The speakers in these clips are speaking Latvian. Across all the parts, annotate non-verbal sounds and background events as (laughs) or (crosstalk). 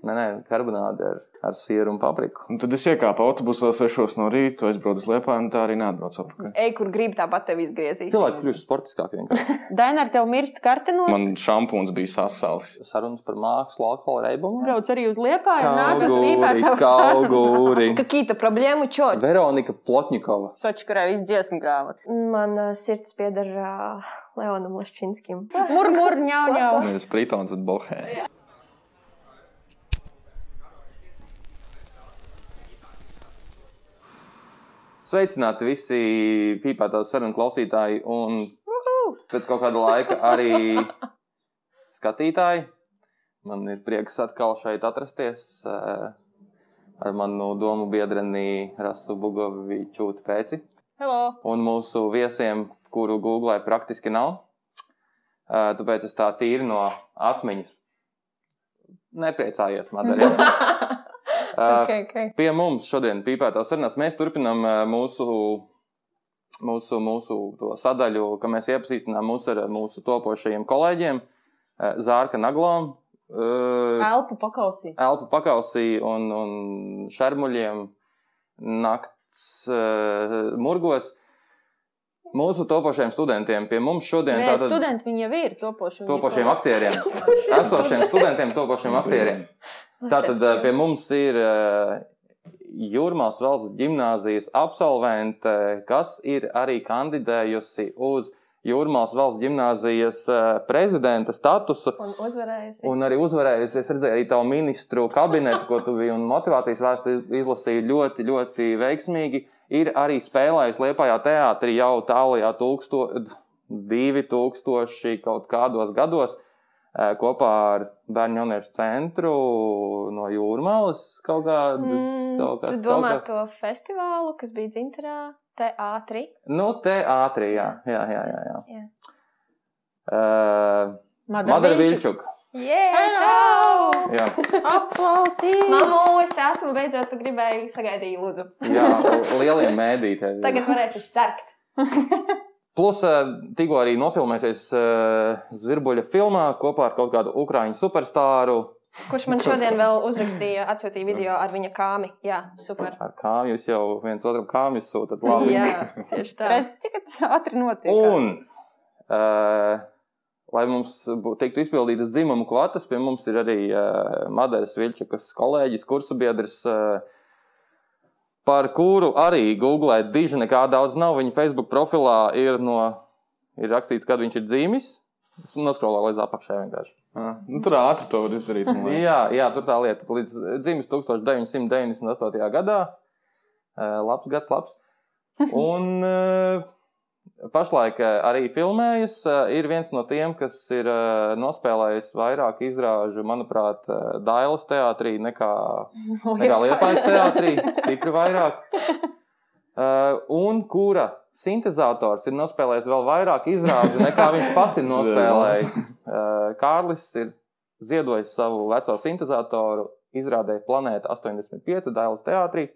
Nē, nē, karbonāde ar, ar sieru un papriku. Un tad es iekāpu autobusā 6 no rīta, aizbraucu uz Lietuvānu, tā arī neatbraucu atpakaļ. Ej, kur gribi, tāpat tevi izgriezīs. Cilvēki kļūst sportiskāki. Dainā, ar tevi mirst kartinos. Man šampūns bija sasals. Sarunas par mākslu, alkohola reibumu. Brauc arī uz Lietuvānu, nāc uz Lietuvānu. Kauguri. (laughs) Kakīta problēma, čo? Veronika Plotņikova. Sočkarā izdziesmu grāmatu. Man uh, sirds pieder uh, Leonam Laščinskim. Murmur, ņau, ņau. Jūs pritons un bohē. Sveicināti visi pīpētās sarunu klausītāji un pēc kaut kāda laika arī skatītāji. Man ir prieks atkal šeit atrasties eh, ar manu domu biedreni Rasu Bugovičūtu pēci Hello. un mūsu viesiem, kuru googlē praktiski nav. Eh, Tāpēc es tā tīri no atmiņas. Nepriecājies, Madara. (laughs) (laughs) Okay, okay. Pie mums šodien pīpētās sarunās mēs turpinām uh, mūsu, mūsu, mūsu sadaļu, ka mēs iepazīstinām mūs ar mūsu topošajiem kolēģiem, Zārka Naglām, uh, Elpu pakausī. Elpu pakausī un, un šermuļiem nakts uh, murgos. Mūsu topošajiem studentiem pie mums šodien Nē, tātad studenti viņi jau ir topošiem to- aktieriem, (laughs) esošiem studentiem, topošiem aktieriem. (laughs) (laughs) Tātad eh, pie mums ir eh, Jūrmālas valsts gimnāzijas absolvente, kas ir arī kandidējusi uz Jūrmālas valsts gimnāzijas eh, prezidenta statusu. Un uzvarējusi. Un arī uzvarējusi, es redzēju, arī tavu ministru kabinetu, ko tu biji un motivācijas vēsturi izlasīji ļoti, ļoti veiksmīgi. Ir arī spēlējis Liepājā teātrī jau tālajā tūksto, 2000 kaut kādos gados kopā ar Bērnu jauniešu centru no Jūrmālas kaut kādas. Mm, kaut kas, tu domā kaut kas. to festivālu, kas bija dzinterā, teātrī? Nu, teātrī, jā, jā, jā. jā, jā. Jā. Uh, Madara Viļčuk. Hello! čau! Jā, Aplausīt! Mamu, es te esmu beidzot, tu gribēji sagaidīt, lūdzu. jā lieliem mēdītēm. Tagad varēsi sarkt. (laughs) Plus, eh, tikko arī nofilmēsies eh, Zirbuļa filmā kopā ar kaut kādu ukrāņu superstāru. Kurš man šodien vēl uzrakstīja, atsūtīja video ar viņa kāmi. Jā, super. Ar kā jūs jau viens otram kāmjus sūtat labi. Jā, tieši tā. Es cik tas ātri notiek. Un, uh, lai mums tiktu izpildītas dzimuma kvotas, pie mums ir arī uh, Madaras Viļčakas kolēģis, kursabiedrs, uh, par kuru arī googlēt diži nekā daudz nav. Viņa Facebook profilā ir, no, ir rakstīts, kad viņš ir dzīvis. Es noskrolēju līdz apakšai vienkārši. Ah, Nu, tur ātri to var izdarīt. (laughs) Jā, jā, tur tā lieta. Līdz dzimis 1998. gadā. Eh, Labs gads, labs. Un eh, pašlaik eh, arī filmējas. eh, Ir viens no tiem, kas ir eh, nospēlējis vairāk izrāžu, manuprāt, Dailas teātrī nekā, (laughs) nekā Liepājas teātrī. Stipri vairāk. Un kura sintēzators ir nospēlējis vēl vairāk izrāžu nekā viņš pats ir (laughs) nospēlējis. Kārlis ir ziedojis savu veco sintēzatoru, izrādēja Planēta 85 Dailas teātrī,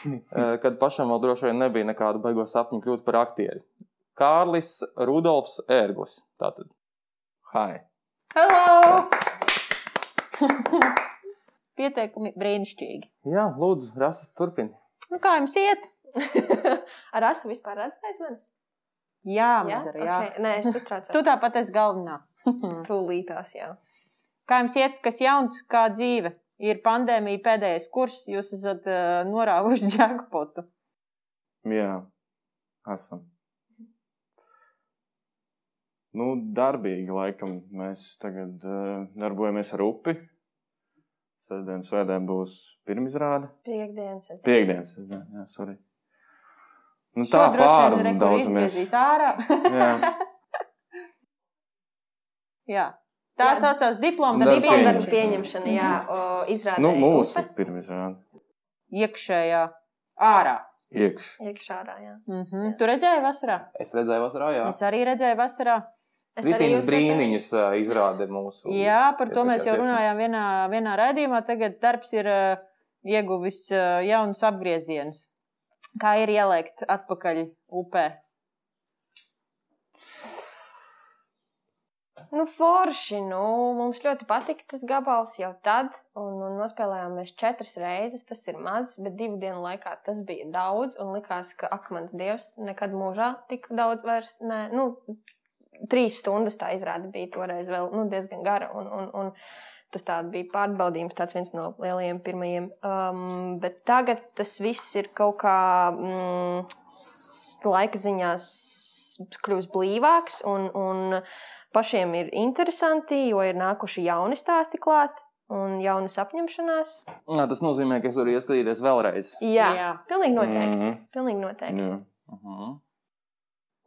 (laughs) kad pašam vēl droši vien nebija nekādu baigo sapņu kļūt par aktieri. Kārlis Rudolfs Ērglis. Tātad. Hai! Hello! (laughs) Pieteikumi brīnišķīgi. Jā, lūdzu, Rasa, turpini. Nu, kā jums iet? (laughs) Ar asu vispār redzējis manis? Jā, Jā, Madara, jā. okay. Nē, es uztraucos. Tu tāpat esi galvenā. tūlītās, jā. Kā jums iet, kas jauns, kā dzīve? Ir pandēmija pēdējais kurs, jūs esat uh, norāvuši (laughs) džekpotu. Jā, esam. Nu, darbīgi laikam. Mēs tagad uh, darbojamies ar upi. Sestdien, svētdien būs pirmizrāde. Piekdienas, sestdien, jā, sorry. Nu, tā pāri daudzamies. Jā, (laughs) jā. Tā Jā. saucās diploma Darba pieņemšana. pieņemšana, jā, o, izrādē. nu, mūsu pirmizrāde. Iekšējā ārā. Iekš. Iekšā ārā, jā. Mm -hmm. Tu redzēji vasarā? Es redzēju, vasarā, jā. Es arī redzēju vasarā. Kristīnas brīniņas ā, izrāde mūsu. Jā, par to mēs jau runājām vienā, vienā raidījumā. Tagad darbs ir uh, ieguvis uh, jaunus apgriezienus. Kā ir ielikt atpakaļ upē? Nu, forši. Nu, mums ļoti patika tas gabals jau tad, un, un nospēlējām mēs četras reizes. Tas ir maz, bet divu dienu laikā tas bija daudz. Un likās, ka akmens dievs nekad mūžā tik daudz vairs ne. Nu, trīs stundas tā izrāda bija toreiz vēl nu, diezgan gara. Un, un, un tas bija pārbaudījums, tāds viens no lielajiem pirmajiem. Um, bet tagad tas viss ir kaut kā mm, laika ziņā kļūst blīvāks un, un pašiem ir interesanti, jo ir nākuši jauni stāsti klāt. Un jaunas apņemšanās. Nā, tas nozīmē, ka es varu ieskatīties vēlreiz. Jā, Jā. pilnīgi noteikti. Mm -hmm. Pilnīgi noteikti. Jā. Uh -huh.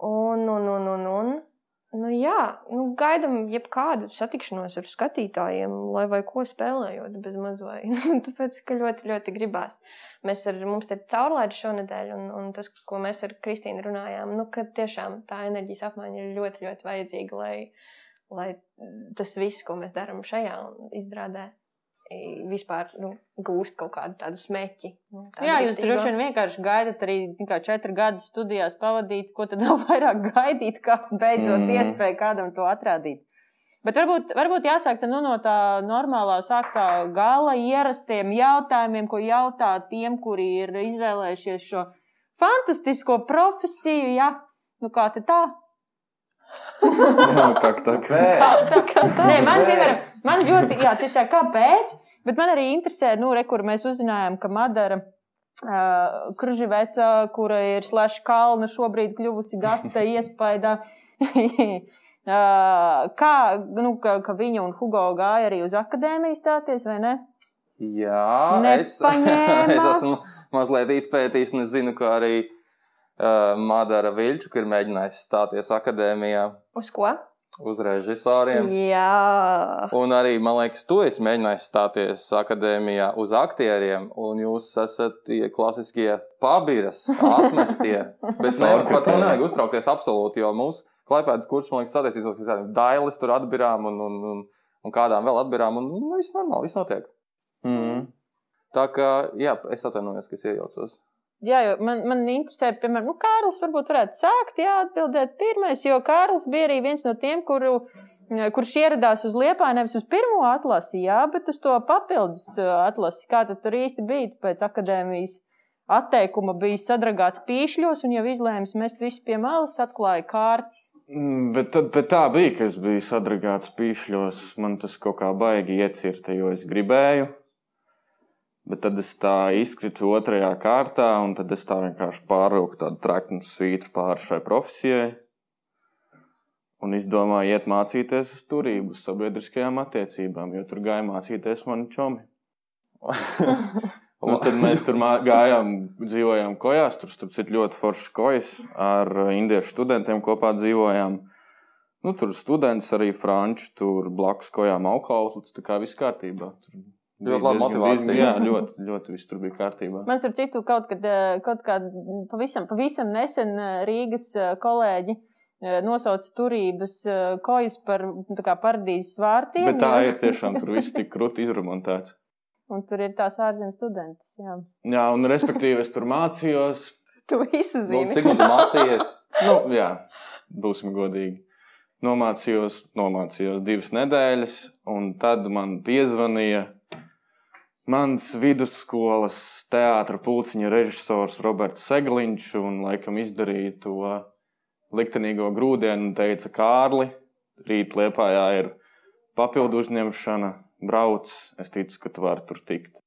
Un, un, un, un, un Nu, jā, nu, gaidām jebkādu satikšanos ar skatītājiem, lai vai ko spēlējot, bez mazvai. (laughs) Nu, tāpēc, ka ļoti, ļoti gribās. Mēs ar mums te caurlaidi šonadēļ, un, un tas, ko mēs ar Kristīnu runājām, nu, ka tiešām tā enerģijas apmaiņa ir ļoti, ļoti vajadzīga, lai, lai tas viss, ko mēs darām šajā izrādē, vispār nu, gūst kaut kādu tādu smēķi. Nu, Jā, jūs droši vien vienkārši gaidat arī, kā, četru gadu studijās pavadīt, ko tad vēl (laughs) vairāk gaidīt, kā beidzot mm. iespēju kādam to atrādīt. Bet varbūt, varbūt jāsāk nu, no tā normālā, sāktā gala ierastiem jautājumiem, ko jautā tiem, kuri ir izvēlējušies šo fantastisko profesiju. Ja? Nu, kā tā? Jā, kā tā? Nē, man, piemēram, man ļoti, jā, tiešām kāpēc, bet man arī interesē, nu, re, kur mēs uzzinājām, ka Madara uh, Kruživeca, kura ir slash kalna, šobrīd kļuvusi gata (laughs) iespaidā. (laughs) Uh, kā, nu, ka, ka viņa un Hugo gāja arī uz akadēmiju stāties, vai ne? Jā, es, (laughs) es esmu mazliet izpētījis, un es zinu, ka arī uh, Madara Viļčuka ir mēģinājusi stāties akadēmijā. Uz ko? Uz režisoriem. Jā. Un arī, man liekas, tu esi mēģinājis stāties akadēmijā uz aktieriem, un jūs esat tie klasiskie pabiras, atmestie. (laughs) Bet ne, par to nevajag uztraukties absolūti, jo mūsu klaipēdas kurs, man liekas, satiesīs uz kādiem dailis tur atbirām un, un, un, un kādām vēl atbirām, un nu, viss normāli, viss notiek. Mm -hmm. Tā kā, jā, es atvainojos, ka es iejaucos. Jā, jo man, man interesē, piemēram, nu, Kārlis varbūt varētu sākt, jā, atbildēt pirmais, jo Kārlis bija arī viens no tiem, kuru, kurš ieradās uz Liepā nevis uz pirmo atlasi, jā, bet uz to papildus atlasi. Kā tad tur īsti bija pēc akadēmijas atteikuma bija sadragāts pīšļos un jau izlēms mest visu pie malas, atklāja kārtas. Mm, bet, bet tā bija, ka es biju sadragāts pīšļos. Man tas kaut kā baigi iecirta, jo es gribēju. Bet tad es tā izkritu otrajā kārtā, un tad es tā vienkārši pārvilku tādu traknu svītru pāri šai profesijai. Un izdomāju iet mācīties uz turību, sabiedriskajām attiecībām, jo tur gāja mācīties mani čomi. un (laughs) tad mēs tur gājām, dzīvojām kojās, tur tur ļoti foršs kojas ar indiešu studentiem kopā dzīvojām. Nu, tur students arī franču, tur blakus kojām augautlus, tā kā viss kārtībā. Tur Ļoti laba motivācija. Jā, ļoti, ļoti viss tur bija kārtībā. Man ar citu kaut kad, eh, kaut kad pavisam, pavisam nesen eh, Rīgas eh, kolēģi nosauca turības kojas par paradīzes vārtiem. Bet tā ir tiešām, tur viss tik krūti izremontēts. Un tur ir tās ārzemju studentes. Jā, jā un respektīvi es tur mācījos. tu visu Nu, zini. cik nu tu mācījies? Nu, jā, būsim godīgi. Nomācījos, nomācījos divas nedēļas, un tad man piezvanīja Mans vidusskolas teātris pulciņa režisors Roberts Segliņš un laikam izdarīja to liktenīgo grūdienu un teica, Kārli, rīt Liepājā ir papildu uzņemšana, brauc, es ticu, ka tu vari tur tikt.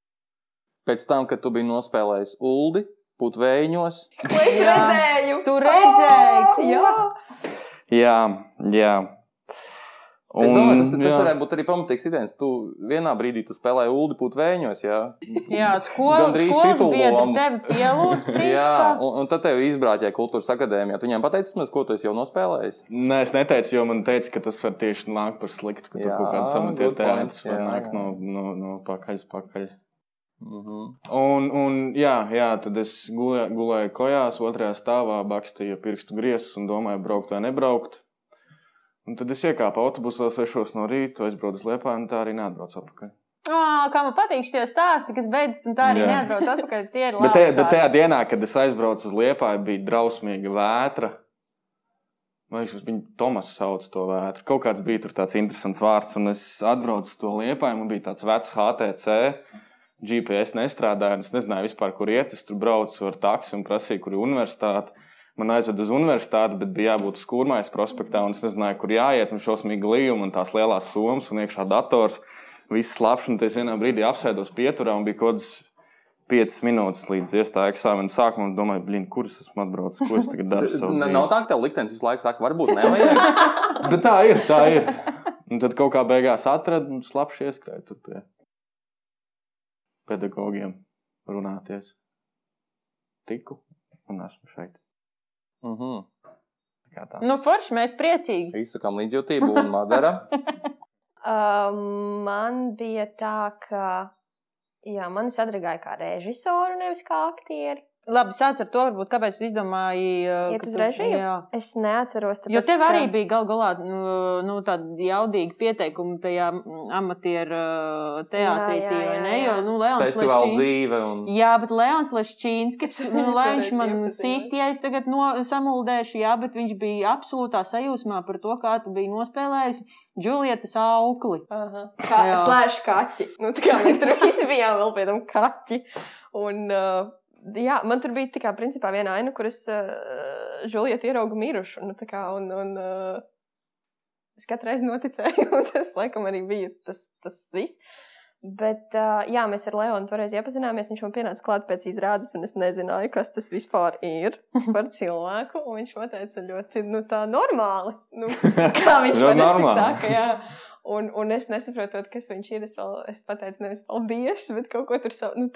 Pēc tam, kad tu biji nospēlējis Uldi, putvējiņos. Ko es redzēju? Tu redzēji? Jā. Jā, jā. Un, es domāju, tas, tas varētu būt arī pamatīgs idejas. Tu vienā brīdī tu spēlēji ULDI putvēņos, jā. Jā, skola, skolas biedri tevi pielūdz, (laughs) principā. jā, un, un tad tevi izbrāķēja kultūras akadēmijā. Tu viņiem pateici, mēs, ko tu esi jau nospēlējis? Nē, es neteicu, jo man teica, ka tas var tieši nākt par sliktu, ka jā, tu kaut kāds amatieru teātris var nākt no, no, no pakaļ, pakaļ. Mm -hmm. Un, un jā, jā, tad es gulēju, gulēju kojās, otrajā stāvā, bakstīju pirkstu griezus un domāju, braukt vai nebraukt. Un tad es iekāpu autobusā 6 no rīta, aizbraucu uz Liepāju, un tā arī neatbraucu atpakaļ. Oh, kā man patīk šie stāsti, kas beidzas, un tā arī Jā. neatbrauc atpakaļ. Tie ir labi. Bet, te, bet tajā dienā, kad es aizbraucu uz Liepāju, bija drausmīga vētra. Man liekas, viņa Tomas sauc to vētru. Kaut kāds bija tur tāds interesants vārds, un es atbraucu uz to liepāju. Man bija tāds vecs HTC. GPS nestrādāja, un es nezināju vispār, kur iet. Es tur braucu ar taksi un prasīju, kur ir universitāte. Man aizveda uz universitāti, bet bija jābūt skurmais prospektā, un es nezināju, kur jāiet. Un šausmīgi līnija, un tās lielās summas, un iekšā dators. Viss slapjš, un es vienā brīdī apsēdos pieturā, un bija kaut kāds 5 minūtes līdz iestāju eksāmena sākumam, domāju, blin, kurš esmu atbraucis, ko es tagad daru. (laughs) Nav tā, ka tev liktenis visu laiku saka, varbūt nevajag. (laughs) Bet tā ir, tā ir. Un tad kaut kā beigās atradu un slapši ieskrēju tur pie pedagogiem runāties. Tiku un esmu šeit. Mhm. Tā kā tā. Nu, forši, mēs priecīgi. Izsakām līdzjūtību un Madara. Um, (laughs) man bija tā, ka jā, mani sadragāja kā režisoru, nevis kā aktieri. Labi, sāc ar to, varbūt, kāpēc tu izdomāji. uh, Iet ka uz režiju? Jā. Es neatceros, tāpēc, Jo tev ka- arī bija gal galā nu, nu, tāda jaudīga pieteikuma tajā mm, amatieru uh, teātrī, Jā, jā, vai jā, ne? jā. Jo, nu, Leons Festivāla dzīve. Un... Jā, bet Leons Leščīnskis, nu, lai viņš man sit, ja es tagad no, samuldēšu, jā, bet viņš bija absolūtā sajūsmā par to, kā tu biji nospēlējusi Džulietas aukli. Slēdz kaķi. Nu, tā kā mēs tur (laughs) visi bijām vēl pie tam kaķi. Un, uh, jā, man tur bija kā principā viena aina, kur es uh, Žulietu ieraugu mirušu. Nu, tā kā, un, un, uh, es katru reizi noticēju, (laughs) un tas laikam arī bija tas, tas viss. Bet, uh, jā, mēs ar Leonu toreiz iepazināmies. Viņš man pienāca klāt pēc izrādes, un es nezināju, kas tas vispār ir (laughs) par cilvēku. Un viņš man teica, ļoti nu, tā normāli. Nu, (laughs) kā viņš man saka, jā. Un, un es nesaprotu, kas viņš ir. Es, vēl, es pateicu, nevis paldies, bet kaut ko tur sa, nu,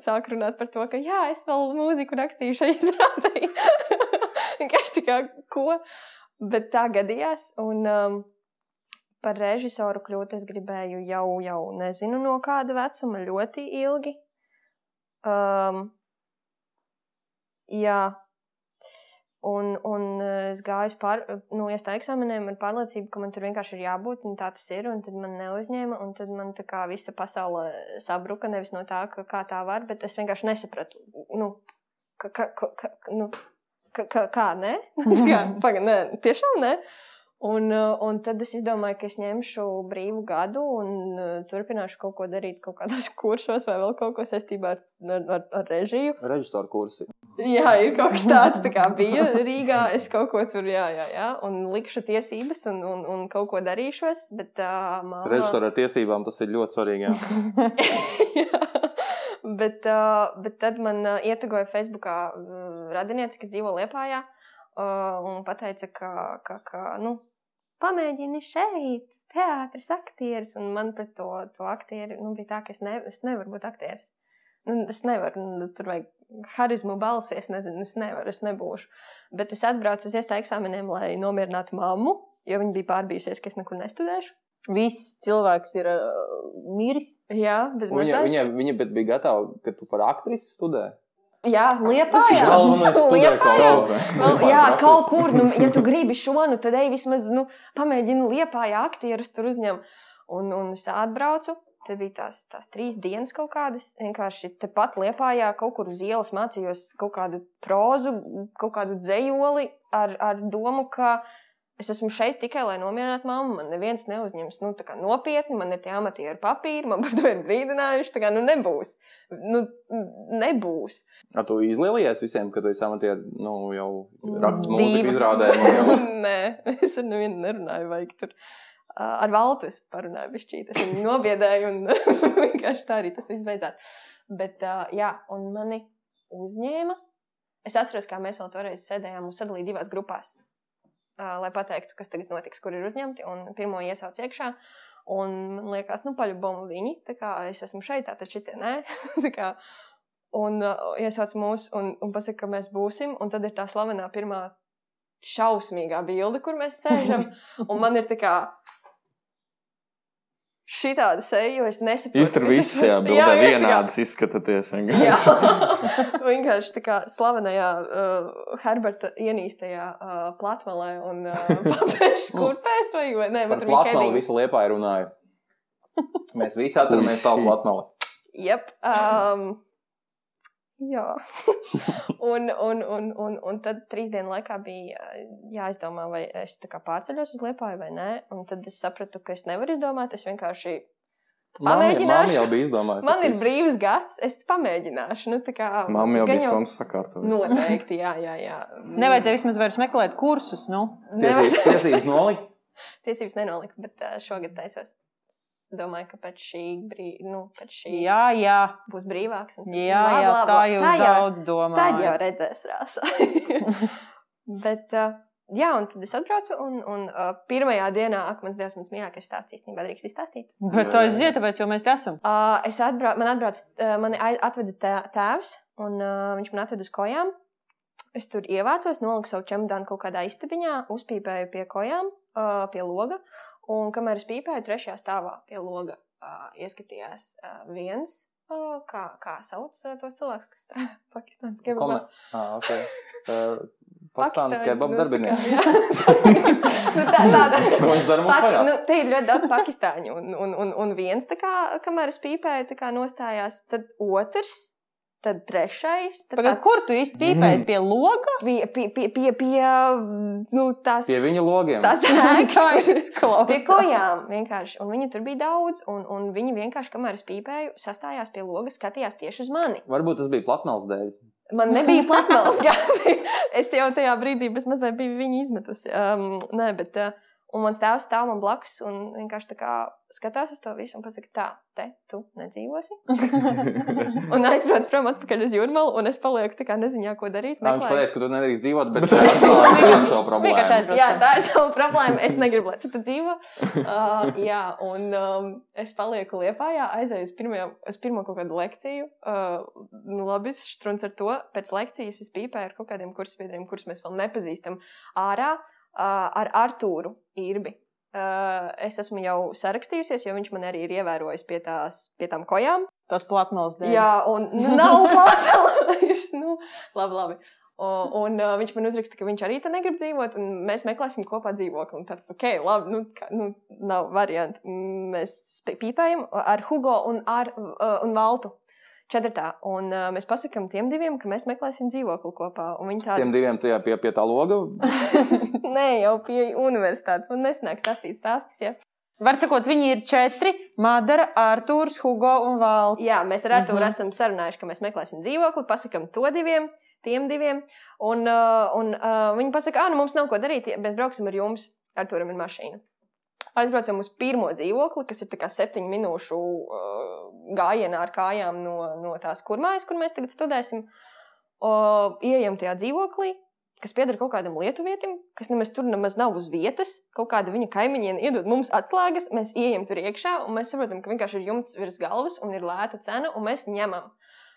sāku runāt par to, ka jā, es vēl mūziku rakstīju šai izrādē. (laughs) Vienkārši tā kā ko. Bet tā gadījās. Un, um, par režisoru kļūt es gribēju jau, jau nezinu no kāda vecuma, ļoti ilgi. Um, jā. Un, un eh, es gāju pār, nu, iestāju eksāmeniem ar pārliecību, ka man tur vienkārši ir jābūt, un tā tas ir. Un tad man neuzņēma, un tad man tā kā visa pasaule sabruka. Nevis no tā, ka kā tā var, bet es vienkārši nesapratu, nu, ka, ka, ka, ka, nu, ka, ka, kā, nē? (laughs) kā, paga, nē, tiešām nē. Uh, un tad es izdomāju, ka es ņemšu brīvu gadu un uh, turpināšu kaut ko darīt, kaut kādos (laughs) kursos vai vēl kaut ko saistībā ar, ar, ar, režiju. Režisoru kursi. Jā, ir kaut kas tāds, tā kā bija Rīgā. Es kaut ko tur, jā, jā, jā un likšu tiesības un, un, un kaut ko darīšos. Bet, uh, māma... Režisoru ar tiesībām tas ir ļoti svarīgi. jā. (laughs) Jā. bet, uh, bet tad man uh, ietegoja Facebookā uh, radinieci, kas dzīvo Liepājā, uh, un teica, ka, ka, ka nu, pamēģini šeit, teātris, aktieris. Un man pret to, to aktieri nu, bija tā, ka es, ne, es nevaru būt aktieris. Nu, es nevaru, nu, tur vajag harizmu balsi, es nezinu, es nevaru, es nebūšu. Bet es atbraucu uz iestāju eksāmeniem, lai nomierinātu mammu, jo viņa bija pārbijusies, ka es nekur nestudēšu. Viss cilvēks ir uh, miris. Jā, bez Viņa, mazliet. viņa, viņa bet bija gatava, ka tu par aktrisi studē. Jā, studē Liepājā. kaut ko. Vēl, jā, kaut kur, nu, ja tu gribi šo, nu, tad ej vismaz, nu, pamēģini liepājā aktierus tur uzņem. Un, un es atbraucu, te bija tās, tās trīs dienas kaut kādas, vienkārši tepat liepājā kaut kur uz ielas mācījos kaut kādu prózu, kaut kādu dzējoli ar, ar domu, ka es esmu šeit tikai, lai nomierinātu mammu. Man neviens neuzņems, nu, nopietni, man ir tie amatieru papīri, man par to ir brīdinājuši, tā kā, nu, nebūs. Nu, nebūs. Ar tu izlielies visiem, kad esi amatieris, nu, jau raksts Divi. mūziku izrādē. Nu, jau. (laughs) Nē, es ar nevienu nerunāju. Vajag tur. Ar Valtu es parunāju, bišķīt. Es viņu nobiedēju, un (laughs) vienkārši tā arī tas viss beidzās. Bet, uh, jā, un mani uzņēma. Es atceros, kā mēs vēl toreiz sēdējām un sadalījām divās grupās, lai pateiktu, kas tagad notiks, kur ir uzņemti. Un pirmo iesauc iekšā. Un man liekas, nu, paļubomu viņi. Tā kā es esmu šeit, tā taču šitie nē. (laughs) Kā, un uh, iesauc mūs un, un pasaka, ka mēs būsim. Un tad ir tā slavenā pirmā šausmīgā bilde, kur mēs sēžam. (laughs) Un man ir tā kā šī tāda seja, jo es nesaprotu. Jūs tur visi tajā Jā, (laughs) bildē jā, vienādas izskatāties. Jā, (laughs) vienkārši. tā kā slavenajā uh, Herberta ienīstajā uh, platmalē un uh, (laughs) papēšu kurpēs vai, vai man Par tur bija platmali visu liepā runāju. Mēs visi atceramies tavu platmali. Jep. Um, Jā. (laughs) un, un, un, un, un tad trīs dienu laikā bija ā, jāizdomā, vai es pārceļos uz Liepāju vai nē. Un tad es sapratu, ka es nevaru izdomāt. Es vienkārši Pamēģināšu. jau bija izdomājusi. Man ir brīvs gads, es pamēģināšu. Nu, tā kā, Mamma jau bija sams sakārtojis. Noteikti, jā, jā. jā. Nevajadzēja vismaz vairs meklēt kursus. Nu. Tiesības, tiesības nolikt. Tiesības nenoliku, bet šogad taisos. Es domāju, ka pēc šī, brī... nu, pēc šī Jā, jā, būs brīvāks. un tad jā, bla, jā bla, tā jūs Tā jau- daudz domājat. Tad jau redzēs, rāsā. (laughs) Bet, uh, jā, un tad es atbraucu, un, un uh, pirmajā dienā, ak, mans dievs, mans mīļākais stāsts īstenībā drīkst izstāstīt. Bet to es zinu, tāpēc jau mēs te esam. Uh, es atbraucu, man atbrauc, uh, mani atveda tē- tēvs, un uh, viņš man atveda uz kojām. Es tur ievācos, noliku savu čemodānu kaut kādā istabiņā, uzpīpēju pie kojām, uh, pie loga. Un kamēr es pīpēju, trešajā stāvā pie loga uh, ieskatījās uh, viens, kā, kā sauc tos cilvēkus, kas strādā (laughs) Pakistānas kebabā. Ah, ok. (laughs) Uh, Pakistānas kebab darbinieks. (laughs) nu, tā, tāda. Viņš dara mums vaļā? nu, te ir ļoti daudz pakistāņu, un, un, un, un viens, tā kā, kamēr es pīpēju, tā kā nostājās, tad otrs, tad trešais. Tad Pagad, tāds kur tu īsti pīpēji? Mm. Pie loga? Pie, pie, pie, pie, pie nu, tās, Pie viņa logiem. (laughs) Kā ēkas. Pie kojām vienkārši. Un viņu tur bija daudz, un, un viņi vienkārši, kamēr es pīpēju, sastājās pie loga, skatījās tieši uz mani. Varbūt tas bija platmals dēļ. Man nebija (laughs) platmāls (laughs) gadi. es jau tajā brīdī bezmaz vai biju viņu izmetusi. Um, nē, bet. Uh, un mans tēvs stāv man blakus un vienkārši tā kā skatās uz to visu un pasaka, tā, te tu nedzīvosi. (laughs) un aizbrauc prom atpakaļ uz jūrmalu, un es palieku tā kā neziņā, ko darīt. Nā, viņš pateica, ka tu nedrīkst dzīvot, bet tā ir problēmu. aizbrauc. Jā, tā ir tava problēma. Es negribu, lai tu tur dzīvo. (laughs) Uh, jā, un um, es palieku Lietpājā, aizēju uz, pirmajā, uz pirmo kaut kādu lekciju. Uh, nu, labi, strūns ar to. Pēc lekcijas es pīpēju ar kaut kādiem kursbiedriem, kurus mēs vēl nepazīstam, ārā uh, ar Artūru Irbi. Es esmu jau sarakstījusies, jo viņš man arī ir ievērojis pie, tās, pie tām kojām. Tas platmals dēļ. Jā, un nu, nav (laughs) plāns. nu, labi, labi. O, un uh, viņš man uzraksta, ka viņš arī te negrib dzīvot, un mēs meklēsim kopā dzīvokli. Un tāds, ok, labi, nu, kā, nu nav variantu. Mēs pīpējam ar Hugo un, ar, uh, un Valtu. Četratā. Un uh, mēs pasakām tiem diviem, ka mēs meklēsim dzīvokli kopā. Un viņi tādi Tiem diviem tajā pie, pie tā loga. (laughs) - nē, jau pie universitātes. Un nesnāk stāstīt stāstus. Ja? Var sakot, viņi ir četri - Madara, Artūrs, Hugo un Valts. Jā, mēs ar Arthuru Mhm. mm -hmm. esam sarunājuši, ka mēs meklēsim dzīvokli, pasakām to diviem, tiem diviem. Un, uh, un uh, viņi pasaka, ah, nu mums nav ko darīt, mēs brauksim ar jums. Arturam ir mašīna. Aizbraucam uz pirmo dzīvokli, kas ir septiņu minūšu uh, gājienā ar kājām no, no tās kurmājas, kur mēs tagad studēsim. Uh, Iejam tajā dzīvoklī, kas pieder kaut kādam lietuvietim, kas nemaz tur nemaz nav uz vietas. Kaut kāda viņa kaimiņiene iedod mums atslēgas, mēs iejam tur iekšā, un mēs saprotam, ka vienkārši ir jumts virs galvas un ir lēta cena, un mēs ņemam.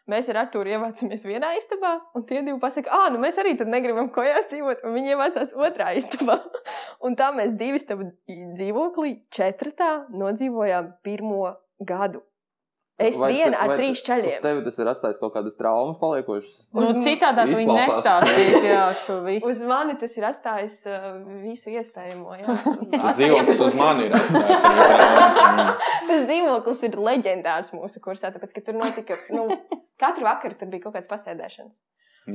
Mēs ar Arthuru ievācamies vienā istabā, un tie divi pasakā, ah, nu mēs arī tad negribam kojās dzīvot, un viņi ievācās otrā istabā. (laughs) un tā mēs divi stabu dzīvoklī četratā nodzīvojām pirmo gadu. Es Vai viena te- ar trīs Uz čaļiem. tevi tas ir atstājis kaut kādas traumas paliekošas. Nu, Uz- citādāk viņi Izklausās. nestāstīja jā, (laughs) šo visu. Uz mani tas ir atstājis uh, visu iespējamo. jā. (laughs) Tas dzīvoklis uz mani ir atstājis. (laughs) Tas dzīvoklis ir leģendārs mūsu kursā, tāpēc, ka tur notika, nu, katru vakaru tur bija kaut kāds pasēdēšanas.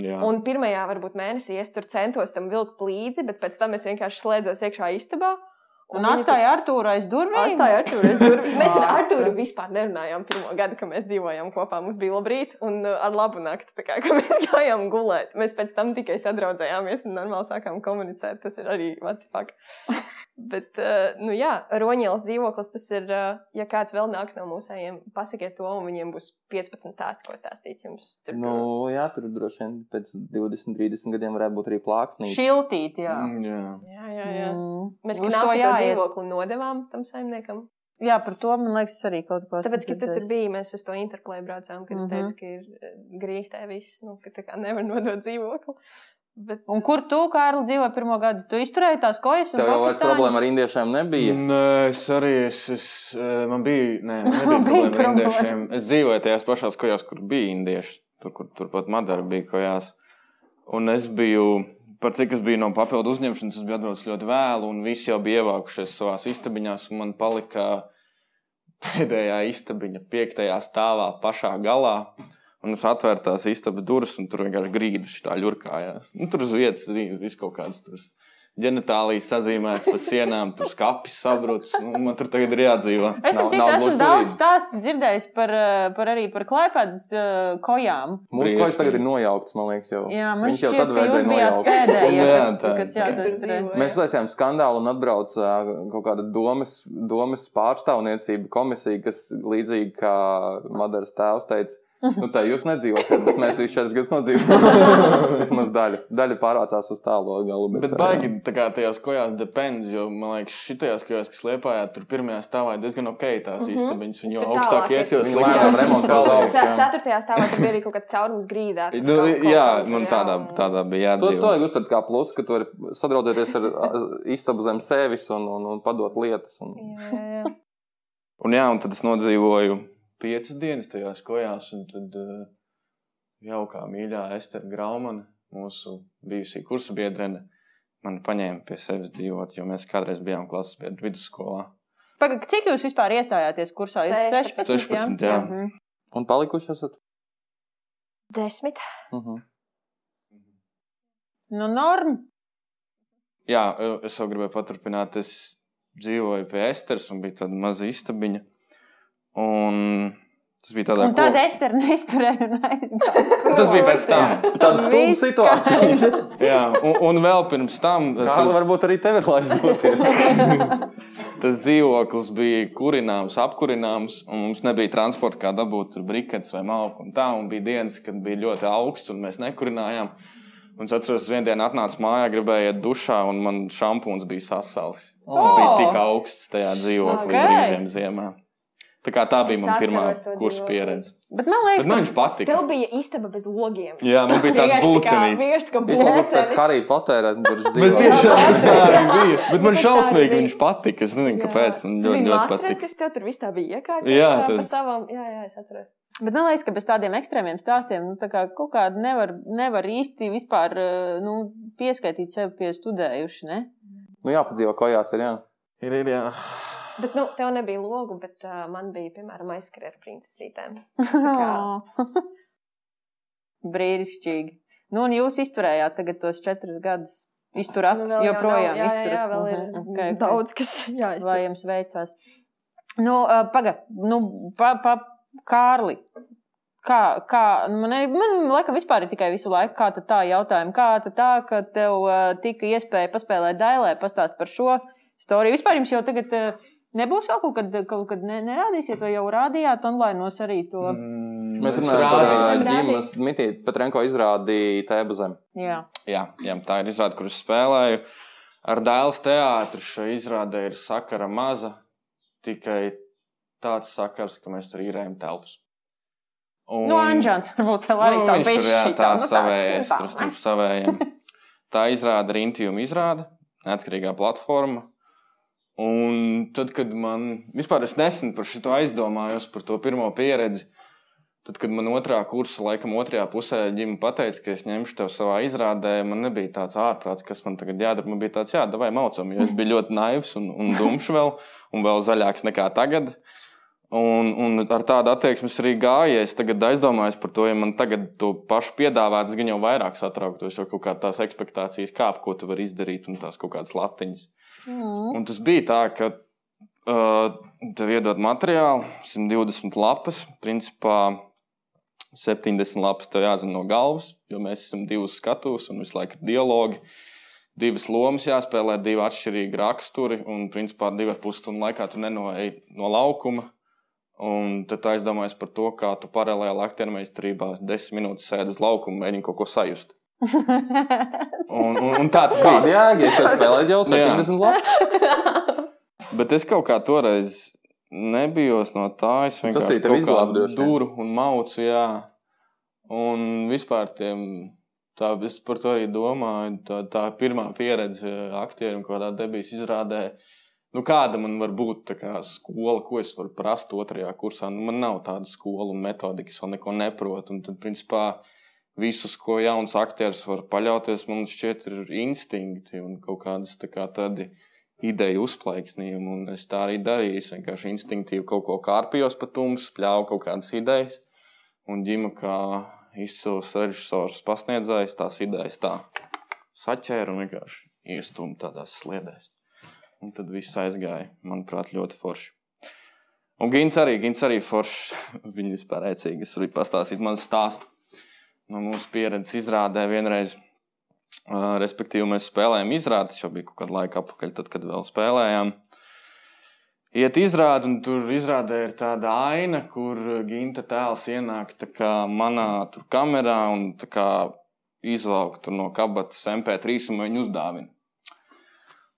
Jā. Un pirmajā, varbūt mēnesī es tur centos tam vilkt līdzi, bet pēc tam es vienkārši slēdzos iekšā istabā. Un viņi atstāja Artūru aiz durvīm. Atstāja Artūru. aiz durvīm. (laughs) Mēs ar. Artūru vispār nerunājām pirmo gadu, kad mēs dzīvojām kopā. Mums bija labrīt un uh, ar labu nakti, tā kā mēs (laughs) gājām gulēt. Mēs pēc tam tikai sadraudzējāmies un normāli sākām komunicēt. Tas ir arī what the fuck. Bet, uh, nu jā, Roņēlas dzīvoklis, tas ir, uh, ja kāds vēl nāks no mūsējiem, pasakiet to, un viņiem būs 15 stāsti, ko stāstīt jums. Tur, Nu, jā, tur droši vien pēc 20, 30 gadiem varētu būt arī plāksnīte. Šiltīt, jā. Mm, jā. jā, jā, jā. Mm. Mēs knapi to dzīvokli nodevām tam saimniekam. Jā, par to man liekas, es arī kaut ko Tāpēc, ka tu tur biji, mēs uz to interplēju braucām, kad es Mhm. teicu, ka ir eh, grīstē viss, nu, ka tā kā nevar nodot dzīvokli. Bet Un kur tu, Kārli, dzīvoji pirmo gadu? Tu izturēji tās kojas un Tev jau vairs problēma ar indiešiem nebija. Nē, es arī. Es, es, eh, man bija. Nē, man (laughs) nebija problēma ar indiešiem. Es dzīvoju tajās pašās kojās, kur bija indieši. Tur, kur turpat Madara bija kojās. Un es biju. Par cik es biju no papildu uzņemšanas, es biju atbraucis ļoti vēlu, un visi jau bija ievākušies savā istabiņās, un man palika pēdējā istabiņa, piektajā stāvā, pašā galā. Un es atvēru tās istabas durvis, un tur vienkārši grīdas tā ļurkājās. Nu, tur uz vietas viss kaut kāds tur ģenitālijas sazīmēts pa sienām, tur skapis sabrucis. Nu, man tur tagad ir jādzīvo. Es Nav- nav esmu daudz stāstu dzirdējis par, eh, par arī par klaipadas uh, kojām. Mūsu kojas tagad ir nojauktas, man liekas, jau. Jā, man Viņš jau šķiet, tad ka jūs vajadzēja nojaukt. pēdējie, Jā, kas, tā- kas tā- jāsastarē. dzīvo. Mēs uztaisījām skandālu un atbrauca kaut kāda domas, domas pārstāvniecība komisija, kas līdzīgi kā Madaras tēvs teica, nu tā jūs nedzīvosiet, bet (laughs) mēs visi četrus gadus nodzīvojam. (laughs) Vismaz daļa. Daļa pārācās uz tālo galu. Bet ā, baigi tā kā tajās kojās depends, jo man liekas, šitajās kojās, kas liepājā, tur pirmajā stāvā ir diezgan ok tās Mhm. istabiņas, un jo augstāk ir. iet, jo augšu. Ce- jā. Ceturtajā stāvā tur bija arī kaut kāds caurums grīdā. (laughs) Nu, jā, man jā, tādā, un- tādā bija To, to jādzīvo. vajag uztvert kā plusu, ka tu vari sadraudzēties ar istabu zem sevis un, un, un padot lietas. Un... Jā, jā, jā. Un jā, un tad es nodzīvoju piecas dienas tajās kojās, un tad uh, jaukā mīļā Estera Graumana, mūsu bijusī kursa biedrene, man paņēma pie sevis dzīvot, jo mēs kādreiz bijām klases biedri vidusskolā. Pagaid, cik jūs vispār iestājāties kursā? Jūs 16, 16, jā. Mhm. un palikuši esat? Desmit. Uh -huh. Nu, norma. Jā, es vēl gribēju paturpināt. Es dzīvoju pie Esteras, un bija tāda maza istabiņa. Un tas bija tādā Un tad ko- Ester neizturēja un aizgāja. Tas bija pēc tam. (laughs) Tāda Viss situācija. (laughs) Jā, un, un vēl pirms tam Kā tas, varbūt arī tev ir laiks doties? (laughs) tas dzīvoklis bija kurināms, apkurināms, un mums nebija transporta, kā dabūt tur briketes vai malku. Un tā, un bija dienas, kad bija ļoti augsts, un mēs nekurinājām. Un es atceros, vienā dienā atnācu mājā, gribēju iet dušā, un man šampūns bija sasalis. Oh. Tas bija tik augsts tajā dzīvoklī Ok. brīviem ziemā. Tā, kā tā bija mana pirmā kursa pieredze. Bet man liekas, Bet man viņš patika. Tev bija istaba bez logiem. Jā, man bija (laughs) tāds. Vienkārši kā Izlasot pēc blēcenis. Harry tur (laughs) Bet dzīvo. tiešām tas tā arī bija. Bet man šausmīgi viņš patika. Es nezinu, kāpēc. Man ļoti, ļoti patika. patīk. Tev tur viss tā bija iekārta. Jā, tas... tas- Tavam... Jā, jā, es atceros. Bet man liekas, ka bez tādiem ekstrēmiem stāstiem nu, tā kā kaut kāda nevar, nevar īsti vispār eh, nu, pieskaitīt sevi pie studējuši. Ne? Nu, jāpadzīvo kojās, ir jā. Ir, ir, jā. Bet, nu, tev nebija logu, bet uh, man bija, piemēram, aizskrēja ar princesītēm. kā- (laughs) Brīnišķīgi. Nu, un jūs izturējāt tagad tos četrus gadus. Izturat, Nu, joprojām nav- jā, jā, jā, vēl ir Mhm, okay, okay. daudz, kas (laughs) jāiztur. Lai jums veicās. Nu, uh, pagaidi, nu, pa, pa, Kārli. Kā, kā, nu, man, ir- man liekas, vispār ir tikai visu laiku, kā tā jautājuma. Kā tā, ka tev uh, tika iespēja paspēlēt dailē, pastāst par šo storiju. Vispār jums jau tagad uh, nebūs vēl kaut kad, kaut kad ne, nerādīsiet, vai jau rādījāt online arī to. Mm, Mēs runājam par rādījām. ā, rādījām. ģimenes mitīt. Petrenko izrādīja tēbu zem. Jā. Jā, jā, tā ir izrāde, kuras spēlēju. Ar dēls teātru šai izrādē ir sakara maza. Tikai tāds sakars, ka mēs tur īrējam telpas. Un... Nu, Anģēns varbūt vēl arī tā viņš tur, jā, tā Nu, savējais, nu, tur starp savējiem. Tā izrāda ir intījuma izrāde, neatkarīgā platforma. Un tad, kad man vispār es nesen par šo aizdomājos, par to pirmo pieredzi, tad, kad man otrā kursa, laikam, otrajā pusē ģimene pateica, ka es ņemšu tevi savā izrādē, man nebija tāds ārprāts, kas man tagad jādara. Man bija tāds, jā, vai maucam, jo es biju ļoti naivs un, un dumšs vēl, un vēl zaļāks nekā tagad. Un, un ar tādu attieksmi arī gāju. Es tagad aizdomājos par to, ja man tagad to pašu piedāvātu, gan jau vairāk satrauktos, jo kaut kā tās expectācijas kāp, ko tu vari izdarīt, un tās kaut kādas latiņas. Mm. Un tas bija tā, ka uh, tev iedod materiālu, 120 lapas, principā 70 lapas tev jāzina no galvas, jo mēs esam divus skatus un visu laiku ir dialogi. Divas lomas jāspēlē, divi atšķirīgi raksturi, un principā divu ar pusi stundu laikā tu nenoej no laukuma. Un tad aizdomājies par to, kā tu paralēli aktiermeistarībā desmit minūtes sēdi uz laukuma un mēģini kaut ko sajust. Un, un, un tā tas bija. Kāda jēga? Es spēlēju jau 70 labi. (laughs) Bet es kaut kā toreiz nebijos no tā. Es vienkārši kaut droši vien. duru un maucu, jā. Un vispār tiem, tā, es par to arī domāju. Tā, tā pirmā pieredze aktierim, ko tādā debijas izrādē. Nu, kāda man var būt tā kā skola, ko es varu prast otrajā kursā? Nu, man nav tāda skola un metodika, es vēl neko neprotu. Un tad, principā, visus, ko jauns aktieris var paļauties, man šķiet, ir instinkti un kaut kādas kā tādi ideju uzplaiksnījumu. Un es tā arī darīju. Es vienkārši instinktīvi kaut ko kārpījos pa tumsu, spļāvu kaut kādas idejas. Un ģima kā izcils režisors pasniedzējs tās idejas tā saķēra un vienkārši iestūma tādās sliedēs. Un tad viss aizgāja, manuprāt, ļoti forši. Un Gins arī, Gins arī forši. (laughs) Viņa vispār ēcīgi. Es varu pastāstīt manu stāstu no mūsu pieredzes izrādē vienreiz. Uh, respektīvi, mēs spēlējām izrādes, jau bija kaut kāda laika atpakaļ, tad, kad vēl spēlējām. Iet izrādi, un tur izrādē ir tāda aina, kur Ginta tēls ienāk kā manā tur kamerā un kā izvelk tur no kabatas MP3 un viņu uzdāvina.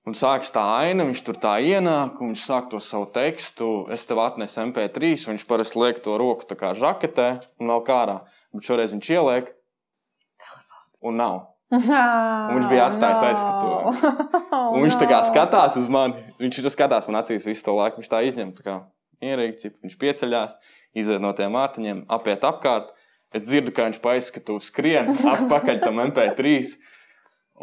Un sākas tā aina, viņš tur tā ienāk, un viņš sāk to savu tekstu. Es tev atnesu MP3, un viņš parasti liek to roku tā kā žaketē un nav kārā. Bet šoreiz viņš ieliek, un nav. Un viņš bija atstājis aizskatu. Un viņš tā kā skatās uz mani. Viņš ir skatās man acīs visu to laiku. Viņš tā izņem, tā kā ierīci, viņš pieceļās, iziet no tiem mātiņiem, apiet apkārt. Es dzirdu, kā viņš pa aizskatu skrien (laughs) atpakaļ tam MP3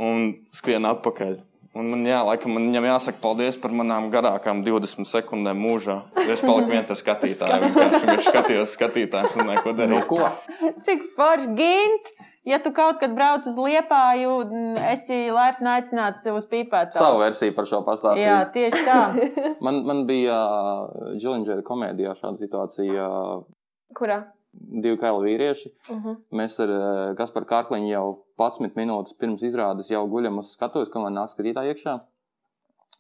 un skrien atpakaļ. Un man, jā, laikam, man viņam jāsaka paldies par manām garākām 20 sekundēm mūžā. Es paliku viens ar skatītāju. (laughs) Viņš skatījos skatītājs un neko darīju. Nu, ko? Cik forši gint! Ja tu kaut kad brauc uz liepāju, esi laipni aicināts uz pīpēt. Savu versiju par šo pastāstīju. Jā, tieši tā. (laughs) Man, man bija Džilingera komēdijā šāda situācija. Kurā? Divi kaili vīrieši. Uh -huh. Mēs ar eh, Kasparu Kārkliņu jau 11 minūtes pirms izrādes jau guļam uz skatuves, kamēr nāk skatītāji iekšā.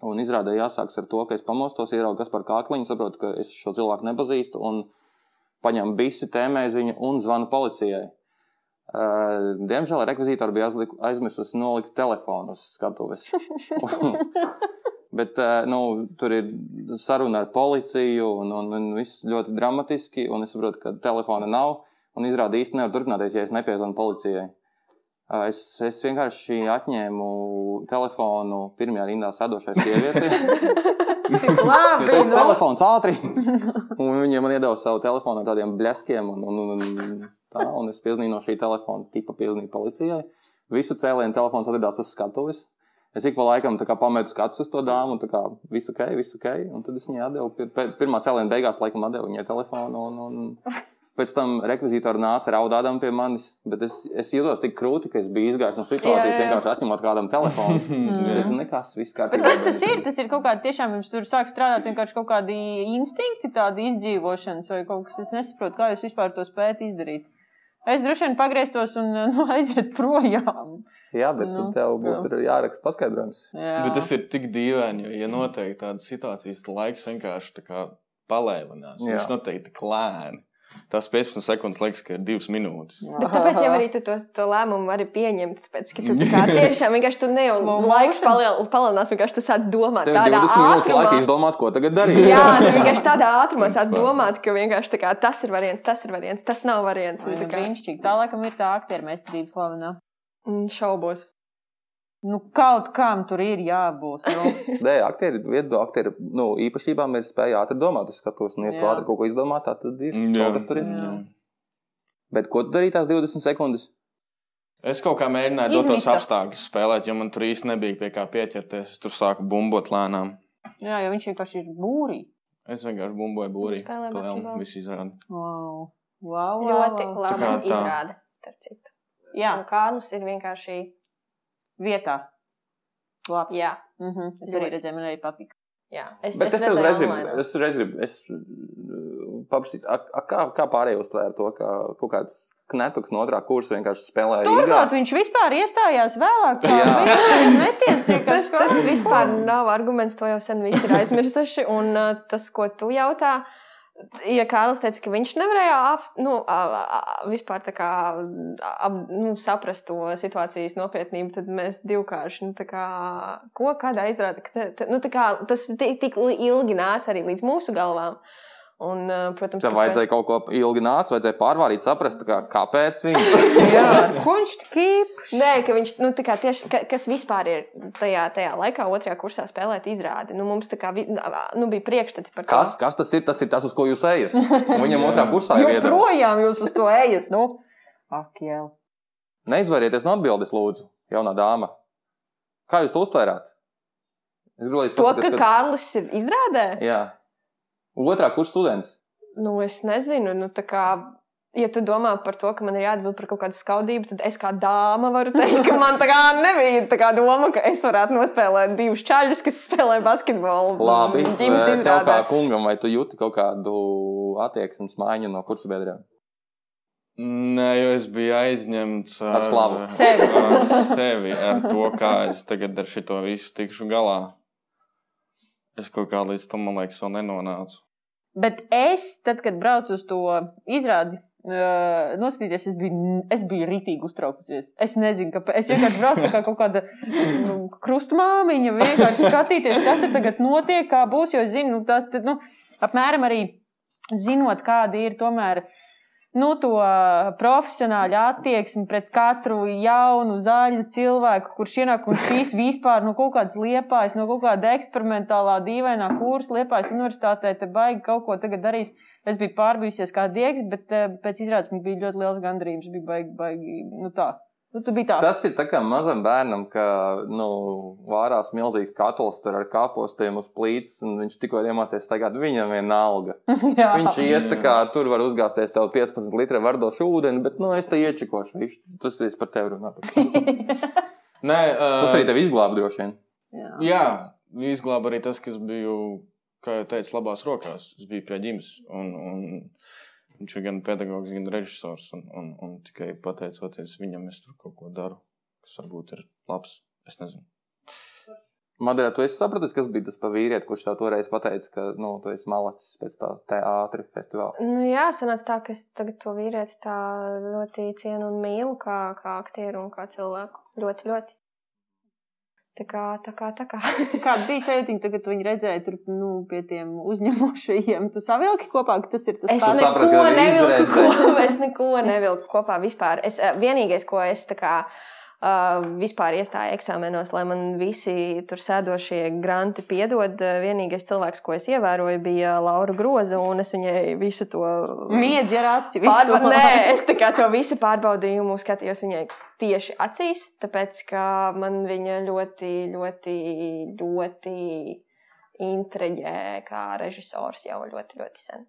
Un izrādē jāsāks ar to, ka es pamostos, ieraugu Kasparu Kārkliņu, saprotu, ka es šo cilvēku nepazīstu un paņemu bisi tēmēziņu un zvanu policijai. Uh, diemžēl rekvizītori bija aizmirsusi nolikt telefonu uz skatuves. (laughs) Bet uh, nu, tur ir saruna ar policiju, un, un, un viss ļoti dramatiski. Un es saprotu, ka telefona nav. Un izrādi īsti nevar turpināties, ja es nepiezvanu policijai. Uh, es, es vienkārši atņēmu telefonu pirmajā rindā sēdošai sievietei. (laughs) Labi! teica, nu. telefons ātri. un viņi man iedeva savu telefonu ar tādiem bleskiem. Un, un, un, tā, un es piezvanīju no šī telefona, tipa piezvanīju policijai. Visu cēlienu telefons atradās uz skatuves. Es ik pa laikam pametu skats uz to dāmu, un tā kā viss ok, viss ok. Un tad es viņai atdevu, pir- pirmā cēliena beigās laikam atdevu viņai telefonu. Un, un pēc tam rekvizītori nāca raudādam pie manis. Bet es, es jūtos tik krūti, ka es biju izgājis no situācijas, Jā, jā. vienkārši atņemot kādam telefonu. (laughs) Es teicu, nekas, viss kārtībā. Bet kas tas ir? Tas ir kaut kāda tiešām jums tur sāk strādāt vienkārši kaut kādi instinkti, tādi izdzīvošanas vai kaut kas. Es nesaprotu, kā jūs vispār to spējat izdarīt. Es droši vien pagrieztos un (laughs) nu, aiziet projām. Jā, bet Nu, tev būtu jāraksta paskaidrojums. Jā. Bet tas ir tik dīvaini, jo, ja notiek tādas situācijas, tad laiks vienkārši tā kā palēninās. Jā. Tas notiek tik Tas 15 sekundes liekas, ka ir 2 minūtes. Bet tāpēc jau arī tu to, to lēmumu vari pieņemt. Tāpēc, ka tu kā (laughs) tiešām vienkārši tu ne jau laiks palielinās, vienkārši tu sāc domāt Tev ir tādā 20 minūtes laika ātrumā. izdomāt, ko tagad darīt. Jā, tu vienkārši tādā ātrumā sāc domāt, ka vienkārši tā kā tas ir variants, tas ir variants, tas nav variants. Tā kā brīnišķīgi. Tā laikam ir tā aktieru meistarība slavenā. mm, šaubos. Nu, kaut kam tur ir jābūt. Nu. (laughs) Nē, aktieri, viena no aktieru nu, īpašībām ir spēja ātri domāt uz skatuves. Un, ja tu ātri kaut ko izdomā, tā tad ir Jā. kaut kas tur. Ir. Jā. Bet ko tu darīji tās 20 sekundes? Es kaut kā mēģināju dot tos apstākļus spēlēt, jo man tur īsti nebija pie kā pieķerties. Es tur sāku bumbot lēnām. Jā, jo viņš vienkārši ir būrī. Es vienkārši bumboju būrī. Spēlē basketbolu. Viss izrāda. Wow. Wow, wow, Ļoti wow. labi Tā kā tā. izrāda. starp citu. Jā, Un Kārlis ir vienkārši. Vietā. Labs. Jā, Mhm. Es Ļoti. arī redzēju, man arī patika. jā. Es, Bet es, tev redzēju uzreiz gribu, es uzreiz gribu es, uh, paprasīt, a, a, kā, kā pārējie uztvēra to, ka kaut kāds knetuks no otrā kursa vienkārši spēlēja. Turklāt viņš vispār iestājās vēlāk. kā Jā. vienkārši netiecīgais (laughs) Tas, tas vispār nav arguments, to jau sen visi ir aizmirsuši. Un uh, tas, ko tu jautā, ja Kārlis teica, ka viņš nevarēja ap, nu, vispār kā, ap, nu, saprast to situācijas nopietnību, tad mēs divkārši, nu, kā, ko kādā izrāda, ka te, te, nu, kā, tas tik, tik ilgi nāca arī līdz mūsu galvām. Un, protams, Tev kāpēc- vajadzēja kaut ko ilgi nākt, vajadzēja pārvārīt, saprast, kā, kāpēc viņš tik īpašs? Nē, ka viņš nu, tieši, ka, kas vispār ir tajā, tajā laikā, otrajā kursā spēlēt izrādi. Nu, mums tā kā nu, bija priekšstati par to. Kas, kas tas ir? Tas ir tas, uz ko jūs ejat. Un Viņam otrā (laughs) kursā jau iedod. Joprojām jūs uz to ejat, nu? Ak, jā. Neizvairieties no atbildes, lūdzu, jaunā dāma. Kā jūs to uztvērāt? Es jūs To, ka pasakāt, Kārlis ir izrādē, Jā. Otrā kursa students. nu, es nezinu. Nu, tā kā ja tu domā par to, ka man ir jāatbild par kaut kādu skaudību, tad es kā dāma varu teikt, ka man tā kā nebija tā kā doma, ka es varētu nospēlēt divus čaļus, kas spēlē basketbolu. Labi, ģimenes eh, tev kā kungam, vai tu jūti kaut kādu attieksmes maiņu no kursa biedriem? Nē, jo es biju aizņemts Ar slavu. Sevi. Ar sevi, ar to, kā es tagad ar šito visu tikšu galā. Es kaut kā līdz tam, man liekas, vēl nenonācu. Bet es, tad, kad braucu uz to izrādi, uh, noskatīties, es biju, es biju rītīgi uztraukusies. Es nezinu, kāpēc. Es vienkārši braucu tā kā kaut kāda nu, krustmāmiņa, vienkārši skatīties, kas te tagad notiek, kā būs. Jo es zinu, nu, tā, tad, nu, apmēram arī zinot, kāda ir tomēr. Nu, to profesionāļu attieksmi pret katru jaunu, zaļu cilvēku, kurš ienāk un šīs vispār no kaut kādas liepājas, no kaut kāda eksperimentālā, dīvainā kursa liepājas universitātē, te baigi kaut ko tagad darīs. Es biju pārbijusies kā diegs, bet eh, pēc izrādes man bija ļoti liels gandrības. Bija baigi, baigi, nu tā. Nu, tā. Tas ir tā kā mazam bērnam, ka nu, vārās milzīgs katls tur ar kāpostiem uz plīts, un viņš tikko ir iemācījies staigāt. Viņam vienalga. (laughs) Jā. Viņš iet tā kā tur var uzgāzties tev 15 litru vardošu ūdeni, bet nu, es te iečikošu. Viņš, tas viss par tevi runā. (laughs) Nē, uh, Tas arī tev izglāb droši vien. Jā. Jā, izglāba arī tas, ka es biju, kā jau teicu, labās rokās. Es biju pie ģimenes. Un, un viņš ir gan pedagogs, gan režisors. Un, un, un tikai pateicoties viņam, es tur kaut ko daru, kas varbūt ir labs. Es nezinu. Madara, tu esi sapratis, kas bija tas pa vīrieti, kurš tev toreiz pateica, ka nu, tu esi malacis pēc tā teātra festivāla. Nu, jā, sanāca tā, ka es tagad to vīrieti tā ļoti cienu un mīlu kā, kā aktieru un kā cilvēku. Ļoti, ļoti. Tā kā, tā kā, tā kā. (laughs) Kāda bija sajūta, tad, kad viņi redzēja tur nu, pie tiem uzņemošajiem? Tu savilki kopā, ka tas ir tas Es pats. saprati, neko viņi nevilku kopā. (laughs) Es neko nevilku kopā vispār. Es, eh, vienīgais, ko es tā kā. Uh, vispār iestāju eksāmenos, lai man visi tur sēdošie granti piedod. Eh, Vienīgais cilvēks, ko es ievēroju, bija Laura Groza, un es viņai visu to Miedzi ar aci. Pārba. Nē, es kā to visu pārbaudījumu skatījos viņai tieši acīs, tāpēc ka man viņa ļoti, ļoti, ļoti intreģē kā režisors jau ļoti, ļoti sen.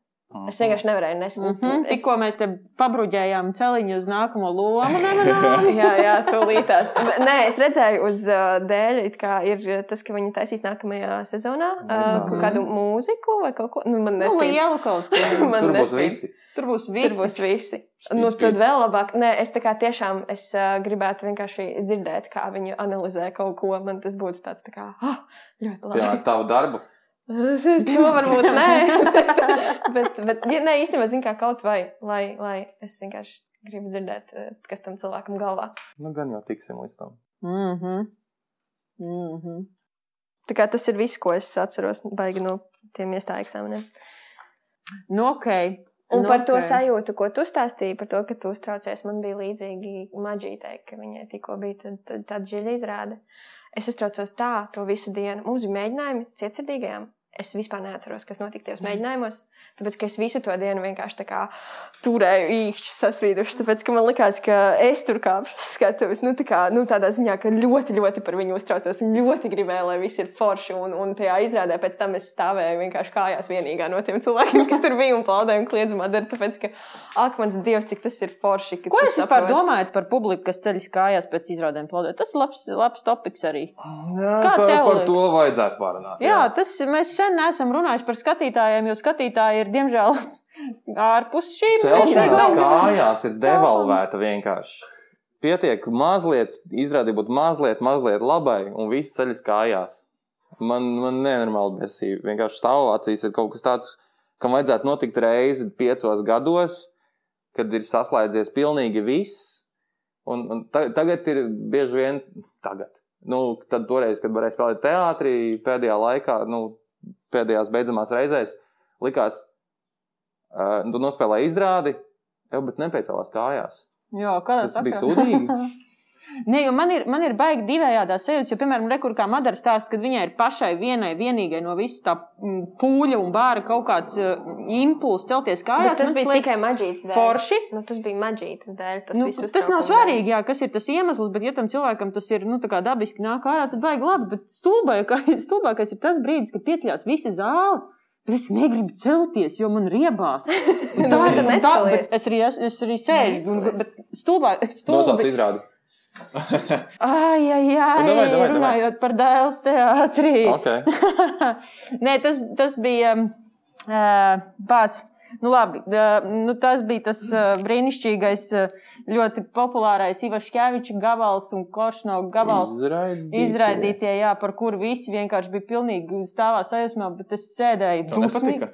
Es vienkārši nevarēju nest. Mm -hmm. es- Tikko mēs te pabruģējām celiņu uz nākamo lomu, nemanām. (laughs) Jā, jā, tūlītās. Nē, es redzēju uz dēļ, it kā ir tas, ka viņi taisīs nākamajā sezonā uh, kaut kādu mūziku vai kaut ko. Nu, man Nu, nespēja. lielu kaut ko. (laughs) Man Tur būs nespīd. visi. Tur būs Tur viss. būs visi. Nu, tad vēl labāk. Nē, es tā kā tiešām es, uh, gribētu vienkārši dzirdēt, kā viņi analizē kaut ko. Man tas būtu tāds tā kā, ah, ļoti labi. Piemēram, tavu darbu. Es (laughs) to varbūt nē. (laughs) bet, bet ja, nē, īstenībā, zinu, kā kaut vai, lai, lai es vienkārši gribu dzirdēt, eh, kas tam cilvēkam galvā. Nu, gan jau tiksim līdz tam. Mhm. Mhm. Tā kā tas ir viss, ko es atceros baigi no tiem iestāju eksāmeniem. Nu, ok. Un Nu, par to ok. sajūtu, ko tu stāstīji, par to, ka tu uztraucies, man bija līdzīgi maģītei, ka viņai tikko bija tad- tad- tāda dziļa izrāde. Es uztraucos tā, to visu dienu. Mums bija mēģinājumi cietsirdīgajām. Es vispār neatceros, kas notika tajos mēģinājumos. Tāpēc, ka es visu to dienu vienkārši tā kā turēju īkšķi sasvīduši. Tāpēc, ka man likās, ka es tur kāpšu skatuves. Nu, tā kā, nu, tādā ziņā, ka ļoti, ļoti par viņu uztraucos un ļoti gribēju, lai viss ir forši. Un, un tajā izrādē pēc tam es stāvēju vienkārši kājās vienīgā no tiem cilvēkiem, kas tur bija un plaudēja un kliedza madara. Tāpēc, ka, ak, mans dievs, cik tas ir forši. ka Ko jūs vispār domājat par publiku, kas ceļas kājās pēc izrādēm plaudēt? Tas ir labs, labs topiks arī. Jā, Kā tā, tev par liekas? to vajadzētu pārunāt. Jā, tas mēs sen neesam runājuši par skatītājiem, jo skatītāji ir diemžēl (laughs) ārpus šīm Celšanās kājās ir devalvēta vienkārši. Pietiek mazliet, izrādīt būt mazliet, mazliet labai, un viss ceļas kājās. Man, man nenormāli besīja. Vienkārši stāvācijas ir kaut kas tāds, kam vajadzētu notikt reizi piecos gados, kad ir saslēdzies pilnīgi viss. Un, un ta, tagad ir bieži vien tagad. Nu, tad toreiz, kad varēja spēlēt teātrī, pēdējā laikā, nu, pēdējās beidzamās reizēs, likās, uh, tu nospēlēji izrādi, jau, bet nepēcēlās kājās. Jā, kādā Tas bija sūdīgi. (laughs) Nē, jo man ir, man ir baigi divējādā sajūta, jo, piemēram, rekur kā Madara stāsta, kad viņai ir pašai vienai, vienīgai no visas tā mm, pūļa un bāra kaut kāds uh, impulss celties Bet kājās. tas man bija liekas tikai maģītas dēļ. Forši. Nu, tas bija maģītas dēļ. Tas, Nu, tas nav svarīgi, jā, kas ir tas iemesls, bet, ja tam cilvēkam tas ir nu, tā kā dabiski nāk ārā, tad baigi labi. Bet stulbākais, (laughs) stulbākais ir tas brīdis, kad pieceļās visa zāle. Bet es negribu celties, jo man riebās. (laughs) Nu, ir- tad un tā- bet Es arī, es, es arī sēžu, un, bet stulbā, Nosauc izrādi. Ai, ai, ai, Nu, davai, davai, davai. runājot par dēls teātrī. Okay. (laughs) Nē, tas, tas bija uh, pats. Nu, labi, uh, nu, tas bija tas uh, brīnišķīgais, uh, ļoti populārais Ivašķēviča gabals un Koršno gabals. Izraidītie. Izraidītie, jā, par kuru visi vienkārši bija pilnīgi stāvā sajūsmā, bet es sēdēju dusmīgi.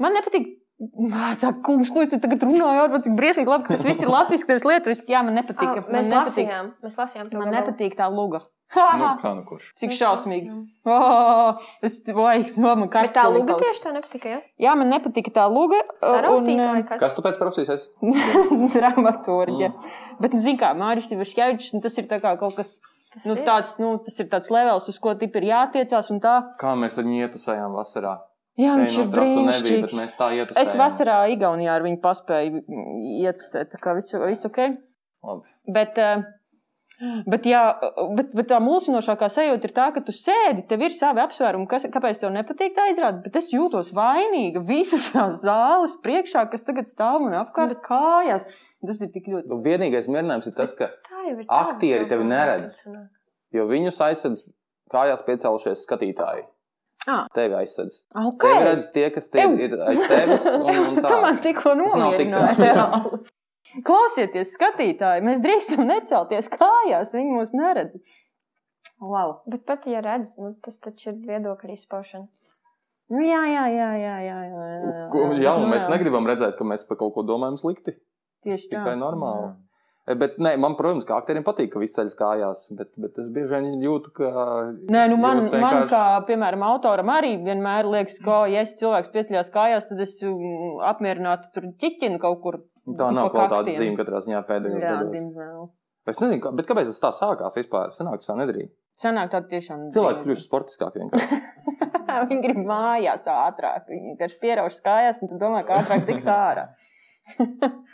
Man nepatīk. Mācāk, kungs, ko es te tagad runāju? Ar cik briesmīgi labi, ka tas viss ir (laughs) latviešu, nevis lietuviski. Jā, man nepatīk. Man mēs nepatīk, lasījām, mēs lasījām to man gabalu. nepatīk tā luga. (laughs) Nu, (laughs) kā nu kurš? Cik šausmīgi. Oh, es vai, oh, man Bet tā luga tieši tā nepatika, ja? Jā, man nepatika tā luga. Saraustīta un, vai kas? Kas tu pēc profesijas esi? dramaturģija. Bet, nu, zini, kā Mārcis Ivašķēvičs, nu, tas ir tā kā kaut kas. Tas Nu, ir. tāds, nu, tas ir tāds levels, uz ko tip ir jātiecās. un Tā. Kā mēs ar viņu ietusējām vasarā? Jā, viņš Ej, ir nebija, bet brīnišķīgs. mēs tā ietusējām. Es vasarā Igaunijā ar viņu paspēju ietusēt, tā kā viss viss ok. Labi. Bet, eh, bet, jā, bet, bet tā mulsinošākā sajūta ir tā, ka tu sēdi, tev ir savi apsvērumi, kas, kāpēc tev nepatīk tā izrāda, bet es jūtos vainīga visas tās zāles priekšā, kas tagad stāv man apkārt kājās. Tas ir tik ļoti. Nu, vienīgais mierinājums ir tas, ka ir. Aktieri tevi neredz. jo viņus aizsedz kājās piecēlušies skatītāji. Ah. Tevi aizsedz. Ok, Tevi redz tie, kas te Ew. ir aiz tevis. Un, un (laughs) tu tā. man tikko Tas nomierināji. (laughs) Klausieties, skatītāji, mēs drīkstam necelties kājās, viņi mūs neredz. Wow. Bet pat, ja redz, nu, tas taču ir viedokļu izpaušana. Nu, jā, jā, jā, jā, jā, jā, jā, Ko, jā, Nu, mēs negribam redzēt, ka mēs par kaut ko domājam slikti. Tieši tā. Tikai normāli. E, Bet, nē, man, protams, kā aktierim patīk, ka viss ceļš kājās, bet, bet es bieži vien jūtu, ka. Nē, nu man, jūs man vienkārši- kā, piemēram, autoram arī vienmēr liekas, ka, ja es cilvēks pieceļās kājās, tad es um, apmierinātu tur ķiķinu kaut kur. Tā nav pa kvalitātes kaktiem. zīme katrā ziņā pēdējos Jā, gados. diemžēl. Es nezinu, kā, bet kāpēc tas tā sākās vispār? Senāk tas tā nedarīja. Sanāk tāda tiešām. Cilvēki kļūst sportiskāki vienkārši. (laughs) Viņi grib mājās ātrāk. Viņi vienkārši pierauž kājās un domā, ka ātrāk tiks ārā. (laughs)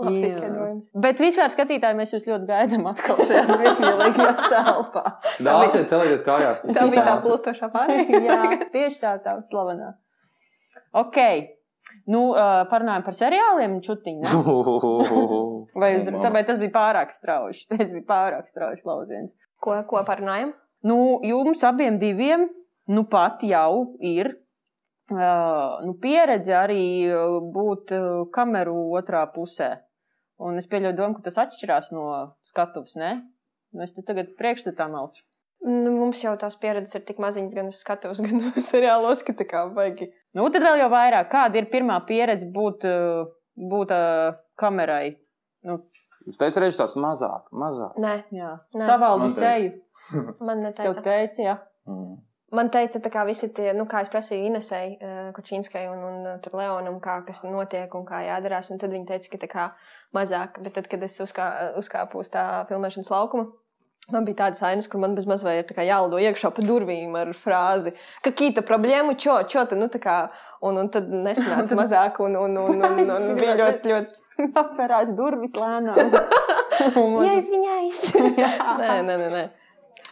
Labs izskaidrojums. Bet vispār, skatītāji, mēs jūs ļoti gaidām atkal šajās viesmīlīgajās telpās. (laughs) Dāciet celieties kājās. Tā bija tā plūstošā (laughs) pārējā. Jā, tieši tā, tā slavenā. Ok. Nu, uh, parunājam par seriāliem čutiņu. (laughs) ne? Vai, uz, tā, vai tas bija pārāk strauji? Tas bija pārāk strauji lauciens. Ko, ko parunājam? Nu, jums abiem diviem nu pat jau ir uh, nu, pieredze arī būt uh, kameru otrā pusē. Un es pieļauju domu, ka tas atšķirās no skatuves, ne? Nu, es te tagad priekšstatā melču. Nu, mums jau tās pieredzes ir tik maziņas gan uz skatuves, (laughs) gan uz seriālos, ka tā kā baigi. Nu, tad vēl jau vairāk. Kāda ir pirmā pieredze būt, uh, būt uh, kamerai? Nu, Jūs teicat, režisors, mazāk, mazāk. Nē, jā, Nē. savaldi Man teica. seju. man Tev neteica. teica, jā. Mm. Man teica, kā visi tie, nu, kā es prasīju Inesai, uh, Kučīnskai un, un uh, tur Leonam, kā kas notiek un kā jādarās. Un tad viņi teica, ka tā kā mazāk. Bet tad, kad es uzkā, uzkāpu uz tā filmēšanas laukuma, man bija tādas ainas, kur man bez maz vai ir jālido iekšā pa durvīm ar frāzi, ka kīta problēmu, čo, čo, tad, nu, tā kā, un, un tad nesanāca (laughs) mazāk, un, un, un, un, un, un bija ļoti, ļoti, (laughs) Apvērās durvis lēnām. (laughs) jāizviņājas. nē, nē, nē. nē.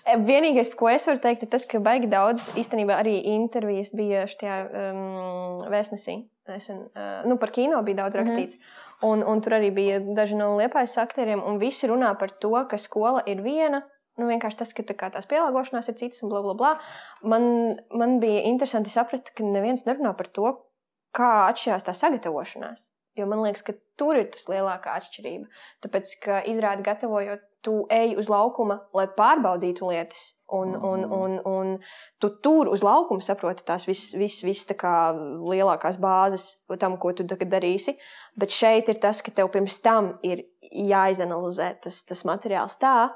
Vienīgais, ko es varu teikt, ir tas, ka baigi daudz īstenībā arī intervijas bija šajā um, vēstnesī. Nesen, uh, nu, par kino bija daudz rakstīts. Mm -hmm. un, un tur arī bija daži no liepājas aktieriem, un visi runā par to, ka skola ir viena. Nu, vienkārši tas, ka tā kā, tās pielāgošanās ir citas, un bla, bla, bla. Man, man bija interesanti saprast, ka neviens nerunā par to, kā atšķirās tā sagatavošanās. Jo man liekas, ka tur ir tas lielākā atšķirība. Tāpēc, ka izrādi gatavojot, tu ej uz laukuma, lai pārbaudītu lietas. Un, un, un, un tu tur uz laukuma saproti tās visas vis, vis, tā kā lielākās bāzes tam, ko tu darīsi. Bet šeit ir tas, ka tev pirms tam ir jāizanalizē tas, tas materiāls tā,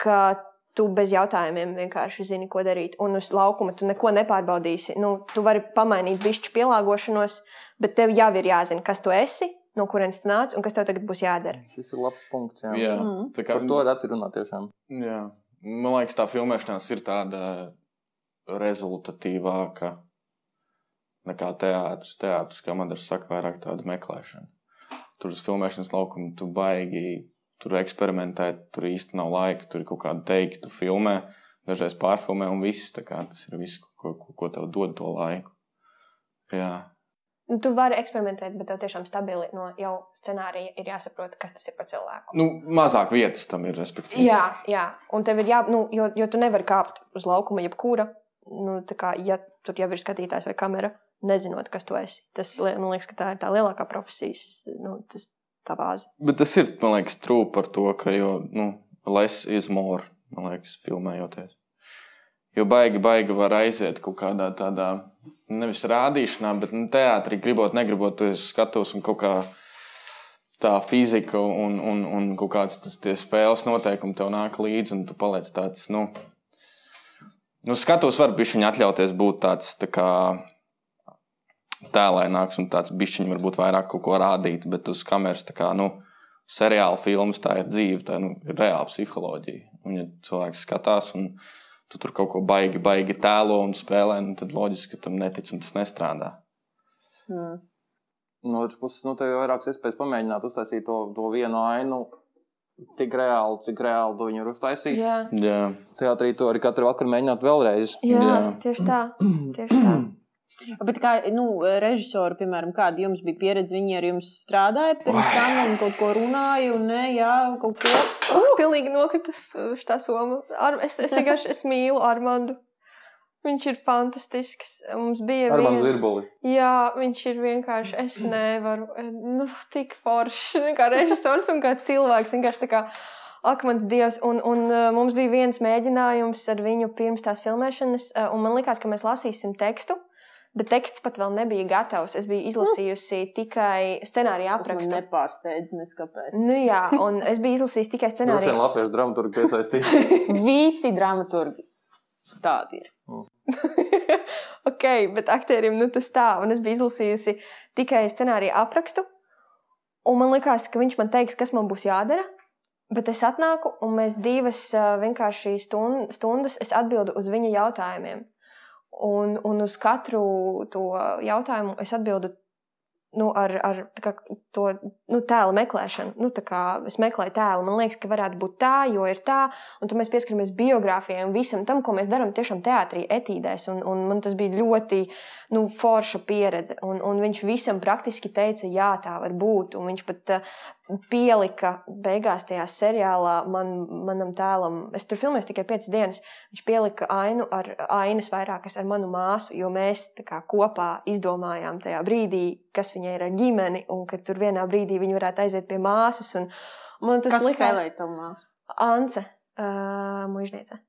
ka tu bez jautājumiem vienkārši zini, ko darīt. Un uz laukuma tu neko nepārbaudīsi. Nu, tu vari pamainīt bišķi pielāgošanos, bet tev jau ir jāzina, kas tu esi, no kurienes tu nāc un kas tev tagad būs jādara. Šis ir labs punkts. Jā. Jā, Mm. tā kā Par to reti runā tiešām. Jā. Man liekas, tā filmēšanās ir tāda rezultatīvāka nekā teātris. Teātris, kā man ir saka, vairāk tāda meklēšana. Tur uz filmēšanas laukuma tu baigi, tur eksperimentēt, tur īsti nav laika, tur ir kaut kāda teikta, tu filmē, dažreiz pārfilmē un viss. Tas ir viss, ko, ko, ko tev dod to laiku. Jā. Tu vari eksperimentēt, bet tev tiešām stabili no jau scenārija ir jāsaprot, kas tas ir par cilvēku. Nu, mazāk vietas tam ir, respektīvi. Jā, jā. un tev ir jā, nu, jo, jo tu nevari kāpt uz laukuma jebkura. Nu, kā, ja tur jau ir skatītājs vai kamera, nezinot, kas tu esi. Tas, man liekas, ka tā ir tā lielākā profesijas, nu, tas tā vāze. Bet tas ir, man liekas, trūks par to, ka jau nu, less is more, man liekas, filmējoties. Jo baigi, baigi var aiziet kaut kādā tādā, nevis rādīšanā, bet nu, teātrī, gribot, negribot, tu skatos un kaut kā tā fizika un, un, un kaut kāds tas spēles noteikumi tev nāk līdzi, un tu paliec tāds, nu, nu skatos, var bišķiņi atļauties būt tāds, tā kā tēlēnāks un tāds bišķiņi varbūt vairāk kaut ko rādīt, bet uz kameras tā kā, nu, seriāla filmas tā ir dzīve, tā nu, ir reāla psiholoģija. Un, ja cilvēks skatās un tu tur kaut ko baigi, baigi tēlo un spēlē, nu, tad loģiski, ka tam netic un tas nestrādā. Mm. No otras puses, nu, tev ir vairākas iespējas pamēģināt uztaisīt to, to vienu ainu. Tik reāli, cik reāli to viņi var uztaisīt. Jā, Jā, Teātrī to arī katru vakaru mēģināt vēlreiz. jā, Jā. tieši tā. Tieši tā. (clears throat) Bet kā nu, režisori, piemēram, kāda jums bija pieredze, viņi ar jums strādāja pirms tam un kaut ko runāja, un ne, jā, kaut ko. Uh, pilnīgi nokrita šī soma. Ar, es, es vienkārši es mīlu Armandu. Viņš ir fantastisks. Mums bija Ar mani viens- zirbuli. Jā, viņš ir vienkārši. Es nevaru. Nu, tik foršs. Kā režisors un kā cilvēks. Vienkārši tā kā akmens dievs. Un, un uh, mums bija viens mēģinājums ar viņu pirms tās filmēšanas. Uh, un man liekas, ka mēs lasīsim tekstu. Bet teksts pat vēl nebija gatavs. Es biju izlasījusi tikai scenāriju Tas man aprakstu. nepārsteidz, neskapēc. Nu, jā, un es biju izlasījusi tikai Droši vien scenāriju. latviešu dramaturgi piesaistīts. (laughs) Visi dramaturgi tādi ir. (laughs) ok, bet aktierim nu, tas tā. Un es biju izlasījusi tikai scenāriju aprakstu. Un man liekas, ka viņš man teiks, kas man būs jādara. Bet es atnāku, un mēs divas vienkārši stund, stundas es atbildu uz viņa jautājumiem. Un, un uz katru to jautājumu es atbildu nu, ar, ar kā, to nu, tēlu meklēšanu. Nu, es meklēju tēlu, man liekas, ka varētu būt tā, jo ir tā. Un tad mēs pieskaramies biogrāfijai un visam tam, ko mēs darām tiešām teātrī, etīdēs. Un, un man tas bija ļoti nu, forša pieredze. Un, un viņš visam praktiski teica, jā, tā var būt. Un viņš pat pielika beigās tajā seriālā man, manam tēlam. Es tur filmēju tikai piecas dienas. Viņš pielika ainu ar ainas vairākas ar manu māsu, jo mēs kā kopā izdomājām tajā brīdī, kas viņai ir ar ģimeni, un ka tur vienā brīdī viņi varētu aiziet pie māsas. Un man tas Kas likās spēlēja to māsu? Ance, uh, mužniece.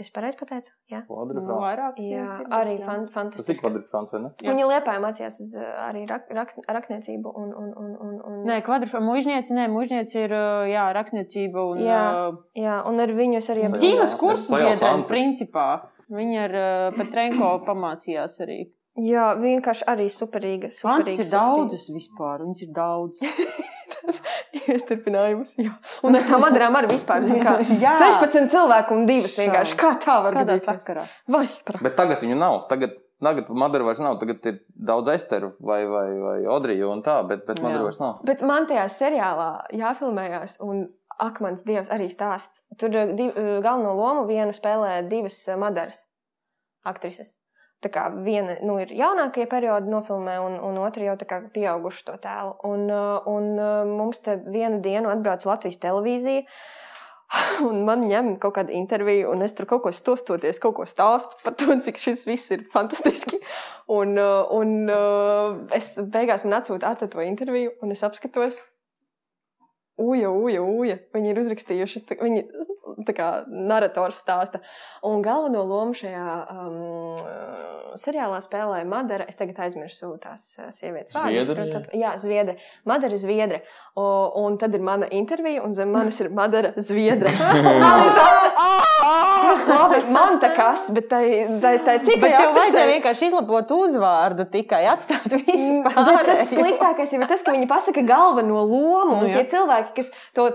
Es pareizi pateicu? Jā. Nu, vairāk jā arī fan, Tas ir fantastiski. kvadrifrāns, vai ne? Jā. Viņa liepā mācījās uz uh, arī rak, rak, rakstniecību un, un, un, un, un Nē, kvadrifrāns, mužniece, nē, mužniece ir uh, jā, rakstniecība un Jā. uh, Jā, un ar viņu es arī Jā, kursu Ances. principā. Viņa ar Petrenko pamācījās arī. Jā, vienkārši arī superīga. Superīga ir daudzas vispār, viņas ir daudz. (laughs) Iestarpinājums. jā. Un ar tām adarām arī vispār, zin kā, (laughs) Jā. 16 cilvēku un divas vienkārši. Kā tā var gadīties? Vai, pra. Bet tagad viņu nav. Tagad, tagad Madara vairs nav. Tagad ir daudz esteru vai, vai, vai Odriju un tā, bet, bet Madara vairs nav. Bet man tajā seriālā jāfilmējās, un akmens dievs arī stāsts. Tur eh, div, eh, galveno lomu vienu spēlē divas eh, madaras aktrises. Tā kā viena nu, ir jaunākie periodi nofilmē, un, un otra jau tā kā pieauguši to tēlu. Un, eh, un eh, mums te vienu dienu atbrauc Latvijas televīzija. (laughs) Un man ņem kaut kāda intervija, un es tur kaut ko stostoties, kaut ko stāstu par to, cik šis viss ir fantastiski. Un, uh, un uh, es beigās man atsūta ar to interviju, un es apskatos. Uja, uja, uja. Viņi ir uzrakstījuši, viņi kā narrators stāsta. Un galveno lomu šajā um, seriālā spēlēja Madara. Es tagad aizmirsu tās uh, sievietes vārdus. Jā. Zviedre. Madara ir Zviedre. O, un tad ir mana intervija, un zem manis ir Madara Zviedre. (laughs) Man ir tāds, (laughs) labi, man tā kas, bet tai, tai, tai citai Bet tev vajadzēja vienkārši izlabot uzvārdu tikai, atstāt visu Bet tas sliktākais jau ir tas, ka viņi pasaka galveno lomu. Nu, tie cilvēki, kas to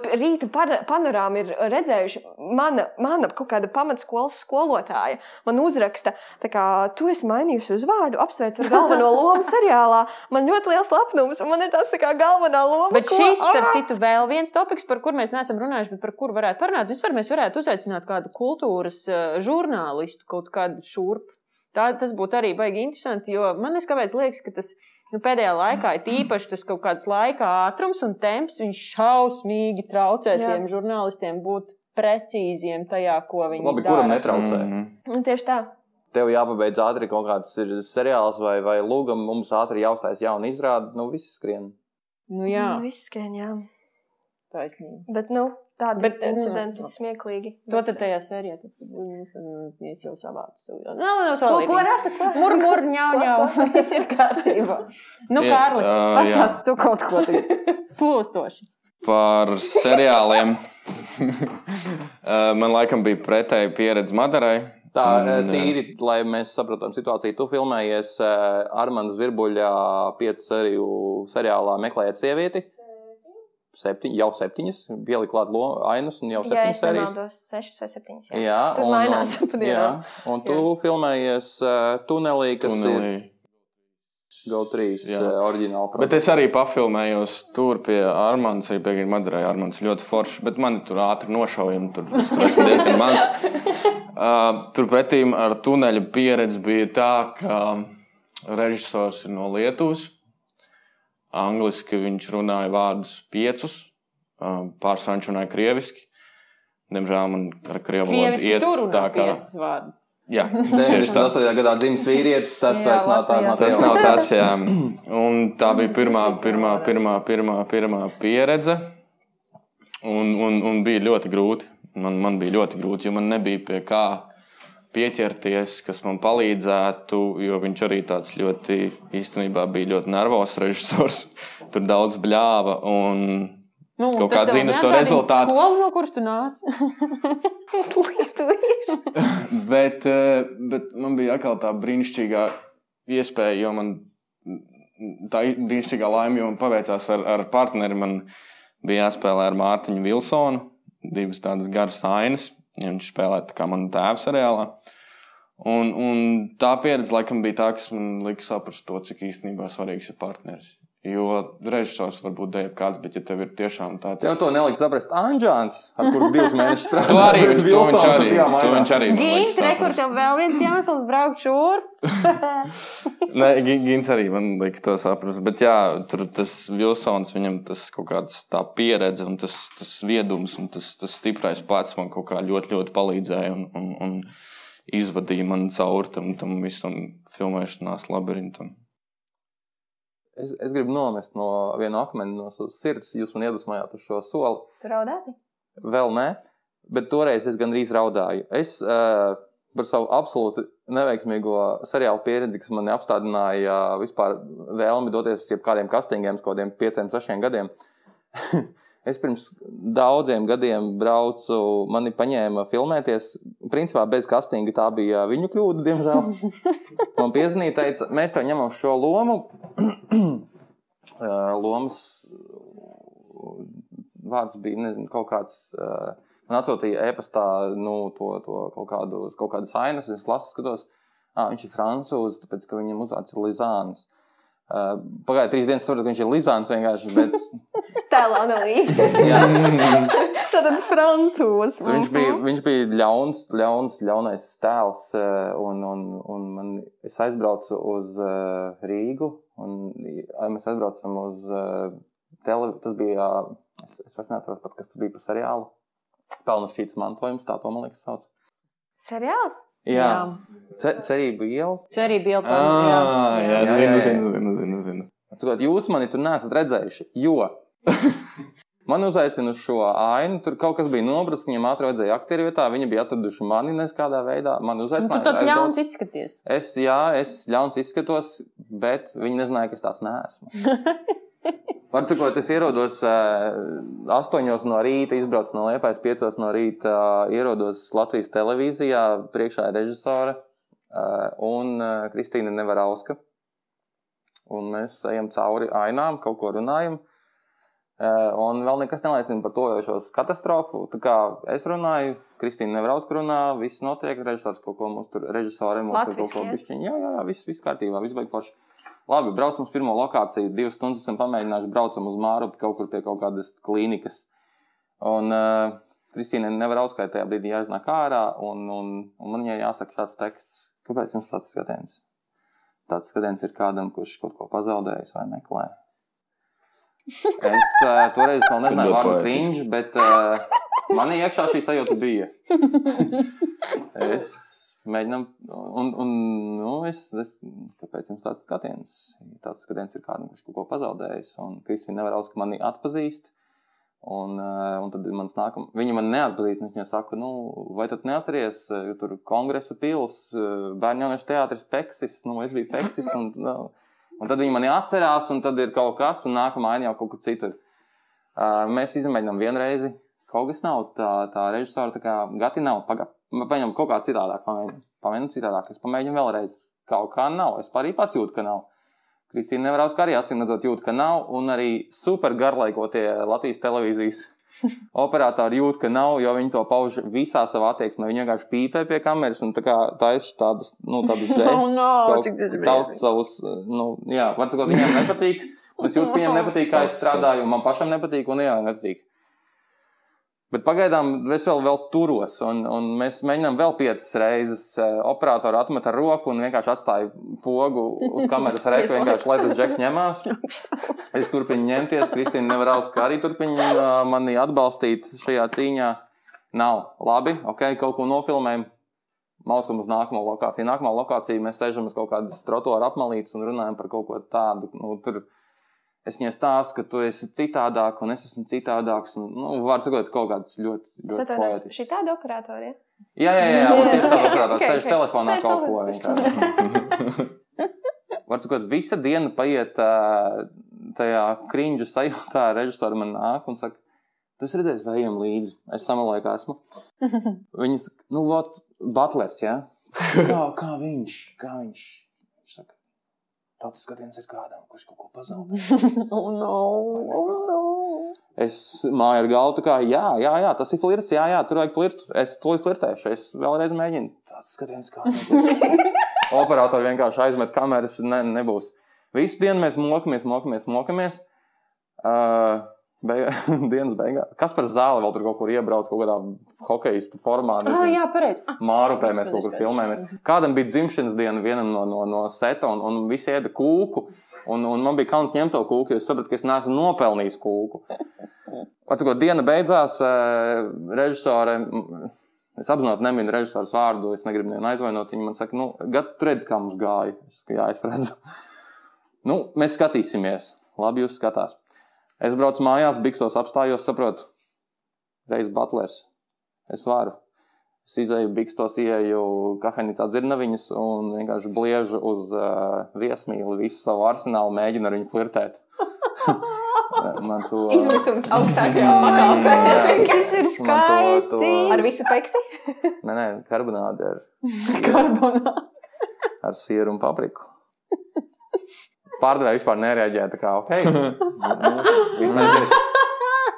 par- panorāmu ir redzējuši, mana, mana kaut kāda pamatskolas skolotāja man uzraksta, kā tu esi mainījusi uzvārdu, apsveic ar galveno (laughs) lomu seriālā. Man ļoti liels lepnums, un man ir tās tā kā galvenā loma. Bet ko- šis, starp citu, vēl viens topoks, par kur mēs neesam runājuši, bet par kuru varētu parunāt. Vispār mēs varētu uzaicināt kādu kultūras uh, žurnālistu, kaut kādu šurp Tā, tas būtu arī baigi interesanti, jo man es kāpēc liekas, ka tas nu, pēdējā laikā ir īpaši tas kaut kāds laika ātrums un temps, viņš šausmīgi traucē Jā. tiem žurnālistiem būt precīziem tajā, ko viņi Labi, dara. kuram netraucē? Mhm. Nu, tieši tā. Tev jāpabeidz ātri kaut kāds ir seriāls vai, vai lūgam, mums ātri jāuzstājas jauna izrāde, nu viss skrien. Nu, jā, Nu, Viss skrien, jā. taisnība. Bet, nu, tādi Bet, nu, incidenti nu, smieklīgi. To tad tajā sērijā, tad mums tad, nu, es jau savācu. Nav, nav Ko, savādāk. ko rasa? Ko? Mur, mur, (laughs) ņau, Ko, ņau. ko? (laughs) Viss ir kārtībā. Nu, Jā, Kārli, jā. pastāsti tu kaut ko tagad. (laughs) Plūstoši. Par seriāliem. Eh, Man laikam bija pretēji pieredze Madarai. Tā Un, mm, tīri, lai mēs saprotam situāciju, tu filmējies Armānas Virbuļā piecu seriju seriālā Meklējot sievieti. Septiņ, jau septiņas, pielikt klāt ainas un jau Jā, septiņas es serijas. nemaldos, sešas vai septiņas. Jā, Jā, Tur mainās (laughs) pa un, dienām. jā, un tu filmējies uh, tunelī, kas Tunelī. Ir GO3 Jā. uh, oriģināla. Bet es arī pafilmējos tur pie Armānas, arī pie Madarai. Armāns ļoti foršs, bet man tur ātri nošaujami. Tur (laughs) es tur esmu diezgan maz. Uh, Turpretī ar tuneļa pieredzi bija tā, ka režisors ir no Lietuvas. Angliski viņš runāja vārdus piecus, pārsvarā viņš runāja krieviski. Diemžēl man ar krievu valodu un tā vārdus. Jā, tieši tā. 98. gadā dzimis vīrietis, tas Jā, vairs nav nav Tas tev. nav tas, jā. Un tā bija pirmā, pirmā, pirmā, pirmā, pirmā pieredze. Un, un, un bija ļoti grūti. Man, man bija ļoti grūti, jo man nebija pie kā pieķerties, kas man palīdzētu. Jo viņš arī tāds ļoti, īstenībā, bija ļoti nervozs režisors. (laughs) Tur daudz bļāva. Un Nu, Kaut kā zinas to rezultātu. Skolu, no kuras tu nāc. (laughs) (laughs) Bet, eh, bet man bija atkal tā brīnišķīgā iespēja, jo man tā brīnišķīgā laime, jo man paveicās ar, ar partneri. Man bija jāspēlē ar Mārtiņu Vilsonu, divas tādas garas ainas. Viņš spēlēja tā kā manu tēvu seriālā. Un, un tā pieredze laikam bija tā, kas man lika saprast to, cik īstenībā svarīgs ir partneris. Jo režisors var būt dēļ kāds, bet ja tev ir tiešām tāds. Tev to neliks saprast Anģāns, ar kuru divus mēnešus strādāja. Arī, to viņš Vilsons un arī, mainā. viņš arī man lika Gīns, re, kur saprast. tev vēl viens iemesls braukt šur. (laughs) Nē, Gins arī man lika to saprast. Bet jā, tur tas Vilsons, viņam tas kaut kāds tā pieredze un tas, tas viedums un tas, tas stiprais plecs man kaut kā ļoti, ļoti palīdzēja un, un, un izvadīja man cauri tam, tam visam filmēšanās labirintam. Es, es gribu nomest no viena akmeni no savas sirds. Jūs man iedvesmojāt uz šo soli. Tu raudāsi? Vēl nē, bet toreiz es gandrīz raudāju. Es uh, par savu absolūti neveiksmīgo seriālu pieredzi, kas man apstādināja uh, vispār vēlmi doties uz kādiem kastingiem, uz kaut kādiem pieciem, sešiem gadiem. (laughs) es pirms daudziem gadiem braucu, mani paņēma filmēties. Principā bez kastinga tā bija viņu kļūda, diemžēl. (laughs) Man piezvanīja, teica, mēs tev ņemam šo lomu. (clears throat) Uh, Lomas vārds bija nezinu, kaut kāds. Uh, man atsūtīja e-pastā nu, to, to kaut, kādu, kaut kādas ainas, un es lasu, skatos, ah, viņš ir francūzs, tāpēc ka viņam uzvārds ir Lizāns. Uh, Pagāja trīs dienas, tur viņš ir Lizāns vienkārši. Bet, (laughs) Tēla analīze. (laughs) (laughs) Tātad francūzs. Viņš bija, viņš bija ļauns, ļauns, ļaunais tēls, un, un, un man, es aizbraucu uz uh, Rīgu, un ja, mēs aizbraucam uz uh, televizīiju. Tas bija, es, es vairs neatceros pat, kas tas bija par seriālu. Pelnu šķīts mantojums, tā to man liekas sauc. Seriāls? Jā, Ce, cerība iela. Cerība jau Ah, jā, jā, Jā, zinu, jā, jā. zinu, zinu, zinu, zinu. Cikot, jūs mani tur neesat redzējuši, jo (laughs) man uzaicina uz šo ainu. Tur kaut kas bija nobrucis, viņiem ātri vajadzēja aktieru vietā. Viņi bija atraduši mani neskādā veidā. Man Nu, uzaicināja. tu tāds ļauns izskaties. Es, jā, es ļauns izskatos, bet viņi nezināja, ka es tāds neesmu. (laughs) Varbūt es ierados uh, 8 no rīta, izbraucu no Liepājas 5 no rīta, uh, ierados Latvijas televīzijā, priekšā ir režisore uh, un uh, Kristīna Nevarauska. Un mēs ejam cauri ainām, kaut ko runājam. Uh, un vēl nekas neliecina par to jošos katastrofu. Tā kā es runāju, Kristīna Nevarauska runā, viss notiek, režisors kaut ko mums tur, režisori mums tur kaut ko bišķiņ. Jā, jā, jā, viss, viss kārtībā, viss beigas forši. Labi, braucam uz pirmo lokāciju. Divas stundas esam pamēģinājuši, braucam uz Mārupi kaut kur pie kaut kādas klīnikas. Un uh, Kristīna nevar uzskaitīt tajā brīdī jāiznāk ārā, un, un, un man viņai jāsaka šāds teksts, Kāpēc jums tāds skatiens? Tāds skatiens ir kādam, kurš kaut ko pazaudējis vai meklē. (laughs) Es uh, toreiz vēl nezināju vārdu cringe, bet uh, manī iekšā šī sajūta bija. (laughs) Es mēģinām, un, un nu, es, es, kāpēc jums tāds skatiens? Tāds skatiens ir kādam, kurš kaut ko pazaudējis, un Kristīna nevar uzskatīt, ka mani atpazīst. Un, uh, un tad man nākam, viņa man neatpazīst. un Es viņai saku, nu, vai tu neatceries, uh, tur kongresa pils, uh, bērnu jauniešu teātris Peksis, nu, es biju Peksis. Un, nu, un tad viņi mani atcerās, un tad ir kaut kas, un nākamā aina jau kaut kur citur. Mēs izmēģinām vienreizi. Kaut kas nav tā, tā režisora, tā kā gati nav. Paga, paņem kaut kā citādāk, pamēģinām. Pamēģinām citādāk, es pamēģinu vēlreiz. Kaut kā nav. Es arī pats jūtu, ka nav. Kristīna Nevarauska arī acīm redzot jūt, ka nav. Un arī super garlaikotie Latvijas televīzijas (laughs) operatori jūt, ka nav, jo viņi to pauž visā savā attieksmē. Viņi vienkārši pīpē pie kameras un tā kā taisa tādas, nu, tādas (laughs) žestus. Oh, no, briesmīgi. savus, nu, jā, var teikt, viņiem nepatīk. Es jūtu, ka viņiem nepatīk, kā es strādāju, un man pašam nepatīk, un jā, nepatīk. Bet pagaidām es vēl, vēl turos, un, un mēs mēģinām vēl piecas reizes. eh, Operatoru atmet ar roku un vienkārši atstāja pogu uz kameras (laughs) reku, vienkārši lai tas džeks ņemās. (laughs) Es turpinu ņemties, Kristīna Nevarauska arī turpina uh, mani atbalstīt šajā cīņā. Nav labi, ok, kaut ko nofilmējam. Maucam uz nākamo lokāciju. Nākamā lokācija mēs sēžam uz kaut kādas trotuāra apmalītes un runājam par kaut ko tādu. Nu, tur es viņai stāstu, ka tu esi citādāk, un es esmu citādāks. Un, nu, var sakot, kaut kāds ļoti, Es ļoti atvainojos, poetisks. šī tāda operatorija. Jā, jā, jā, jā un tieši tādā operātorā Ok, sēž ok. telefonā Sēž kaut ko. Var sakot, visa diena paiet tajā krinģa sajūtā, režisori man nāk un saka, tu esi redzējis, vai ejam līdzi. Es samalēju, kā esmu. (laughs) Viņi saka, nu, vot, Butlers, jā? Kā, kā viņš, kā viņš? Tāds skatiens ir kādam, kurš kaut ko pazaudē. Oh, (laughs) no, oh, no. Es māju ar galvu, kā, jā, jā, jā, tas ir flirts, jā, jā, tur vajag flirtu. Es to flirtēšu, es vēlreiz mēģinu. Tas skatiens kā. (laughs) Operatori vienkārši aizmet kameras, ne, nebūs. Visu dienu mēs mokamies, mokamies, mokamies. Uh, beig (laughs) dienas beigās. Kas par zāli vēl tur kaut kur iebrauc, kaut kādā hokeja formā? Ah, jā, pareizi. Ah, Mārupē mēs kaut kur filmējamies. Kādam bija dzimšanas diena vienam no, no, no seta, un, un visi ēda kūku. Un, un man bija kauns ņemt to kūku, jo es sapratu, ka es neesmu nopelnījis kūku. Atcīmot, diena beidzās, eh, režisore. mm, Es apzināti neminu režisoru vārdu, es negribu nevienu aizvainot. Viņa man saka, nu, gat, tu redzi, kā mums gāja. Es jā, es redzu. Nu, mēs skatīsimies. Labi, jūs skatās. Es braucu mājās, bikstos apstājos, saprotu, reiz butlers. Es varu. Es izēju bikstos, ieeju kafejnīcā dzirnaviņas un vienkārši bliežu uz uh, viesmīli visu savu arsenālu, mēģinu ar viņu flirtēt. (laughs) Man to Izmisums augstākajā Mm, pakāpē. Tas ir Man to- skaisti. to- Ar visu peksi? Nē, nē, karbonāde ar, (laughs) Karbonā. ar sieru un papriku. (laughs) Pārdevēja vispār nereaģēja. Tā kā, aiziet. (laughs)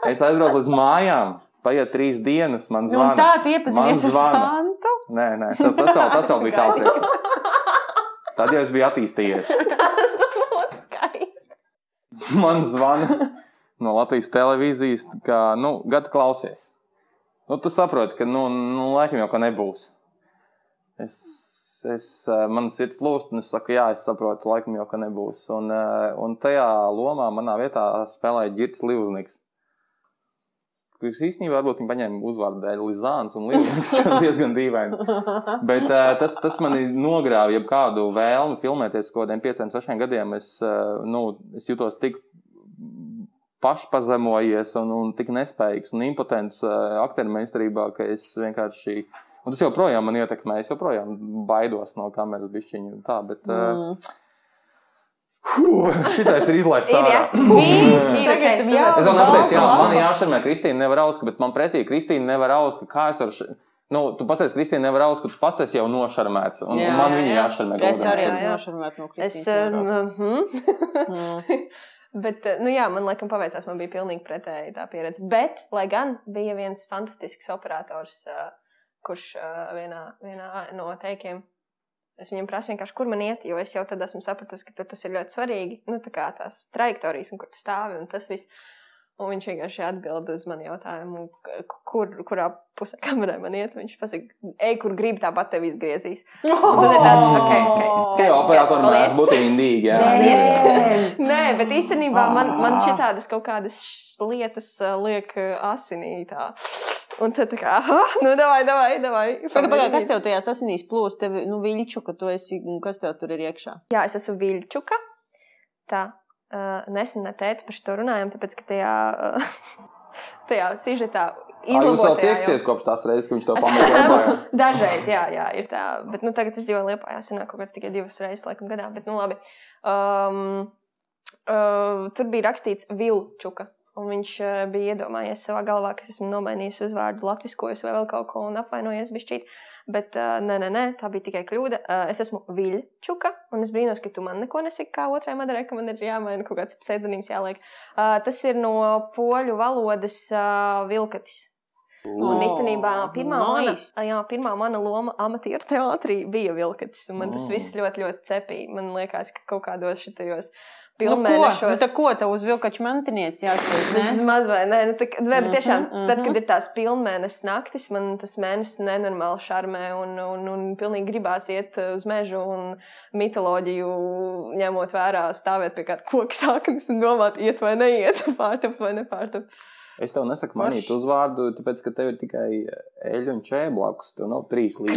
Es aizbraucu līdz mājām. Paiet trīs dienas, man Nu, un zvana. tā tu iepazinies ar. Santu. Nē, nē, tas, tas, vēl, tas vēl bija tālāk. Tad jau es biju attīstījies. Tas būtu skaisti. Man zvana no Latvijas televīzijas, ka, nu, gada klausies. Nu, tu saproti, ka, nu, nu laikam jau ka nebūs. Es, es, eh, man sirds lūst, un es saku, jā, es saprotu, laikam jau ka nebūs. Un, eh, un tajā lomā manā vietā spēlēja Girts Livzniks. Kurš īstenībā varbūt viņa paņēma uzvārdu dēļ Lizāns un Livzniks (laughs) diezgan dīvaini. Bet uh, tas, tas manī nogrāva jebkādu vēlmi filmēties kaut kādiem pieciem, sešiem gadiem. Es, nu, es jutos tik pašpazemojies un, un tik nespējīgs un impotents aktieru meistarībā, ka es vienkārši. Un tas joprojām man ietekmē. Es joprojām baidos no kameras bišķiņa un tā. Bet, uh, mm. Šitais ir izlaists Ir, ārā. Viņš Ir, tagad jau Es vēl nepateicu, jā, man jāšarmē Kristīna Nevarauska, bet man pretī Kristīna Nevarauska, kā es ar šo. Nu, tu pasaki, Kristīna Nevarauska, tu pats esi jau nošarmēts, un, Jā, un man viņa jā. jāšarmē. Es arī esmu jā. nošarmēta no Es, Kristīnas. uh, mhm. Mm. (laughs) Bet, eh, nu jā, man laikam paveicās, man bija pilnīgi pretēji tā pieredze. Bet, lai gan bija viens fantastisks operators, eh, kurš eh, vienā, vienā no teikiem, es viņam prasu vienkārši, kur man iet, jo es jau tad esmu sapratusi, ka tas ir ļoti svarīgi, nu tā kā tās trajektorijas un kur tu stāvi un tas viss. Un viņš vienkārši atbild uz manu jautājumu, kur, kurā pusē kamerā man iet. Viņš pasaka, ej, kur gribi, tāpat tevi izgriezīs. Un tad ir tāds, ok, ok, Jā, skaidrs, operatori skaidrs, mēdz būt paldies. indīgi. Jā. Nē, Nē, bet īstenībā man, man šitādas kaut kādas lietas uh, liek uh, asinī tā. Un tad tā kā, ah, nu, davai, davai, davai. Pagaid, pagaid, kas tev tajā asinīs plūst? Tev, nu, viļķu, ka tu esi, un kas tev tur ir iekšā? Jā, es esmu Viļčuka. Tā, uh, nesen ar tēti par šo runājām, tāpēc, ka tajā, uh, (laughs) tajā sižetā Jūs jau- tiekties kopš tās reizes, kad viņš to pamanīja. (laughs) Dažreiz, jā, jā, ir tā. Bet nu, tagad es dzīvoju Lietpā, jā, sanāk kaut kāds tikai divas reizes, laikam, gadā. Bet, nu, labi. Um, uh, tur bija rakstīts Vilčuka. Un viņš uh, bija iedomājies savā galvā, ka es esmu nomainījis uzvārdu, latviskojis vai vēl kaut ko un apvainojies bišķīt. Bet uh, nē, nē, nē, tā bija tikai kļūda. Uh, es esmu Viļčuka, un es brīnos, ka tu man neko nesaki kā otrai madarai, ka man ir jāmaina kaut kāds pseidonīms jāliek. Tas ir no poļu valodas uh, vilkatis. Un īstenībā pirmā, nice. mana, jā, pirmā mana loma amatieru teātrī bija vilkatis. Man tas Mm. viss ļoti, ļoti cepīja. Man liekas, ka kaut kādos šitajos Nu, ko? pilnmēnešos. Nu, ko tev uz vilkaču mantinieci jāsaka? Vismaz vai nē, nu, tā, vai, bet tiešām, Mhm, tad, mhm. kad ir tās pilnmēnesis naktis, man tas mēnesis nenormāli šarmē un, un, un pilnīgi gribās iet uz mežu un mitoloģiju ņemot vērā, stāvēt pie kāda koka saknes un domāt, iet vai neiet, (laughs) pārtapt vai nepārtapt. Es tev nesaku manīt uzvārdu, tāpēc, ka tev ir tikai eļļa un čēja blakus. Tev nav trīs (laughs) (laughs)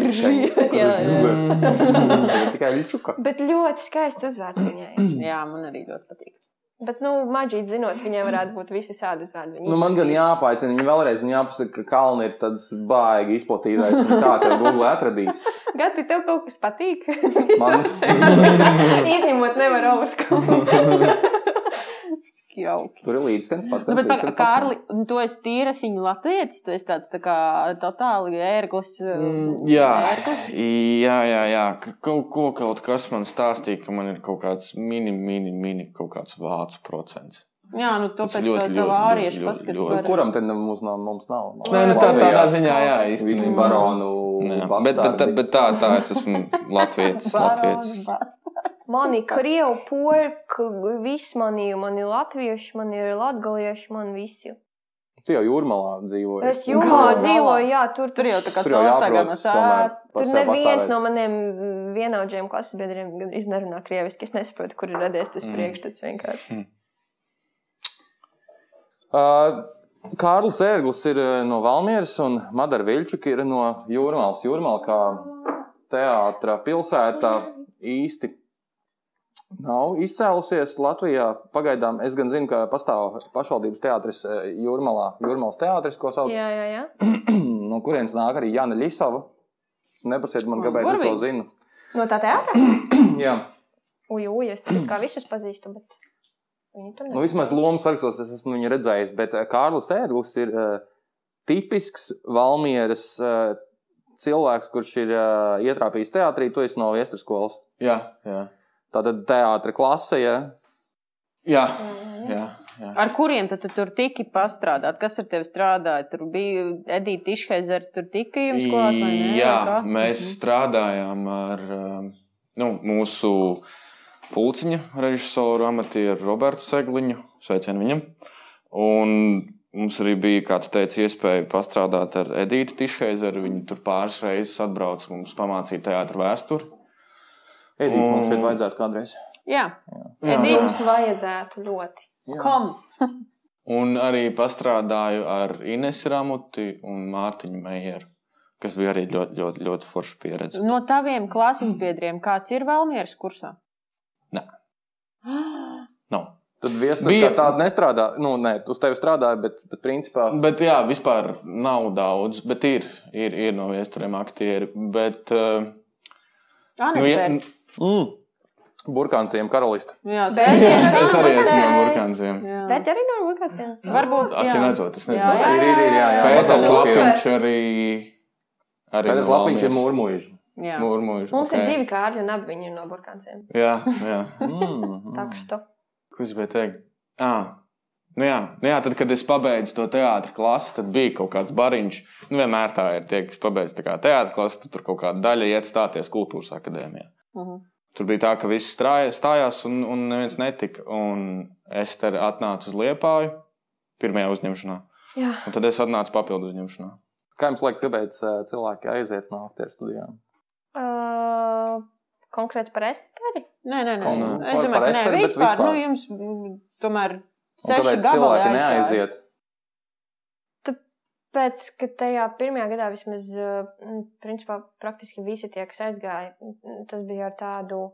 ir tikai ļučuka. Bet ļoti skaists uzvārds viņai. (clears throat) Jā, man arī ļoti patīk. Bet, nu, maģīt zinot, viņai varētu būt visi šādi uzvārdi. Nu, man gan izlasīs. jāpaicina viņa vēlreiz, un jāpasaka, ka kalni ir tāds baigi izplatītais, un kā tev Google atradīs. (laughs) Gati, tev kaut kas patīk? Man, Izņemot nevaru uzskaut. Jauki. tur ir līdzskans pats. Nu, bet, pag-. Kārli, nu, tu esi tīras viņa latvietis, tu esi tāds tā kā totāli ērglis. Mm, Jā, ērglis. jā, jā, jā. Ka Kaut ko kaut kas man stāstīja, ka man ir kaut kāds mini, mini, mini kaut kāds vācu procents. Jā, nu, tu Tas pēc ļoti, paskatīt. ļoti. var- Kuram tad mums nav? Mums nav. Nē, nu, tā, tādā ziņā, jā, Visi īstenībā. baronu. Jā, bet, bet, bet tā, tā es esmu (laughs) latvietis. latvietis. Mani krievu, poļu, viss mani, mani latvieši, mani ir latgalieši, man visi. Tu jau jūrmalā dzīvoji. Es jūrmā dzīvoju, jā, tur, Tur jau tā kā Tur jau tomēr sēta. par Tur neviens no maniem vienaudžiem klases biedriem nerunā krieviski. Es nesaprotu, kur ir radies tas Mm. priekšstats vienkārši. Uh, Kārlis Ērglis ir uh, no Valmieras un Madara Viļčuka ir no Jūrmālas. Jūrmāla kā teātra pilsēta īsti nav izcēlusies Latvijā. Pagaidām es gan zinu, ka pastāv pašvaldības teātris uh, Jūrmalā, Jūrmālas teātris, ko sauc, Jā, jā, jā. (clears throat) no kurienes nāk arī Jana Ļisava. Neprasiet man, kāpēc es to zinu. No tā teātra? (clears throat) Jā. Uj, uj, es tagad kā visus pazīstu, bet viņi tur Nu, vismaz lomas sarakstos es esmu viņu redzējis, bet eh, Kārlis Ērglis ir uh, tipisks Valmieras uh, cilvēks, kurš ir uh, ietrāpījis teātrī. Tu esi no Viestures skolas. Jā, jā. Tātad teātra klase, ja Jā, jā, jā. Ar kuriem tad tu tur tiki pastrādāt? Kas ar tevi strādāja? Tur bija Edita Išheizera, tur tika jums klāt, vai ne? Jā, mēs strādājām ar um, nu, mūsu pulciņa režisoru, amatieru Robertu Segliņu. Sveicienu viņam. Un mums arī bija, kā tu teici, iespēja pastrādāt ar Edītu Tišheizeru. Viņa tur pāris reizes atbrauca mums pamācīt teātru vēsturi. Edita mums šeit Un- vajadzētu kādreiz. Jā. Jā. Edita. Mums vajadzētu ļoti. Kom. (laughs) Un arī pastrādāju ar Inesu Ramuti un Mārtiņu Meijeru, kas bija arī ļoti, ļoti, ļoti forša pieredze. No taviem klases biedriem kāds ir Valmieras kursā? Nē. (gasps) Nav. Tad viestura Bija- tāda nestrādā. Nu, nē, uz tevi strādāja, bet, bet principā. Bet, jā, vispār nav daudz, bet ir, ir, ir no viesturiem aktieri. Bet, uh, nu, ja. Mm. Burkānciem karalista. Jā, Bet- es arī esmu no burkāniem. Jā. Bet arī no vokācijām. Varbūt. Acīm redzot, es nezinu. jā, Ir, ir, ir, jā, jā. Pēc. Lapiņš arī. arī no Lapiņš ir mūrmuļš. Jā. Mūrmuļš. Mums ok. ir divi kārļi, un abi viņi ir no burkānciem. Jā, jā. Mm. Tā kā što. Ko es gribēju teikt? Ah. Nu jā, nu jā, tad, kad es pabeidzu to teātris klasi, tad bija kaut kāds bariņš. Nu, vienmēr tā ir. Tie, kas pabeidz teātris klasi, tad tur kaut kāda daļa iet stāties kultūras akadēmijā. Mhm. Tur bija tā, ka visi strāja, stājās un, un neviens netika. Un es te atnācu uz Liepāju pirmajā uzņemšanā. Jā. Un tad es atnācu papildu uzņemšanā. Kā jums liekas, kāpēc cilvēki aiziet no aktieru studijām? Uh, konkrēti par esteri? Nē, nē, nē. Kaut Es domāju, ka nē, vispār, vispār. nu, jums tomēr Un seši gabali cilvēki aizgāja. Neaiziet? Pēc, ka tajā pirmajā gadā vismaz, mm, principā, praktiski visi tie, kas aizgāja, mm, tas bija ar tādu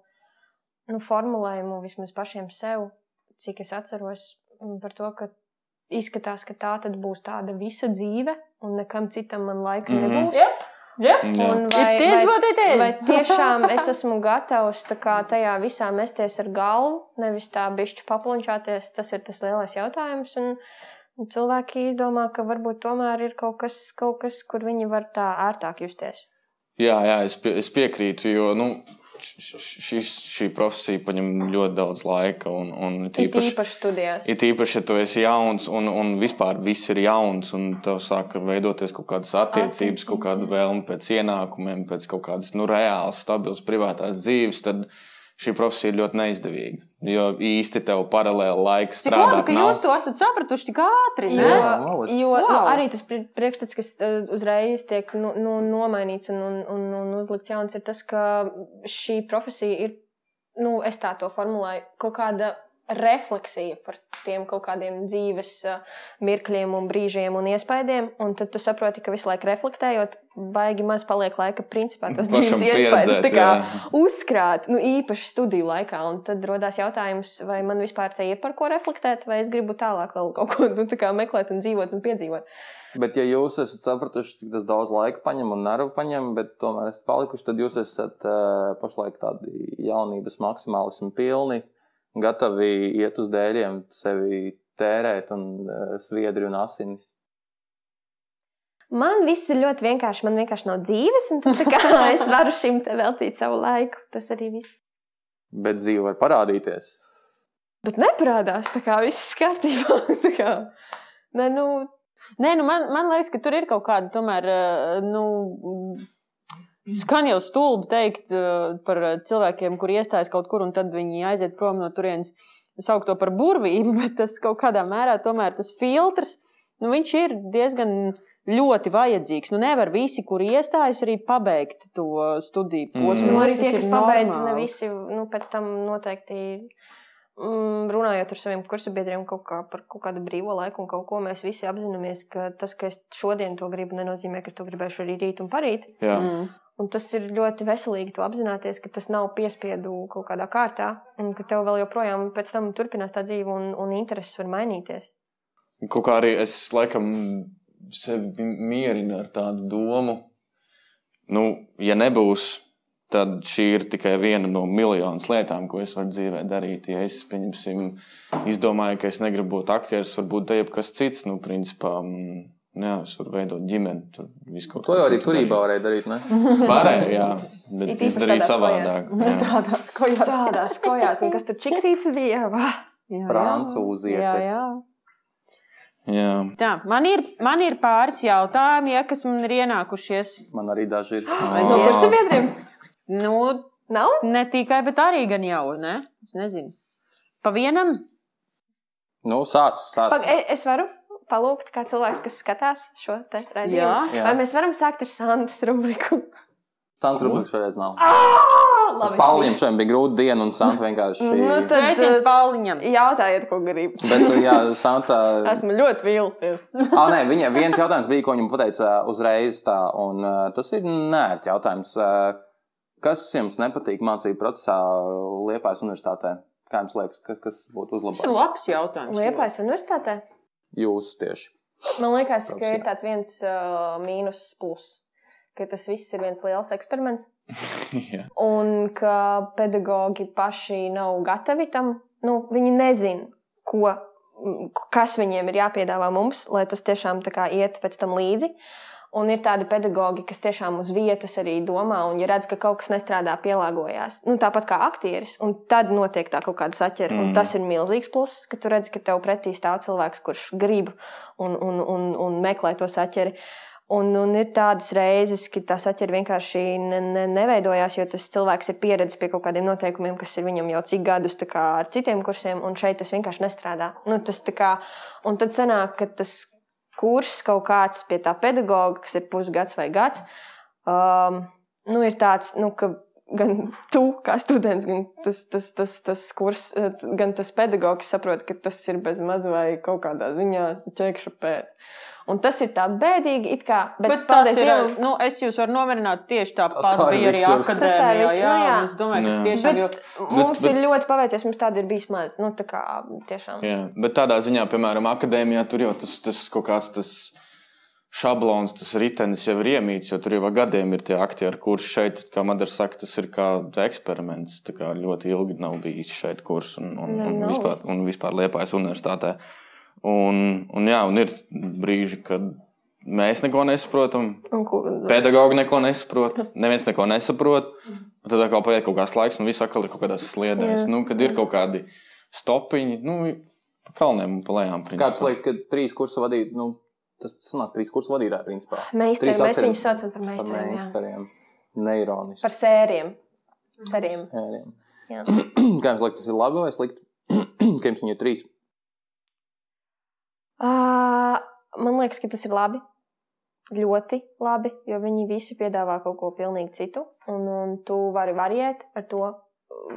nu, formulējumu vismaz pašiem sev, cik es atceros mm, par to, ka izskatās, ka tā tad būs tāda visa dzīve, un nekam citam man laika Mhm. nebūs. Jep. Jep. Jā. Un It vai, is vai, what it is. vai (laughs) tiešām es esmu gatavs kā tajā visā mesties ar galvu, nevis tā bišķi paplunčāties, tas ir tas lielais jautājums. Un cilvēki izdomā, ka varbūt tomēr ir kaut kas, kaut kas kur viņi var tā ērtāk justies. Jā, jā es, pie, es piekrītu, jo nu, šis, šī profesija paņem ļoti daudz laika. Un, un It tīpaši, īpaši studijās. it īpaši, ja tu esi jauns un, un vispār viss ir jauns, un tev sāk veidoties kaut kādas attiecības, kaut kāda vēlme pēc ienākumiem, pēc kaut kādas nu, reālas, stabilas privātās dzīves, tad šī profesija ir ļoti neizdevīga. Jo īsti tev paralēli laiks Cik labi, ka nav. jūs to esat sapratuši tik ātri. Jo, ne? Jā, jo wow. nu, arī tas pri- priekšstats, kas uh, uzreiz tiek nu, nu, nomainīts un, un, un, un uzlikts jauns, ir tas, ka šī profesija ir, nu, es tā to formulēju, kaut kāda refleksija par tiem kaut kādiem dzīves uh, mirkļiem un brīžiem un iespaidiem. Un tad tu saproti, ka visu laiku reflektējot, baigi maz paliek laika principā tos dzīves jā. uzkrāt, nu, īpaši studiju laikā. Un tad rodās jautājums, vai man vispār te ir par ko reflektēt, vai es gribu tālāk vēl kaut ko nu, meklēt un dzīvot un piedzīvot. Bet, ja jūs esat sapratuši, cik tas daudz laika paņem un nervu paņem, bet tomēr esat palikuši, tad jūs esat uh, pašlaik tādi jaunības maksimālismi pilni, gatavi iet uz dēļiem, sevi tērēt un uh, sviedri un asinis. Man viss ir ļoti vienkārši. Man vienkārši nav dzīves, un tad, tā kā, (laughs) es varu šim te veltīt savu laiku. Tas arī viss. Bet dzīve var parādīties. Bet neparādās tā kā viss kārtībā. (laughs) Tā kā, ne, nu, Nē, nu man, man liekas, ka tur ir kaut kāda tomēr. eh, Nu, Skan jau stulbi teikt eh, par cilvēkiem, kuri iestājas kaut kur un tad viņi aiziet prom no turienes. Saukt to par burvību, (laughs) bet tas kaut kādā mērā tomēr tas filtrs, nu, viņš ir diezgan ļoti vajadzīgs. Nu, nevar visi, kuri iestājas, arī pabeigt to studiju posmu. Mm. nu arī tie, kas pabeidz, ne normāli. visi nu, pēc tam noteikti. Mm, runājot ar saviem kursabiedriem kaut kā par kaut kādu brīvo laiku un kaut ko, mēs visi apzināmies, ka tas, ka es šodien to gribu, nenozīmē, ka es to gribēšu arī rīt un parīt. Jā. Mm. Un tas ir ļoti veselīgi to apzināties, ka tas nav piespiedu kaut kādā kārtā, un ka tev vēl joprojām pēc tam turpinās tā dzīve, un, un intereses var mainīties. Kaut kā arī es laikam sevi mierinu ar tādu domu, nu, ja nebūs, tad šī ir tikai viena no miljoniem lietām, ko es varu dzīvē darīt. Ja es, pieņemsim, izdomāju, ka es negribu būt aktieris, varbūt te jebkas cits, nu, principā, mm, jā, es varu veidot ģimeni. Tur To ko jau arī turībā varēja darīt. (laughs) Varēja, jā, bet izdarīju tādās savādāk. jā. (laughs) Tādās kojās. Tādās kojās, un kas tur čiksīts bija? Vā! Jā, jā. Jā, jā. Jā. Tā, man ir, man ir pāris jautājumi, ja, kas man ir ienākušies. Man arī daži ir. No Jā. kursabiedriem? Nu, Nav? ne tikai, bet arī gan jau, ne? Es nezinu. Pa vienam? Nu, sāc, sāc. Pag, e- es varu palūgt, kā cilvēks, kas skatās šo te raidījumu. Jā. Jā. Vai mēs varam sākt ar Santas rubriku? Sants Rubliks šoreiz nav. Ah, labi. Pauļiem šodien bija grūta diena, un Santa vienkārši. Nu, tad- Sveiciens Pauliņam! Jautājiet, ko gribat. Bet, jā, Santa. Esmu ļoti vīlusies. Ah, nē, viņa viens jautājums bija, ko viņam pateica uzreiz tā, un uh, tas ir nērts jautājums. Uh, kas jums nepatīk mācību procesā Liepājas universitātē? Kā jums liekas, kas, kas būtu Tas ir uzlabojums? labs jautājums. Liepais universitātē? Jūs tieši. Man liekas, ka Protams, ir tāds viens uh, mīnus plus. Ka tas viss ir viens liels eksperiments. (laughs) Jā. Un ka pedagoģi paši nav gatavi tam. Nu, viņi nezina, ko, kas viņiem ir jāpiedāvā mums, lai tas tiešām iet pēc tam līdzi. Un ir tādi pedagoģi, kas tiešām uz vietas arī domā, un, ja redz, ka kaut kas nestrādā, pielāgojās. Nu, tāpat kā aktieris, un tad notiek tā kaut kāda saķera. Mm. Un tas ir milzīgs pluss, ka tu redz, ka tev pretī stāv cilvēks, kurš grib un, un, un, un meklē to saķeri. Un, un ir tādas reizes, ka tā saķere vienkārši ne, ne, neveidojās, jo tas cilvēks ir pieredzējis pie kaut kādiem noteikumiem, kas ir viņam jau cik gadus ar citiem kursiem, un šeit tas vienkārši nestrādā. Nu, tas kā, un tad sanāk, ka tas kurs kaut kāds pie tā pedagoga, kas ir pusgads vai gads, um, nu, ir tāds, nu, ka gan tu, kā students, gan tas, tas, tas, tas kurs, gan tas pedagogs saprot, ka tas ir bez maz vai kaut kādā ziņā ķekša pēc. Un tas ir tā bēdīgi, it kā. Bet, Bet tas ir. Dievam, nu, es jūs varu nomierināt tieši tāpat, tā bija arī akadēmijā. Jā, jā, jā. es domāju, ka tiešām. Bet, jo... Mums bet, ir bet... ļoti paveicies, mums tāda ir bijis maz. Nu, tā kā tiešām. Jā, bet tādā ziņā, piemēram, akadēmijā tur jau tas, tas kaut kāds tas šablons, tas ritenis jau ir iemīts, jo tur jau gadiem ir tie aktieri, kurš šeit, kā Madara saka, tas ir kā eksperiments. Tā kā ļoti ilgi nav bijis šeit kurs un, un, un, un, vispār, un vispār Liepājas universitātē. Un, un, jā, un ir brīži, kad mēs neko nesaprotam, pedagogi neko nesaprot, neviens neko nesaprot. Tad atkal paiet kaut kāds laiks, un viss atkal ir kaut kādās sliedēs. Jā. Nu, kad ir kaut kādi stopiņi, nu, pa kalniem un pa lejām. Principā. Kāds liek, ka trīs kursu vadīt, nu, tas sanāk trīs kursu vadītāji, principā. Meistari, mēs viņus saucam par meistariem. Par meistariem. Neironiski. Par sēriem. Sēriem. sēriem. (clears throat) Kā jums liekas, tas ir labi vai slikti? (clears throat) Kā jums viņi ir trīs? Uh, man liekas, ka tas ir labi. Ļoti labi, jo viņi visi piedāvā kaut ko pilnīgi citu. Un, un tu vari variēt ar to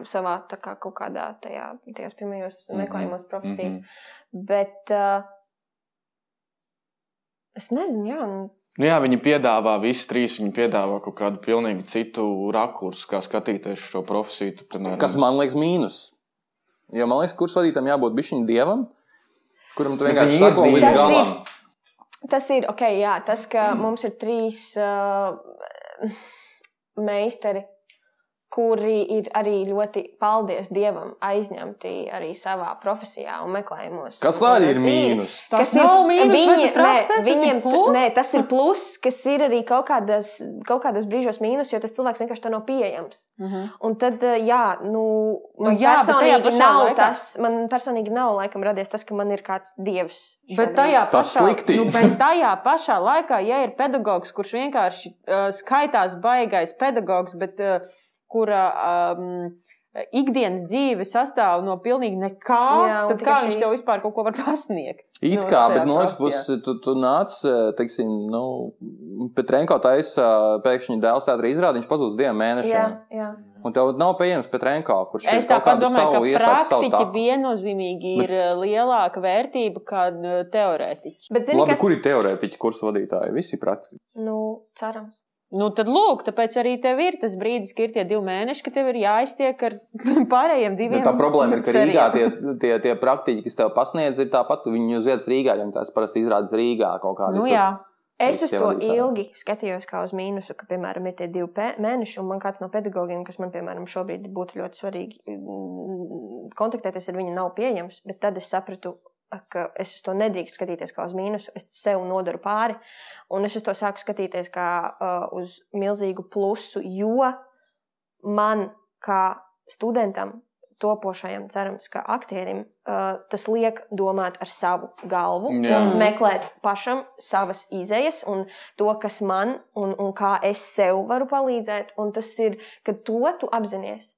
savā kā, kaut kādā tajā, tajos pirmajos mm -hmm. meklējumos profesijas. Mm -hmm. Bet uh, es nezinu, jā. Un... Nu jā, viņi piedāvā, visi trīs viņi piedāvā kaut kādu pilnīgi citu rakursu, kā skatīties šo profesiju. Piemēram. Kas man liekas mīnus? Jo man liekas, kurš vadītājam jābūt bišķiņam dievam, kuram tu vienkārši sako līdz tas galam. Ir, tas ir ok, jā, tas, ka mums ir trīs uh, meistari, kuri ir arī ļoti, paldies Dievam, aizņemti arī savā profesijā un meklējumos. Kas arī ir mīnus? Tas nav mīnus, viņi, nē, viņiem, nē, tas ir plus, kas ir arī kaut, kādas, kaut kādos brīžos mīnus, jo tas cilvēks vienkārši tā nav pieejams. Uh mhm. -huh. Un tad, jā, nu, man nu, jā, personīgi nav laikā. tas, man personīgi nav laikam radies tas, ka man ir kāds dievs. Bet tajā, pašā, nu, bet tajā pašā laikā, ja ir pedagogs, kurš vienkārši uh, skaitās baigais pedagogs, bet uh, kura um, ikdienas dzīve sastāv no pilnīgi nekā, Jā, tad kā viņš šī... tev vispār kaut ko var pasniegt? It kā, bet no otras puses, tu, tu nāc, eh, teiksim, nu, Petrenko taisa pēkšņi dēls teātra izrādi, viņš pazūd diviem mēnešiem. Jā, jā. Un tev nav pieejams Petrenko, kurš es ir kaut kādu domāju, savu ka praktiķi viennozīmīgi ir bet... Eh, lielāka vērtība kā eh, teorētiķi. Bet, zini, Labi, kas... kuri teorētiķi kursu vadītāji? Visi praktiķi. Nu, cerams. Nu, tad, lūk, tāpēc arī tev ir tas brīdis, ka ir tie divi mēneši, ka tev ir jāiztiek ar (laughs) pārējiem diviem. Ja tā problēma ir, ka Rīgā tie, tie, tie praktiķi, kas tev pasniedz, ir tāpat, viņi uz vietas Rīgā, viņam tās parasti izrādas Rīgā kaut kādā. Nu, jā. Es uz to ilgi skatījos kā uz mīnusu, ka, piemēram, ir tie divi mēneši, un man kāds no pedagogiem, kas man, piemēram, šobrīd būtu ļoti svarīgi mm, kontaktēties ar viņu, nav pieejams, bet tad es sapratu, ka es uz to nedrīkstu skatīties kā uz mīnusu, es sev nodaru pāri. Un es uz to sāku skatīties kā uh, uz milzīgu plusu, jo man, kā studentam, topošajam, cerams, ka aktierim, uh, tas liek domāt ar savu galvu Jā. un meklēt pašam savas izējas un to, kas man un, un kā es sev varu palīdzēt. Un tas ir, kad to tu apzinājies,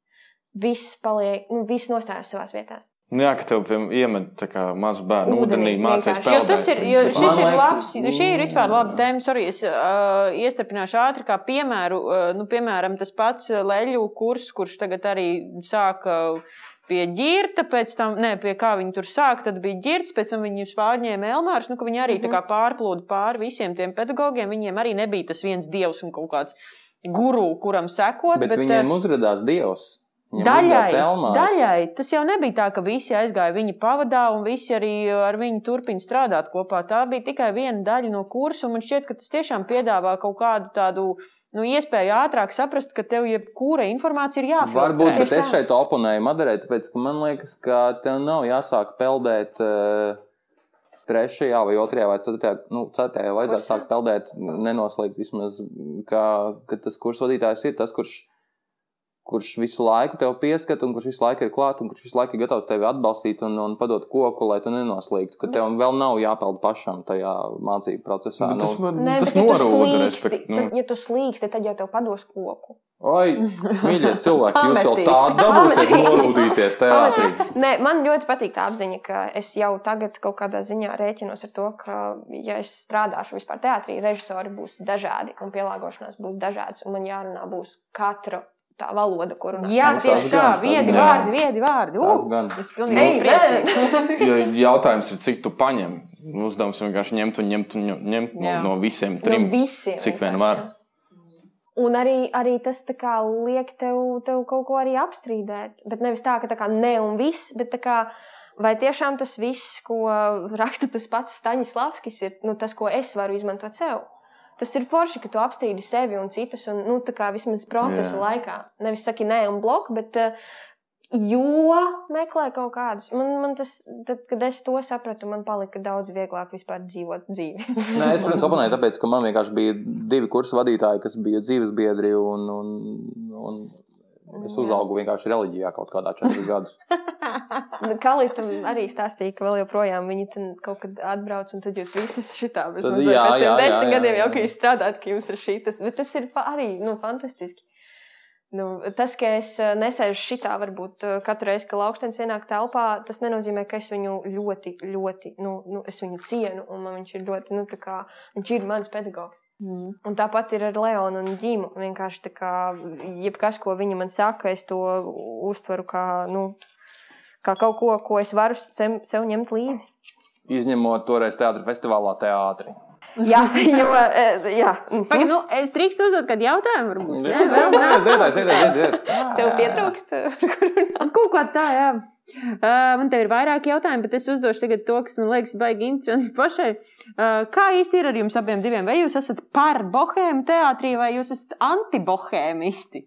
viss paliek, nu, viss nostājas savās vietās. Nu jā, ka tev iemet mazu bērnu ūdenī, mācīs peldēt. Jo tas ir, jo šis ir labs, šī ir vispār laba tēma. Sorry, es uh, iestarpināšu ātri kā piemēru. Uh, nu, piemēram, tas pats leļu kurs, kurš tagad arī sāka. Uh, pie ģirta, pēc tam, ne, pie kā viņi tur sāk, tad bija ģirts, pēc tam viņi pārņēma Elmārs, nu, ka viņi arī tā kā mhm. pārplūda pāri visiem tiem pedagogiem, viņiem arī nebija tas viens dievs un kaut kāds guru, kuram sekot. Bet, bet viņiem uzrādās dievs. Daļai, daļai tas jau nebija tā, ka visi aizgāja viņa pavadā un visi arī ar viņu turpina strādāt kopā. Tā bija tikai viena daļa no kursa, un man šķiet, ka tas tiešām piedāvā kaut kādu tādu nu, iespēju ātrāk saprast, ka tev jebkura informācija ir jāfiltrē. Varbūt, bet es šeit oponēju Madarē, tāpēc, ka man liekas, ka tev nav jāsāk peldēt. Uh, Trešajā vai otrajā vai ceturtajā, nu, ceturtajā vajadzētu sākt peldēt, nenoslēgt vismaz, ka, ka tas kurs vadītājs ir tas, kurš kurš visu laiku tev pieskat, un kurš visu laiku ir klāt, un kurš visu laiku ir gatavs tevi atbalstīt un, un padot koku, lai tu nenoslīgtu. Ka tev vēl nav jāpeld pašam tajā mācību procesā. Bet tas Nu, man Nē, tas ja norūda, slīksti, respekt. Nu. tad, ja tu slīksti, tad jau tev pados koku. Oi, (laughs) mīļie cilvēki, jūs vēl Pametīs. tā dabūsiet norūdīties teātrī. Nē, man ļoti patīk tā apziņa, ka es jau tagad kaut kādā ziņā rēķinos ar to, ka, ja es strādāšu vispār teātrī, režisori būs dažādi un pielāgošanās būs dažādas, un man jārunā būs katra tā valoda, ko runā. Jā, katrs tieši Tas tā, gan, tas viedi vārdi, viedi vārdi. Tas Uh, gan. Es pilnīgi. (laughs) Jo jautājums ir, cik tu paņem. Uzdevums vienkārši ņemt un ņemt un ņemt no, no visiem No trim. visiem. cik vien var. Un arī, arī tas kā liek tev, tev kaut ko arī apstrīdēt. Bet nevis tā, ka tā kā ne un viss, bet tā kā. Vai tiešām tas viss, ko raksta tas pats Staņislavskis, ir nu, tas, ko es varu izmantot sev? Tas ir forši, ka tu apstrīdi sevi un citus, un nu, tā kā vismaz procesa Jā. laikā. Nevis saki nē un bloku, bet uh, jo meklē kaut kādus. Man, man tas, tad, kad es to sapratu, man palika daudz vieglāk vispār dzīvot dzīvi. (laughs) Nē, es, protams, oponēju, tāpēc, ka man vienkārši bija divi kursu vadītāji, kas bija dzīves biedri, un, un, un es uzaugu vienkārši reliģijā kaut kādā četrus (laughs) gadus. (laughs) Nu, Kalīte arī stāstīja, ka vēl joprojām viņi kaut kad atbrauc, un tad jūs visi šitā mazliet jā, pēc jā, desmit jā, gadiem jā. jau, ka jūs strādājat, ka jums ir šī tas, bet tas ir arī, nu, fantastiski. Nu, tas, ka es eh, nesēžu šitā, varbūt eh, katru reizi, kad augstens ienāk telpā, tas nenozīmē, ka es viņu ļoti, ļoti, nu, nu es viņu cienu, un man viņš ir ļoti, nu, tā kā, viņš ir mans pedagogs. Mm. Un tāpat ir ar Leonu un Džimu. Vienkārši tā kā jebkas, ko viņi man saka, es to uztveru kā, nu, kā kaut ko, ko es varu sev, sev ņemt līdzi. Izņemot toreiz teātrī festivālā teātrī. Jā, (laughs) jo, eh, jā. Pagaid, nu, es drīkstu uzdot kādu jautājumu, varbūt. Jā, Ne, vēl jā, ziedāj, ziedāj, ziedāj, ziedāj. Tev pietrūkst, (laughs) kur runāt. Kaut kā tā, jā. Uh, man te ir vairāk jautājumu, bet es uzdošu tagad to, kas man liekas baigi interesants pašai. Uh, kā īsti ir ar jums abiem diviem? Vai jūs esat par bohēmu teātrī vai jūs esat anti-bohēmisti?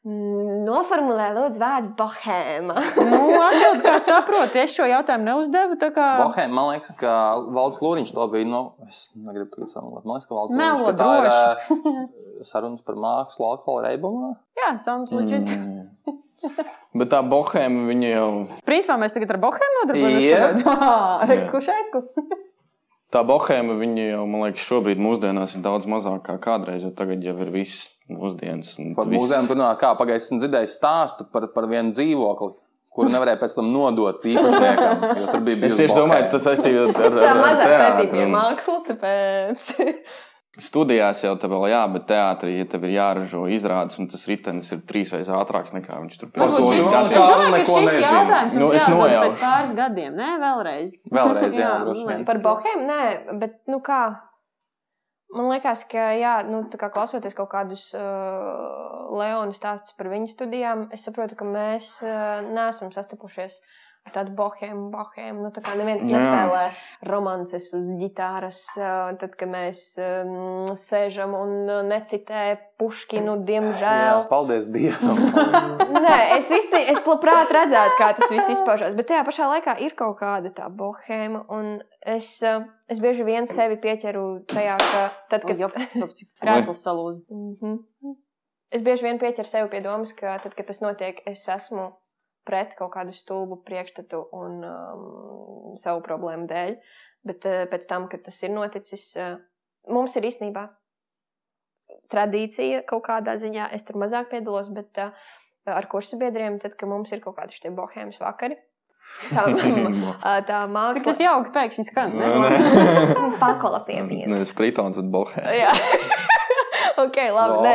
Noformulē, lūdzu, vārdu bohēma. Nu, atbild, kā saprotu, es šo jautājumu neuzdevu, tā kā... Bohēm, man liekas, ka Valdis Lūriņš to bija. Nu, es negribu tagad samalot. Man liekas, ka Valdis Lūriņš ka tā ir ā, sarunas par mākslu alkohola reibumā. Jā, sounds legit. Mm. Bet tā bohēma viņa jau. Principā mēs tagad ar bohēmu nodarbojamies. Jā. Yeah. Reku, šeku. Tā bohēma viņa jau, man liekas, šobrīd mūsdienās ir daudz mazāk kā kādreiz, jo tagad jau ir viss mūsdienas. un Par viss- mūzēm tur nāk, kā pagaidzi esmu dzirdējis stāstu par, par vienu dzīvokli, kuru nevarēja pēc tam nodot īpašniekam. jo Tur bija Es bijusi tieši domāju, bohēma. tas saistīts ar, ar, Tā ar mazāk teātri saistīta ar mākslu, tāpēc. (laughs) Studijās jau tā vēl jā, bet teātrī, ja tev ir jāražo izrādes, un tas ritenis ir trīs reizes ātrāks nekā viņš tur vēl gadiem. kā- Es domāju, ka šis nezinu. jautājums Nu, mums es jāuzdod pēc pāris gadiem, ne? Vēlreiz. (laughs) Vēlreiz, jā, Jā, nu. Par bohēmu, nē, bet, nu kā. Man liekas, ka, jā, nu, tā kā klausoties kaut kādus uh, Leona stāstus par viņu studijām, es saprotu, ka mēs uh, neesam sastapušies ar tādu bohēmu, bohēmu. Nu, tā kā neviens Jā. nespēlē romances uz ģitāras, tad, kad mēs um, sēžam un necitē Puškinu, Jā, diemžēl. paldies Dievam! Nē, es īsti, es labprāt redzētu, kā tas viss izpaužās, bet tajā pašā laikā ir kaut kāda tā bohēma, un es, es bieži vien sevi pieķeru tajā, ka tad, kad. Krēsls (laughs) salūza. Mhm. Es bieži vien pieķeru sevi pie domas, ka tad, kad tas notiek, es esmu pret kaut kādu stulbu priekšstatu un um, savu problēmu dēļ. Bet uh, pēc tam, kad tas ir noticis, uh, mums ir īstenībā tradīcija kaut kādā ziņā. Es tur mazāk piedalos, bet uh, ar kursu biedriem, tad, kad mums ir kaut kādi šie bohēmas vakari, tā, (laughs) uh, tā Cik māksla. tas jauki pēkšņi skan, ne? (laughs) Paklausieties! Pritons, bet bohēma. (laughs) Ok, labi. Wow. Nē,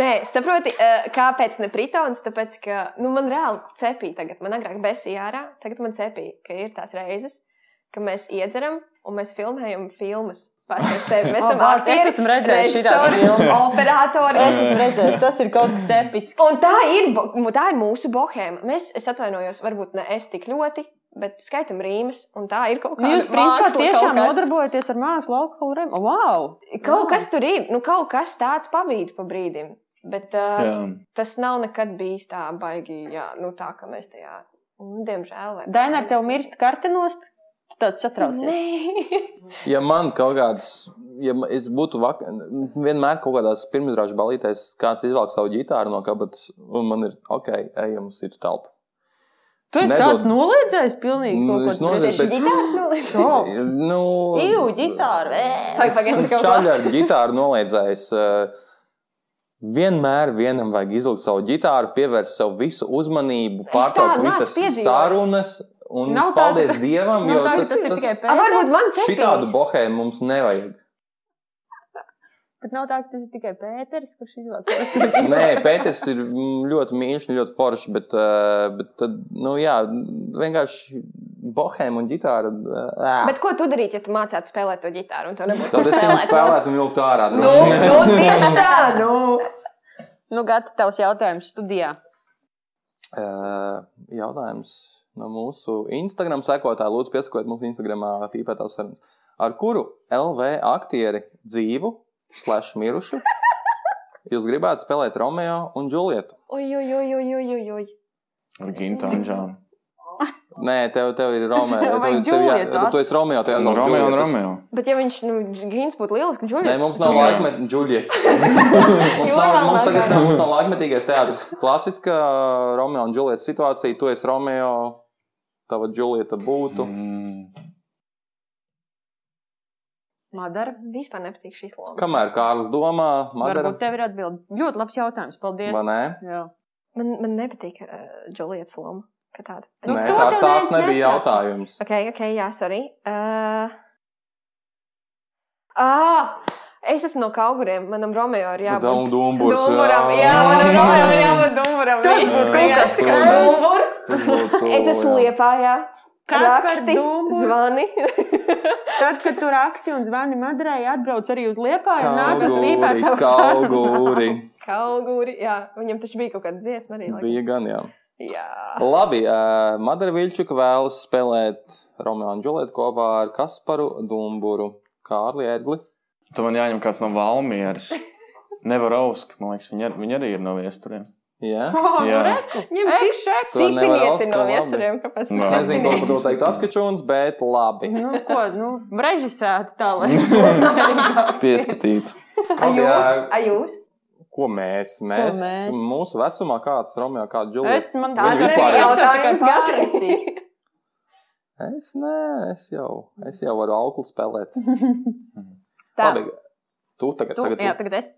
nē, saproti, eh, kāpēc ne Britons? Tāpēc, ka nu, man reāli cepīja tagad. Man agrāk besīja ārā, tagad man cepīja, ka ir tās reizes, ka mēs iedzeram un mēs filmējam filmas. Paši ar sevi. Mēs (laughs) esam es aktieri, esmu redzējis režisori, filmas. (laughs) operatori. Es esmu redzējis, tas ir kaut kas episks. Un tā ir, tā ir mūsu bohēma. Mēs, es atvainojos, varbūt ne es tik ļoti, bet skaitam rīmes, un tā ir kaut Nu, kāda Jūs, principā, tiešām kas. nodarbojaties ar mākslu, alkoholu rem. Wow! Kaut kas tur ir, nu kaut kas tāds pavīd pa brīdim. Bet uh, Jā. tas nav nekad bijis tā baigi, jā, nu tā, ka mēs tajā, nu, diemžēl. bailes tev mirst kartenost? Tu tāds satraucies. Nē. (laughs) Ja man kaut kāds ja es būtu vak... vienmēr kaut kādās pirmizrāžu balītēs, kāds izvelk savu ģitāru no kabatas, un man ir ok, ejam uz citu telpu. Tu esi Nedod- tāds noliedzējis, pilnīgi Nu, kaut es ko noliedzu, Tieši bet- ģitāras nolīdz. Nu, Iu, ģitāra. Tagad pagaidi, kaut Čaļi ar ģitāru noliedzējis. Vienmēr vienam vajag izlūgt savu ģitāru, pievērst sev visu uzmanību, pārtraukt tādu visas sarunas. Un Nav paldies ka- Dievam, jo tā, ka tas, tas ir tas, tikai A, varbūt man šitādu cepils. bohēmu mums nevajag. Bet nav tā, ka tas ir tikai Pēters, kurš izvēlēja to studiju. Nē, Pēters ir mm, ļoti mīļš, un ļoti foršs, bet, eh, bet tad, nu jā, vienkārši bohēma un ģitāra. ā. Bet ko tu darītu, ja tu mācītu spēlēt to ģitāru? Tad es viņu spēlēt? spēlētu un vilktu ārā. Nu, nu, tieši (laughs) tā, nu. Nu, Gata, tavs jautājums studijā. Eh, Jautājums no mūsu Instagram sekotāja. Lūdzu, piesakojiet mums Instagramā pīpētās sarunas. Ar kuru LV aktieri dzīvu, slash mirušu, jūs gribētu spēlēt Romeo un Džulietu? Oi, oi, oi, oi, oi, oi, oi. Ar Gintu Anžānu. Nē, tev, tev ir Romeo. Vajag tev, tev, jā, tu esi Romeo, tev jāsaka Romeo un Romeo. Bet ja viņš, nu, Gīns būtu lielisks, Džuļs. Nē, mums nav laikmetā Džulieta. (laughs) mums, nav, mums tagad nav, mums nav laikmetīgais teātris. Klasiska Romeo un Džulieta situācija. Tu esi Romeo, tava Džulieta būtu. Mm. Madara. Vispār nepatīk šīs lomas. Kamēr Kārlis domā, Madara, Varbūt tev ir atbildi. Ļoti labs jautājums. Paldies. vai ne? Jā. Man, man nepatīk uh, Džulietas loma. Kā tāda. Nu, Nē, tā, tāds nebija neprasa. jautājums. Ok, ok, jā, sorry. Uh, ah, es esmu no Kauguriem. Manam Romeo ir jābūt. Dum- Dumburs, Dumburam, jā. manam Romeo ir jābūt dumburam. Tas kā kaut kas. dumbur. Tas būtu, Es esmu jā. liepājā. Kas par Raksti, dumburu? zvani. (laughs) Tad, kad tu raksti un zvani Madarai, atbrauc arī uz Liepāju un nāc uz tavu Kauguri. (laughs) Kauguri, jā. Viņam taču bija kaut kāda dziesma arī. laikam. Bija gan, jā. Jā. Labi, uh, Madara Viļčuka vēlas spēlēt Romeo un Džulietu kopā ar Kasparu Dumburu, Kārli Ērgli. Tu man jāņem kāds no Valmieras. (laughs) Nevar ausk, man liekas, viņi, ar, viņi arī ir no viesturiem. Jā. (laughs) Jā. Ir šek! To nevar sīpinieci no viesturiem. Kāpēc? Nā. Nezinu, ko par to teikt (laughs) atkačuns, bet labi. Nu, ko, nu, režisēti tā, lai. (laughs) Pieskatīt. A jūs? jā. A jūs? Ko mēs? Mēs, mēs? mūsu vecumā kāds Romeo, kāda Džulija? Es man Tāds vispār jautājums, Gati. Es nē, es jau, es jau varu auklu spēlēt. Tā. Labi, tu tagad, Tu, tagad jā, tu. tagad es.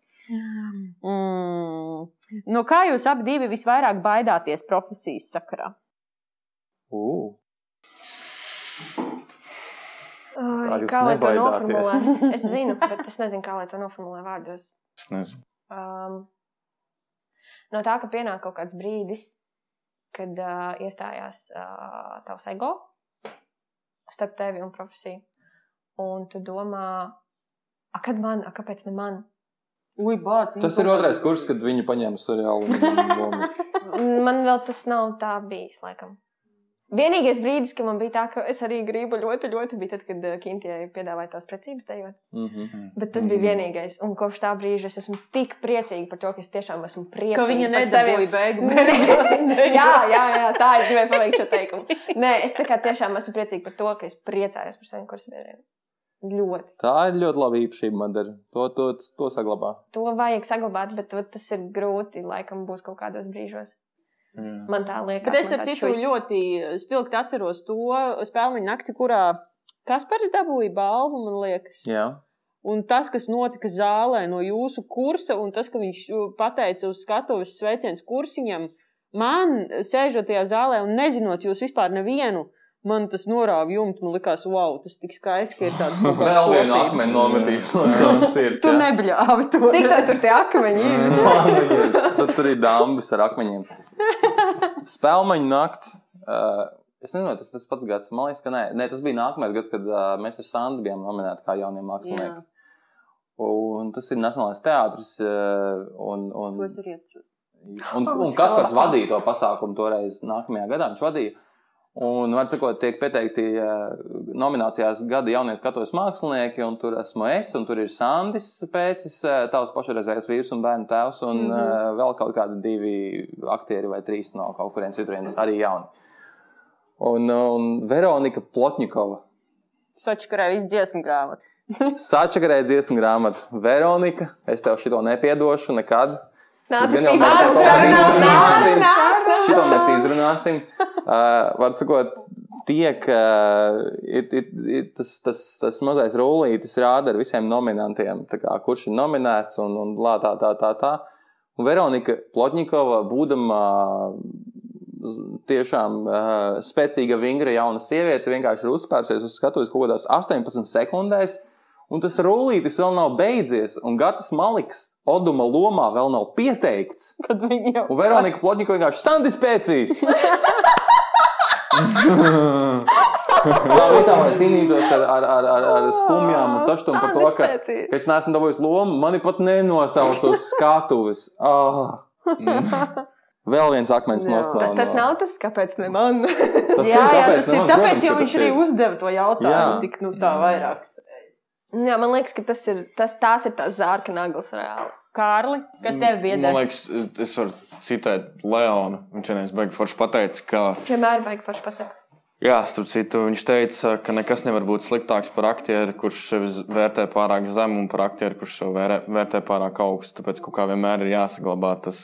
Mm. No kā jūs abi divi visvairāk baidāties profesijas sakarā? Uh, Ai, Kā lai to noformulē? Es zinu, (laughs) bet es nezinu, kā lai to noformulē vārdos. Es nezinu. Um, no tā, ka pienāk kaut kāds brīdis, kad uh, iestājās uh, tavs ego starp tevi un profesiju. Un tu domā, a, kad man, a, kāpēc ne man? Ui, bāc, tas ir otrais kurs, kad viņu paņēma seriālu. (laughs) Man vēl tas nav tā bijis, laikam. Vienīgais brīdis, kad man bija tā, ka es arī gribu ļoti, ļoti, bija tad, kad uh, Kintijai piedāvāja tās precības dejot. Mhm. Bet tas bija vienīgais. Un kopš tā brīža es esmu tik priecīga par to, ka es tiešām esmu priecīga. Ka viņa nedabūja (laughs) (laughs) beigu jā, jā, jā, tā es gribēju pateikt šo teikumu. Nē, es tā kā tiešām esmu priecīga par to, ka es priecājos par saviem kursabiedriem. Ļoti. Tā ir ļoti laba īpašība, Madara. To, to, to saglabā. To vajag saglabāt, bet tas ir grūti. Laikam būs kaut kādos brīžos. Jā. Man tā liekas. Bet es man ar citu ļoti spilgti atceros to spēļu nakti, kurā Kaspars dabūja balvu, man liekas. Jā. Un tas, kas notika zālē no jūsu kursa, un tas, ka viņš pateica uz skatuves sveiciens kursiņam, man sēžot tajā zālē un nezinot jūs vispār nevienu, man tas norāva jumtu. Man likās, wow, tas tik skaisti, ka ir tāda (laughs) Vēl vienu kopība. akmeni nometīs no savas (laughs) sirds. Tu nebļāvi to. Cik tev tur tie akmeņi ir? (laughs) Tad tur ir dambas ar akmeņiem. Spēlmaņa nakts. Uh, es nezinu, tas tas pats gads. Man liekas, ka nē. nē tas bija nākamais gads, kad uh, mēs ar Sandu bijām nominēti kā jaunie mākslinieki. Jā, Un tas ir Nacionālais teātris. Uh, un, un, atceros. Un, un Kaspars vadīja to pasākumu toreiz, nākamajā gadā viņš vadīja. Un, var sakot, tiek pieteikti uh, nominācijās gada jaunie skatuves mākslinieki, un tur esmu es, un tur ir Sandis Pēcis, uh, tavs pašreizējais vīrs un bērnu tēvs, un mm. -hmm. vēl kaut kādi divi aktieri vai trīs no kaut kurienes citurienes, arī jauni. Un, un Veronika Plotņikova. Sočkarē viss dziesmu grāmatu. Sačakarē dziesmu grāmatu. Veronika, es tev šito nepiedošu nekad. Nāc, nāc, nāc, nāc. Šito mēs izrunāsim. Uh, var sakot, tiek, uh, ir, ir, ir tas, tas, tas mazais rullītis rāda ar visiem nominantiem, kā, kurš ir nominēts un, un lā, tā, tā, tā, tā. Un Veronika Plotņikova, būdama tiešām uh, spēcīga, vingra jauna sieviete, vienkārši ir uzspērsies uz skatuves kaut kādās 18 sekundēs. Un tas rullītis vēl nav beidzies, un Gatis Maliks Oduma lomā vēl nav pieteikts. Kad viņi jau. Un Veronika Plotņiko vienkārši Sandis pēcīs. (laughs) Tā vietā, lai cīnītos ar, ar, ar, ar, ar skumjām un sašutumu par to, ka, ka es neesmu dabūjis lomu, mani pat nenosauc uz skatuves. Oh. (laughs) Vēl viens akmens nostāja. Tas nav tas, kāpēc ne man. Tas Jā, jā, kāpēc tas ne ir man? tāpēc, Protams, jo viņš arī ir. uzdeva to jautājumu. Jā. Tik, nu, tā vairākas. Jā, man liekas, ka tas ir tas, tās ir tās zārka naglas reāli. Kārli, kas tev bija? Man liekas, es varu citēt Leonu. Viņš vienreiz beigās forši pateica, ka, Vienmēr vajag forši pasakāt. jā, starp citu, viņš teica, ka nekas nevar būt sliktāks par aktieri, kurš sevi vērtē pārāk zemu, un par aktieri, kurš sevi vērtē pārāk augstu. Tāpēc kaut kā vienmēr ir jāsaglabā tas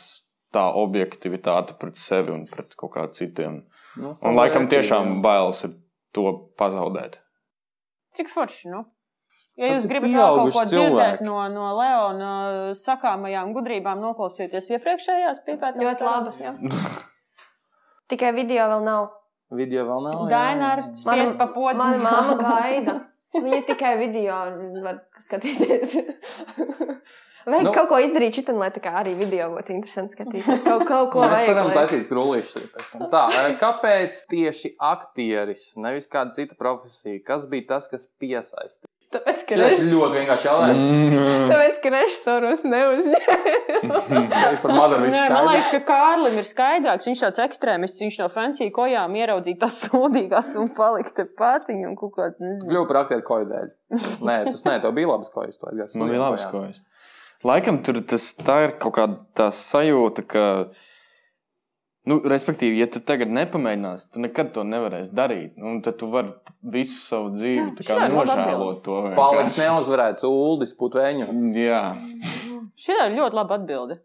tā objektivitāte pret sevi un pret kaut kādiem citiem. Nu, Un laikam tiešām bailes ir to pazaudēt. Cik forši, nu? Ja jūs gribat vēl kaut ko dzirdēt cilvēki. no, no Leona sakāmajām gudrībām, noklausieties iepriekšējās pīpētās. Ļoti labas. (laughs) Tikai video vēl nav. Video vēl nav. Daina ar spied pa podziņu. Mana mamma (laughs) gaida. Viņa tikai video var skatīties. (laughs) Vajag Nu. kaut ko izdarīt, šitam, lai tā kā arī video būtu interesanti skatīties. Kaut, kaut ko Mēs vajag. varam lai- taisīt krūlīšus. Tā, eh, kāpēc tieši aktieris, nevis kāda cita profesija? Kas bija tas, kas piesaistīja? Tāpēc, ka Tas režis- ir ļoti vienkārši jautājums. (laughs) Mm. tāpēc, ka režisors neuzņēma. (laughs) Par Madaru viss Nē, man liekas, skaidrs. ka Kārlim ir skaidrāks. Viņš tāds ekstrēmists, viņš no fancy kojām ieraudzīja tās sūdīgās un palika te pat viņam kaut ko tādu. Kļuvu par aktieru koju dēļ. Nē, tas nē, tev bija labas kojas. Man bija kojām. kojas. Laikam tur tas tā ir kaut kāda tā sajūta, ka, nu, respektīvi, ja tu tagad nepamēģināsi, tu nekad to nevarēsi darīt. Nu, Un tad tu vari visu savu dzīvi Jā, tā kā nožēlot to. Palikt neuzvarēts Uldis Putvēņos. Jā, Šī ir ļoti laba atbilde.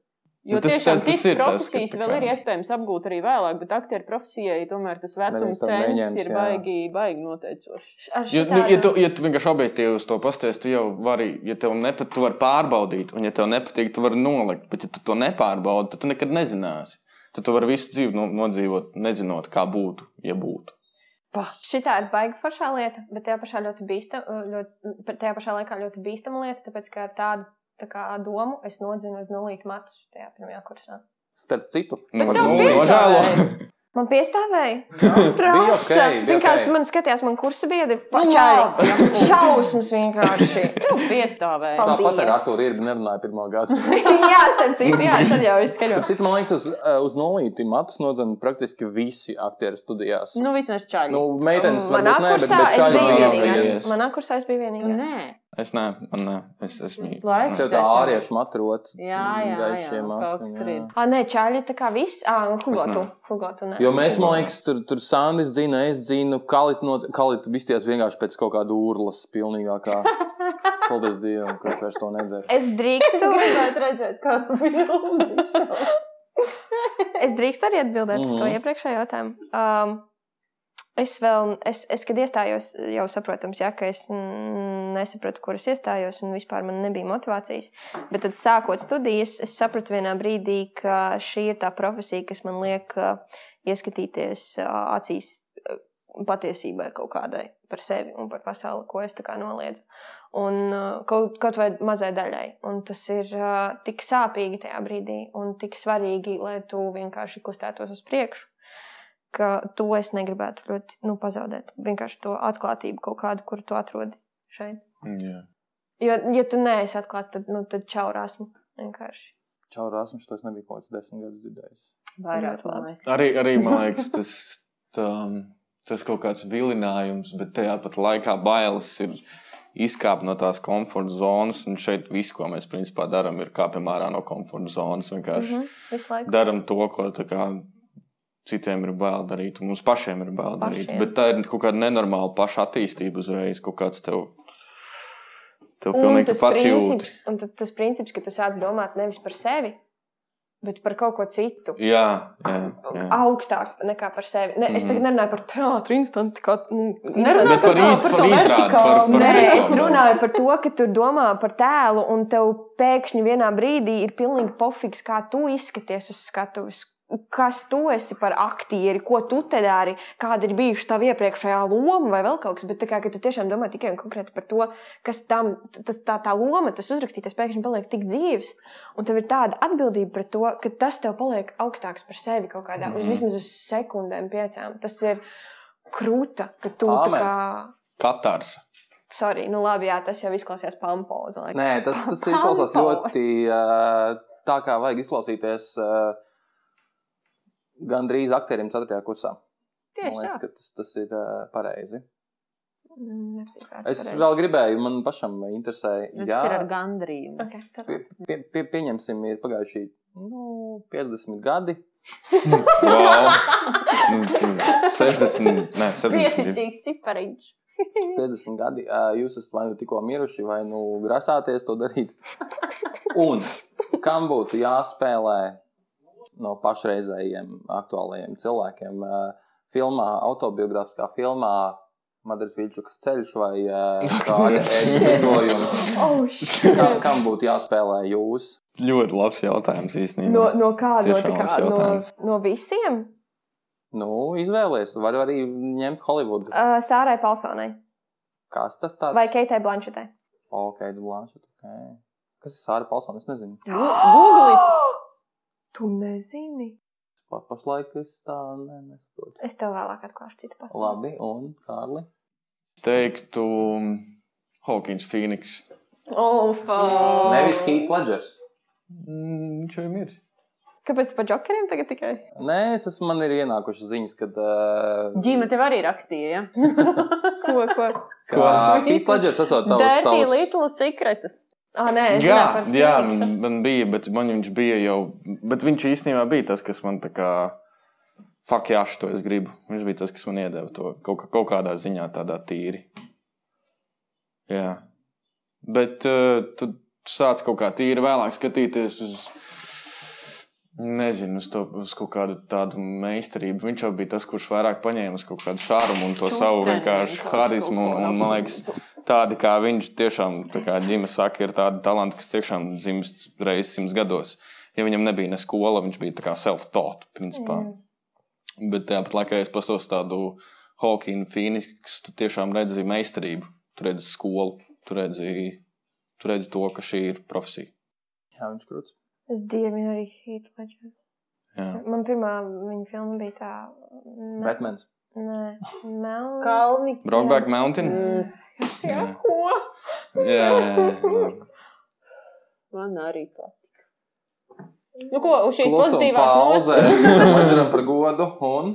Jo Nu, tas- tiešām tas citas tas, profesijas tā vēl kā- ir iespējams apgūt arī vēlāk, bet aktieru profesijai tomēr tas tev cents ir jā. baigi, baigi noteicošs. ja, nu, ja, tu, ja tu vienkārši objektīvi uz to pasties, tu jau vari, ja tev nepatīk, tu vari pārbaudīt, un ja tev nepatīk, tu vari nolikt. Bet, ja tu to nepārbaudi, tad tu nekad nezināsi. Tad tu vari visu dzīvi no, nodzīvot, nezinot, kā būtu, ja būtu. Šitā ir baigta foršā lieta, bet tajā pašā, ļoti bīstam, ļoti, tajā pašā laikā ļoti bīstama lieta, tāpēc ka ar tādu tā kā, domu es nodzinu uz nulīti matus tajā pirmajā kursā. Starp citu, nulli- bija Nožēlo. (laughs) Man piestāvēja. (laughs) Prasa. ok, bija Zini, kā ok. es man skatījās, man kursa biedri Nu, pačāļi. labi. (laughs) Šausmas vienkārši. Tev piestāvēja. Tāpat ar Arthuru ir nerunāja pirmā gada. (laughs) jā, starp citu, jā, tad jau ir Starp skaļāk. citu, man liekas, uz, eh, uz nulīti matus nodzina praktiski visi aktieri studijās. Nu, vismaz čaļi. Nu, meitenes Manā varbūt ne, bet, bet čaļi vienīgā. Manā kursā es biju Tu vienīgā. nē. Es ne, man ne. Es esmu. Tas laiks. Tev tā āriešu matrot. Jā, jā, jā, jā. Ā, nē, čāļi tā kā viss. Ā, un hugotu. Es Hugotu, nē. Jo mēs, man liekas, tur, tur Sandis dzina, es dzinu, Kalit, no, Kalit visties vienkārši pēc kaut kāda urlas pilnīgākā. (laughs) Paldies Dievam, ka viņš vairs to nedara. Es drīkstu, gribētu redzēt, kā viņš (laughs) es drīkstu arī atbildēt uz to Mhm. iepriekšējo jautājumu. Um, es vēl, es, es, kad iestājos, jau saprotams, jā, ka es nesapratu, kur es iestājos, un vispār man nebija motivācijas. Bet tad, sākot studijas, es sapratu vienā brīdī, ka šī ir tā profesija, kas man liek uh, ieskatīties uh, acīs uh, patiesībai kaut kādai par sevi un par pasauli, ko es tā kā noliedzu. Un kaut, kaut vai mazai daļai. Un tas ir tik sāpīgi tajā brīdī un tik svarīgi, lai tu vienkārši kustētos uz priekšu, ka to es negribētu ļoti nu, pazaudēt. Vienkārši to atklātību kaut kādu, kur tu atrodi šeit. Jā. Jo, ja tu neesi atklāts, tad, nu, tad čaurāsmu vienkārši. Čau, Rasmus, tas nebija kaut kāds desmit gadus dzirdējis. Vairāk. Arī, arī man (laughs) liekas, tas, tā, tas kaut kāds vilinājums, bet tajā pat laikā bailes ir izkāpt no tās komforta zonas. Un šeit viss, ko mēs principā darām, ir kāpjam ārā no komforta zonas. Vienkārši mm Mhm. -hmm. Darām to, ko tā kā citiem ir bail darīt, un mums pašiem ir bail darīt. Bet tā ir kaut kāda nenormāla paša attīstība uzreiz, kaut kāds tev. Tev Un pilnīgi tas pats jūtas. princips, un tad tas princips, ka tu sāc domāt nevis par sevi, bet par kaut ko citu. Jā, jā, jā. Augstāk nekā par sevi. Ne, es tagad nerunāju par teātru instantu. Kā, nu, Nerunā Bet par iz- par par to izrādi, par- vertikālu. par- Nē, Par es runāju par to, ka tu domā par tēlu, un tev pēkšņi vienā brīdī ir pilnīgi pofiks, kā tu izskaties uz skatuves. Kas tu esi par aktieri, ko tu te dari, kāda ir bijusi tava iepriekšējā loma vai vēl kaut kas. Bet tā kā ka tu tiešām domā tikai un konkrēti par to, kas tam, tas, tā, tā loma, tas uzrakstītais pēkšņi paliek tik dzīves. Un tev ir tāda atbildība par to, ka tas tev paliek augstāks par sevi kaut kādā, uz vismaz uz sekundēm, piecām. Tas ir krūta, ka tu tā Āmen. kā. Katars. Sorry, nu labi, jā, tas jau izklausās pampozi. laikam. Nē, tas, tas izklausās ļoti uh, tā, kā vajag izklausīties uh, gandrīz aktierim 4. kursā. Tieši liekas, tā. tas, tas ir uh, pareizi. Mm, nepatīk vārds Es pareizi. vēl gribēju, man pašam interesēja, Nu, Tas ir ar gandarījumu. Ok, tad pie, pie, pie, pieņemsim, ir pagājuši nu, 50 gadi. (laughs) Wow. Nu, 60, nē, 70. Pieticīgs cipariņš. (laughs) 50 gadi. Jūs esat vai nu tikko miruši, vai nu grasāties to darīt. (laughs) Un kam būtu jāspēlē no pašreizējiem aktuālajiem cilvēkiem? Filmā, autobiogrāfiskā filmā Madaras Vīčukas ceļš vai kāda ēdojums? Oh, Kam, kam būtu jāspēlē jūs? Ļoti labs jautājums īstenībā. no, no kāda? No, kā, no, no visiem? Nu, izvēlēties. Var arī ņemt Holivudu. Uh, Sārai Palsonai Kas tas tāds? vai Keitai Blančetai? Ok, Blanchett. Okay. Kas ir Sāra Palsona? Es nezinu. (gasps) Google. Tu nezini. Pa, pašlaik es tā ne, nesaprotu. Es tev vēlāk atklāšu citu pasauli. Labi, un Kārli. teiktu Hawkins Phoenix. Oh, fuck. Nevis Keits Ledgers. Mm, Viņš jau ir. Kāpēc tu par džokeriem tagad tikai? Nē, es esmu, man ir ienākušas ziņas, kad. Uh, Džīma tev arī rakstīja, ja? (laughs) Ko, ko? Kā Keits Ledgers esot tavs Dirty tavs. Little Secrets. Ah, nē, Jā, par jā man, man bija, bet man viņš bija jau. Bet viņš īstenībā bija tas, kas man tā kā. Fak, jā, šo es gribu. Viņš bija tas, kas man iedeva to kaut, kaut kādā ziņā, tādā tīri. Jā. Bet uh, tu sāc kaut kā tīri vēlāk skatīties uz. Nezinu, uz, to, uz kaut kādu tādu meistarību. Viņš jau bija tas, kurš vairāk paņēma uz kaut kādu šārumu un to savu Čutenī vienkārši harizmu. Un, un, man liekas, tādi kā viņš tiešām, tā kā ģimene saka, ir tādi talanti, kas tiešām dzimst reizes simts gados. Ja viņam nebija ne skola, viņš bija self-taught, principā. Mm. Bet tāpat laikā, ja es pastos tādu Hawkinu Phoenix, tu tiešām redzi meistarību, tu redzi skolu, tu redzi, tu redzi to, ka šī ir profesija. Jā, viņš krūts. Es dievinu arī Heath Ledger. Jā. Man pirmā viņa filma bija tā. Ne, Batmans. nē, Melns. Kalni. Brokeback Mountain? Mm, Jā, ko? Jā, jā, jā. man arī patīk. Nu, ko, uz šīs Klusuma pozitīvās nozares? Ledgeram (laughs) par godu. Un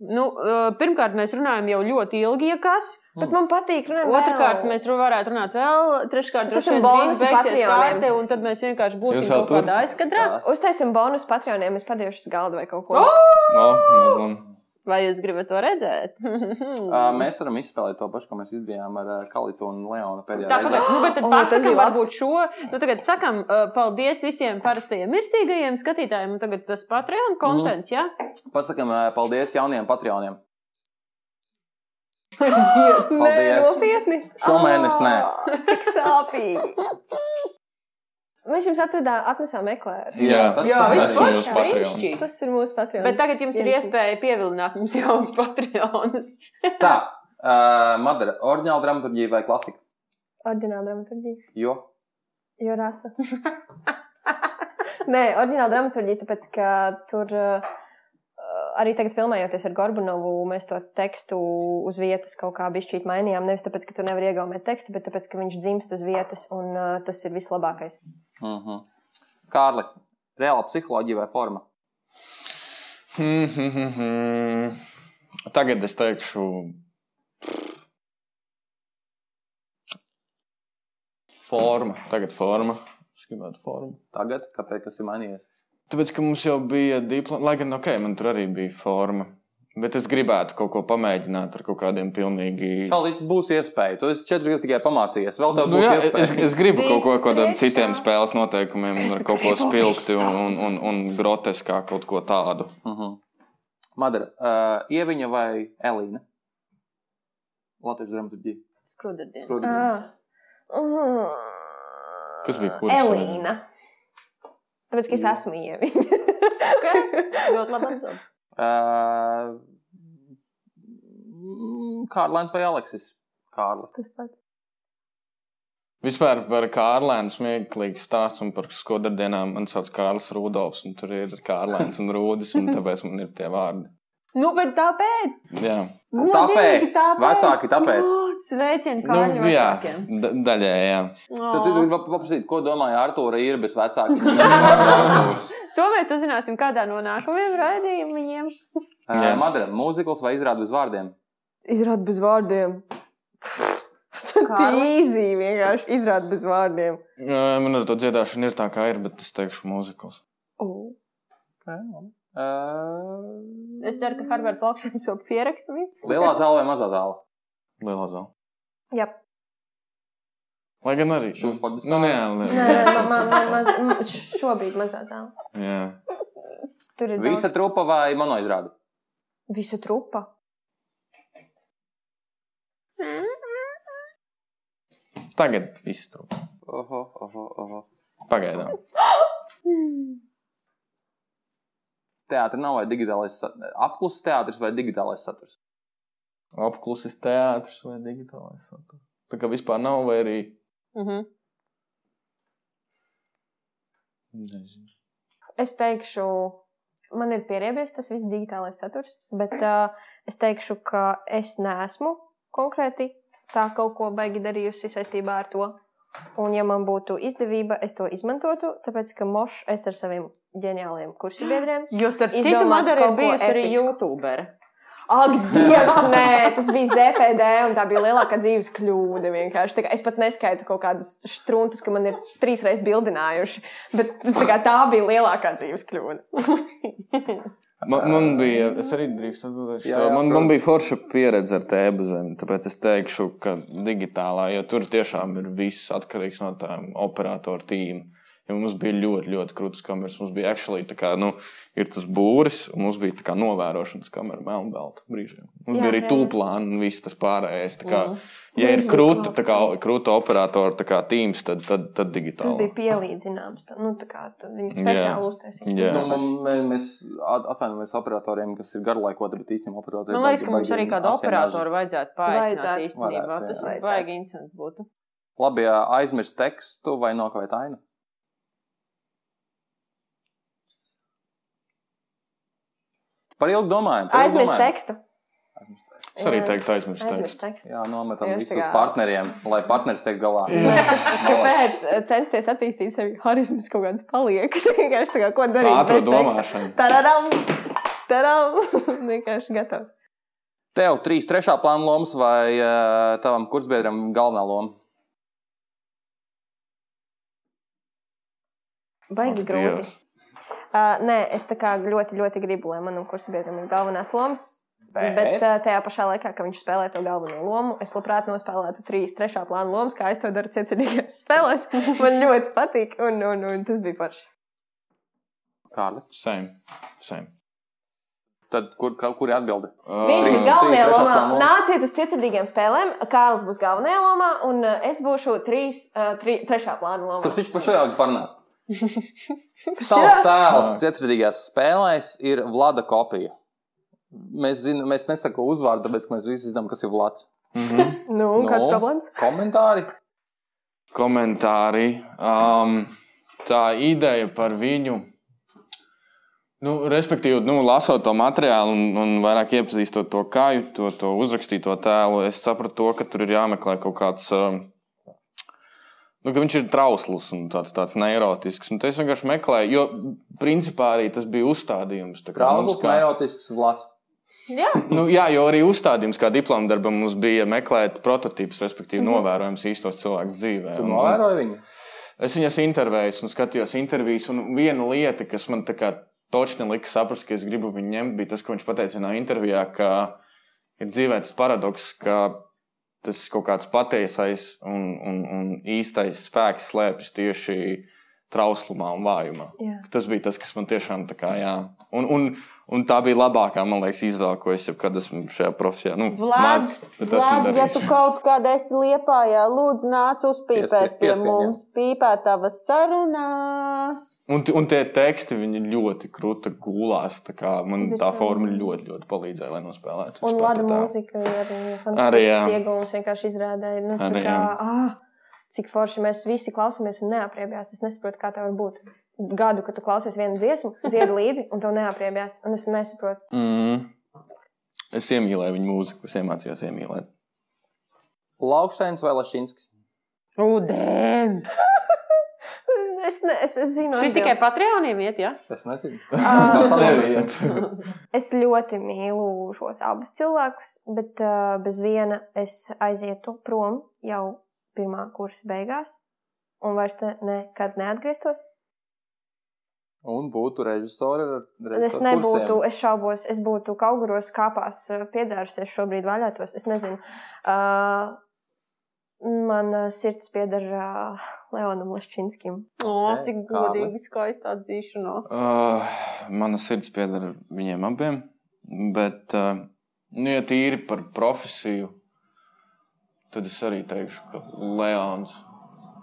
Nu, uh, pirmkārt, mēs runājam jau ļoti ilgi, ja kas. Bet man patīk runāt. Otrakārt, vēl. mēs varētu runāt vēl. Treškārt, Mēs esam bonusu kārte, un tad mēs vienkārši būsim kaut kādā aizkadrā. Uztaisim bonus Patreoniem, es padīšu uz galdu vai kaut ko. Oh! No, no, no. Vai jūs gribat to redzēt? (laughs) uh, mēs varam izspēlēt to pašu, ko mēs izdarījām ar uh, Kalitu un Leonu pēdējā Tā, reizē. pagaid, nu, bet tad oh, pasakām labs. varbūt šo. Nu, tagad sakam uh, paldies visiem parastajiem mirstīgajiem skatītājiem, un tagad tas Patreon kontents, ja? Pasakam, uh, paldies jauniem patroniem. (laughs) Nē, Paldies. nopietni. Šomēnes nē. Ā, Cik sāpīgi. (laughs) Mēs jums atvedām, atnesām eklēru. Jā, tas, Jā, tas jūsu Patreon. brīnišķīgi. Tas ir mūsu Patreon. Bet tagad jums ir Viens iespēja pievilināt mums jaunas Patreonas. (laughs) Tā, uh, Madara, oriģināla dramaturgija vai klasika? Ordināla dramaturgija. Jo. Jo rasa. (laughs) Nē, oriģināla dramaturgija, tāpēc, ka tur uh, arī tagad filmējoties ar Gorbunovu, mēs to tekstu uz vietas kaut kā bišķīt mainījām. Nevis tāpēc, ka tu nevari iegaumēt tekstu, bet tāpēc, ka viņš dzimst uz vietas un uh, tas ir vislabākais. Uh -huh. Kārli, reāla psiholoģija vai forma? Hmm, hmm, hmm, hmm. Tagad es teikšu. Forma. Tagad forma. Es gribētu formu. Tagad, kāpēc tas ir mainījies? Tāpēc, ka mums jau bija diploma, lai gan, ok, man tur arī bija forma. Bet es gribētu kaut ko pamēģināt ar kaut kādiem pilnīgi. Čalī, būs iespēja. Tu esi četras gadus tikai pamācījies. Vēl tev Nu, būs jā, iespēja. es, es gribu kaut ko ar kādiem Viss citiem spēles noteikumiem, Es ar kaut ko spilgti un, un, un, un groteskā kaut ko tādu. Uh -huh. Madara, uh, Ieviņa vai Elīna? Latvijas dramaturģija. Skrudardienas. Skrudardienas. Ah. Kas bija kuras? Elīna. Tāpēc, ka es esmu ieviņa. Ļoti labi atzīst. Uh, Kārlēns vai Aleksis? Kārli. Tas pats. Vispār par Kārlēnu smieklīgu stāstu un par skodardienām. Man sauc Kārlis Rudolfs, un tur ir Kārlēns un Rūdis, un (laughs) tāpēc man ir tie vārdi. Nu, bet tāpēc. Jā, Tāpēc. Vecāki tāpēc. Nu, Sveicieni nu, kāļu jā vecākiem. da- daļai, jā. Es tu gribi paprasīt, ko domāja Artūra ir bez vecākiem? (laughs) To mēs uzzināsim kādā no nākamajiem raidījumiem. Jā. Madara, mūzikls vai izrāda bez vārdiem? Izrāda bez vārdiem. (laughs) Tīzī vienkārši izrāda bez vārdiem. Jā, Man ar to dziedāšanu ir tā, kā ir, bet es teikšu mūzikls. Oh. Uh, Es ceru, ka Harvards Laukšanas jau pieraksta visu. lielā zāle vai mazā zāle? Lielā zāle. Jā. Lai gan arī. Šūs sports Nu, nē, Nē, nē. nē, ma, ma, ma, maz, m- šobrīd mazā zāle. Jā. Tur ir Visa daudz. trupa vai monoizrāde? Visa trupa. Tagad viss tur. Oho, oho, oho. Pagaidām. (gasps) (gasps) (gasps) Teātris nav vai digitālais apkluses teātris vai digitālais saturs? Apklusis teātris vai digitālais saturs. Tā kā vispār nav, vai arī. Mhm. Nezinu. Es teikšu, man ir pieriebies tas viss digitālais saturs, bet uh, es teikšu, ka es neesmu konkrēti tā kaut ko baigi darījusi saistībā ar to. Un, ja man būtu izdevība, es to izmantotu, tāpēc, ka mošs es ar saviem ģeniāliem kursu biedriem. Jūs starp citu ko bijusi arī. YouTubere. Ak, (laughs) Dievs, nē, tas bija ZPD, un tā bija lielākā dzīves kļūda. vienkārši. Es pat neskaitu kaut kādus strunkus, ka man ir trīs reizes bildinājuši, bet tā, kā tā bija lielākā dzīves kļūda. (laughs) Man, man bija, es arī drīkstu atbildēt. Jā, Jā, man, man bija forša pieredze ar tēbu zemi, tāpēc es teikšu, ka digitālā, jo tur tiešām ir viss atkarīgs no tām operatoru tīm. Jo mums bija ļoti, ļoti krūtis kameras. Mums bija actually tā kā, nu, ir tas būris, un mums bija tā kā novērošanas kamera melnbalta brīžiem. Mums Jā, bija arī tūplāni un viss tas pārējais. Tā kā, ja ir krūta, tā kā krūta operatoru tā kā tīms, tad, tad, tad Tas digitāli. bija pielīdzināms. tā- Nu, tā kā tā viņi speciāli uztaisīja. Nu, mēs at- atvainojamies operatoriem, kas ir garlaikoti, bet īstenībā operatori Man liekas, baigi- ka mums arī kādu operatoru vajadzētu Vajadzētu. īstenībā. Tas baigi interesanti būtu. Labi, aizmirst tekstu vai nokavēt ainu. Par ilgu domājumu. Aizmirst tekstu. Es arī teiktu aizmirst tekstu. tekstu. Jā, nometam Jā, visus kā- partneriem, lai partneris tiek galā. (laughs) Kāpēc eh, censties attīstīt sevi harizmas kaut kādas paliekas? (laughs) Vienkārši tā kā ko darīt? Teksta? domāšanu. Tadadam! Tadam! (laughs) Vienkārši gatavs. Tev trīs trešā plāna lomas vai uh, tavam kursbiedram galvenā loma? Baigi grūti. Dievs. Uh, nē, es tā kā ļoti, ļoti gribu, lai manam kursabiedram ir galvenās lomas. Bet, Bet? bet uh, tajā pašā laikā, kad viņš spēlē to galveno lomu, es labprāt nospēlētu trīs, trešā plāna lomas, kā es to daru cietsirdīgās (laughs) spēlēs. Man ļoti patīk, un, un, un tas bija forši. Kāda? Same. Same. Tad kur, kur ir atbilde? Viņš būs galvenajā lomā. Nāciet uz cietsirdīgiem spēlēm. Kārlis būs galvenajā lomā, un es būšu trīs, uh, tri, trešā plāna lomā. Sapratu, par šo jau parunāt. (laughs) Tavs tēls cietsirdīgās spēlēs ir Vlada kopija. Mēs, zinām, mēs nesakām uzvārdu, tāpēc mēs visi zinām, kas ir Vlads. (laughs) Nu, un kāds Nu, problēmas? (laughs) Komentāri? komentāri. Um, tā ideja par viņu, nu, respektīvi, nu, lasot to materiālu un, un vairāk iepazīstot to kāju, to, to uzrakstīto tēlu, es sapratu, to, ka tur ir jāmeklē kaut kāds. Um, Nu, ka viņš ir trausls un tāds, tāds neirotisks. Un es vienkārši meklēju, jo principā arī tas bija uzstādījums. Trausls, kā- neirotisks Vlads. Jā, Nu, jā, jo arī uzstādījums kā diploma darbam mums bija meklēt prototypus, respektīvi, novērojams īstos cilvēkus dzīvē. Tu Un- novēroji viņu? Es viņas intervēju, un skatījos intervijas, un viena lieta, kas man tā kā točni lika saprast, ka es gribu viņu ņemt, bija tas, ko viņš pateica vienā intervijā, ka ir dzīvē tas paradoks, ka tas kaut kāds patiesais un, un, un īstais spēks slēpjas tieši trauslumā un vājumā. Jā. Tas bija tas, kas man tiešām tā kā, jā. Un, un, un tā bija labākā, man liekas, izvēle, ko es jebkad esmu šajā profesijā. Nu, Vlad, maz, Vlad, ja tu kaut kādā esi liepājā, lūdzu, nāc uzpīpēt pie jā. mums, pīpēt tavas sarunās. Un, un tie teksti, viņi ļoti krūti gulās. tā kā Man Tas tā formula ļoti, ļoti palīdzēja, lai nospēlētu. Un lada mūzika arī Arī, fantastisks jā. iegūms vienkārši izrādēja. Nu, tā kā, jā. ah, cik forši mēs visi klausāmies un neapriebjās. Es nesaprotu, kā tā var būt. Gadu, kad tu klausies vienu dziesmu, dziedi līdzi, un tev neapriebjās. Un es nesaprotu. Mm. Es iemīlēju viņu mūziku, es iemācījos iemīlēt. Lauksains vai Lašinskis? Udēm! (laughs) Es, ne, es, es zinu, atbildi. tikai Patreoniem iet, jā? Es nezinu. Ah, Tā sadalīsim. (laughs) Es ļoti mīlu šos abus cilvēkus, bet uh, bez viena es aizietu prom jau pirmā kursa beigās, un vairs te nekad neatgrieztos. Un būtu režisori ar Es režisoru nebūtu, kursiem. es šaubos, es būtu kauguros, kāpās, uh, piedzērusies, šobrīd vaļātos. Es nezinu. Uh, man uh, sirds pieder uh, Leonam Leščinskim. O, Ok, cik godīgi skaistā dzīšanās. Uh, mana sirds pieder viņiem abiem, bet, uh, nu, ja tīri par profesiju, tad es arī teikšu, ka Leons,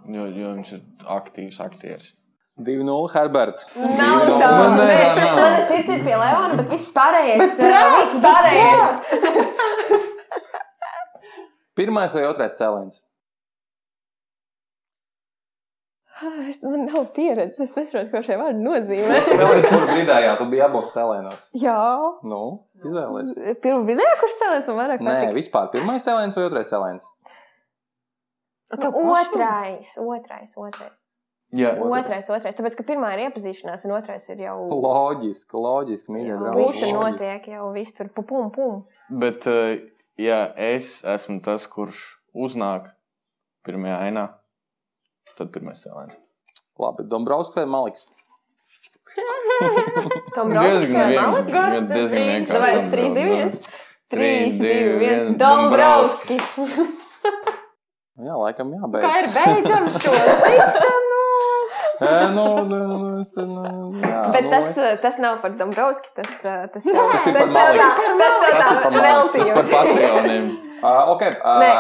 jo, jo viņš ir aktīvs aktieris. 2-0 Herberts. Nav Divi tā, nulle. nē, nē, nē, nē. man sirds ir pie Leona, bet viss pārējais, uh, viss pārējais. (laughs) (laughs) Pirmais vai otrais cēliens? Es, man nav pieredzes, es nesaprotu, ko šie vārdi nozīmē. Spēlēs, kur gribējā, tu biji abos cēlienos. Jā, Nu, izvēlēs. pirmā brīdī, kurš cēliens man vairāk Nē, patīk? vispār pirmais cēliens vai otrais cēliens? Nu, Otrais, otrais, otrais. Jā, Otrais, otrais. Tāpēc, ka pirmā ir iepazīšanās, un otrais ir jau. Loģiski, loģiski, jau draugi. Viss tur notiek, jau viss tur pum, pum. bet, uh, ja es esmu tas, kurš uznāk pirmajā ainā, tad pirmais cēliens. Labi, Dombrovskis vai Maliks? (laughs) Tom Brovskis vai Maliks? diezgan vienkārši. Vai es 3, 2, 1? 3, 2, 1. Dombrovskis. Dombrovskis. (laughs) Jā, laikam Kā ir jābeidz. beidzams šo tikšanu? Nu, nu, nu, jā, Bet nu, tas, tas nav par Dombrovski. Tas, tas, tev, Tas ir tas, par tev tā, Maliku. tas tev Tas ir tā par Maliku. Tas par veltījums. patroniem. Uh, ok, uh, Nē,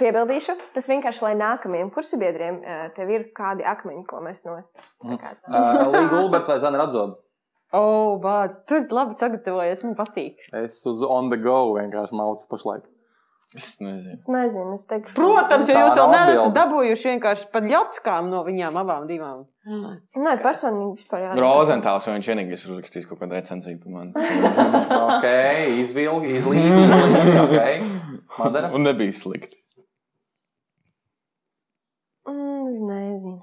piebildīšu, tas vienkārši, lai nākamajiem kursabiedriem uh, tev ir kādi akmeņi, ko mēs nost. Uh, Līga Ulberta vai Zana Radzoba? O, bāc, tu esi labi sagatavojies, man patīk. Es uz on the go vienkārši maucu pašlaik. Es nezinu. Es nezinu, es teikšu, Protams, ja Tā jūs vēl neesat dabūjuši vienkārši pat ļotskām no viņām abām divām. Nē, personīgi vispār jā. Rozentāls, jo viņš vienīgais ir uzrakstījis kaut kādu recenziju par mani. (laughs) Ok, izvilgi, izlīdi, Ok, Madara. Un nebija slikti. Mm, es nezinu.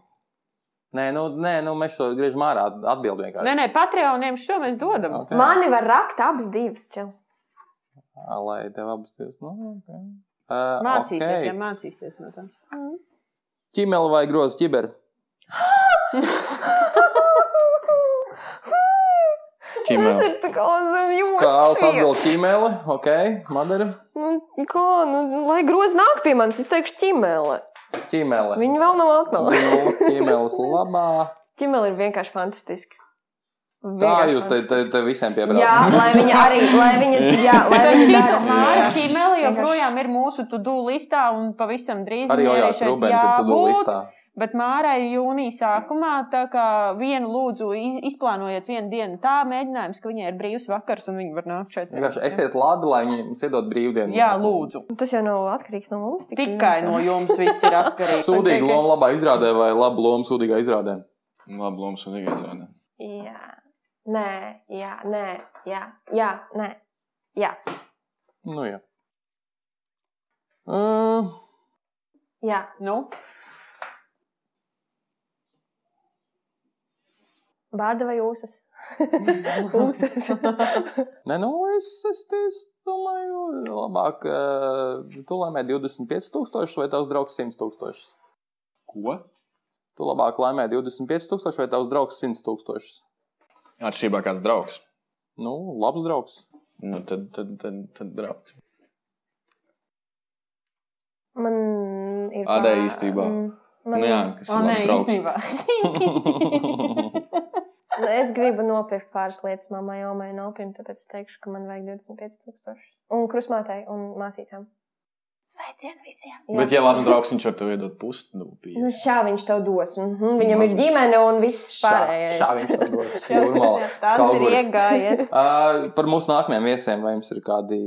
Nē, nu, nē, nu mēs šo griežam ārā atbildi vienkārši. Nē, nē, Patreoniem šo mēs dodam. Ok. Mani var rakt abas divas. Čel. Lai tev abas divas. Nu, okay. uh, Mācīsies, okay. ja mācīsies no tā. Ķimeli vai groza ķiberi? Tas Ķimēl. ir tā kā zem jūras. Kāls atbild ķimeli, ok, Madara. Nu, kā, nu, lai grozi nāk pie manis, es teikšu ķimele. Ķimeli. Viņa vēl nav atnākusi. Nu, ķimelis labā. Ķimele ir vienkārši fantastiska. Tā jūs te, te, te visiem Jā, piebraucat. lai viņa arī, lai viņa, (laughs) jā, lai viņa Citu Jā. ķīmeli joprojām ir mūsu to-do listā un pavisam drīz Arī Ojārs šeit Rubens ir jābūt. listā. Bet Mārai jūnija sākumā tā kā vienu lūdzu iz, izplānojiet vienu dienu tā mēģinājums, ka viņai ir brīvs vakars un viņa var nākt šeit. Vienkārši esiet labi, lai viņi jums iedod brīvdienu. Jā, lūdzu. Tas jau nav atkarīgs no mums. tik Tikai no jums viss ir atkarīgs. (laughs) Sūdīga loma labā izrādē vai laba loma sūdīgā izrādē? Labi, lomas un iegāzēne. Jā, nē, jā, nē, jā, jā, nē, jā, Nu, jā. Uh, jā. Nu, Bārda vai ūsas? (laughs) ūsas. (laughs) Nē, nu, es, es, es domāju, labāk, uh, tu lēmē 25,000 vai tavs draugs 100,000. Ko? Tu labāk laimē 25,000 vai tavs draugs 100,000? Atšķirībā kāds draugs. Nu, labs draugs. Nu, tad, tad, tad, tad draugs. Man ir. Adē pā- īstībā. Mm, Man Nu, jā, kas O, ir nē, īstenībā. (laughs) Es gribu nopirkt pāris lietas mammai, omai un opim, tāpēc es teikšu, ka man vajag 25,000. Un krusmātei un māsīcām. Sveicien visiem! Jā. Bet, ja labs draugs, viņš var tev iedot pusi. Nu, Nu, šā viņš tev dos. Mhm. Viņam ir ģimene un viss pārējais. Šā viņš to dos. (laughs) Normāli. (laughs) Tas ir iegājies. (laughs) Uh, par mūsu nākamajiem viesiem, vai jums ir kādi.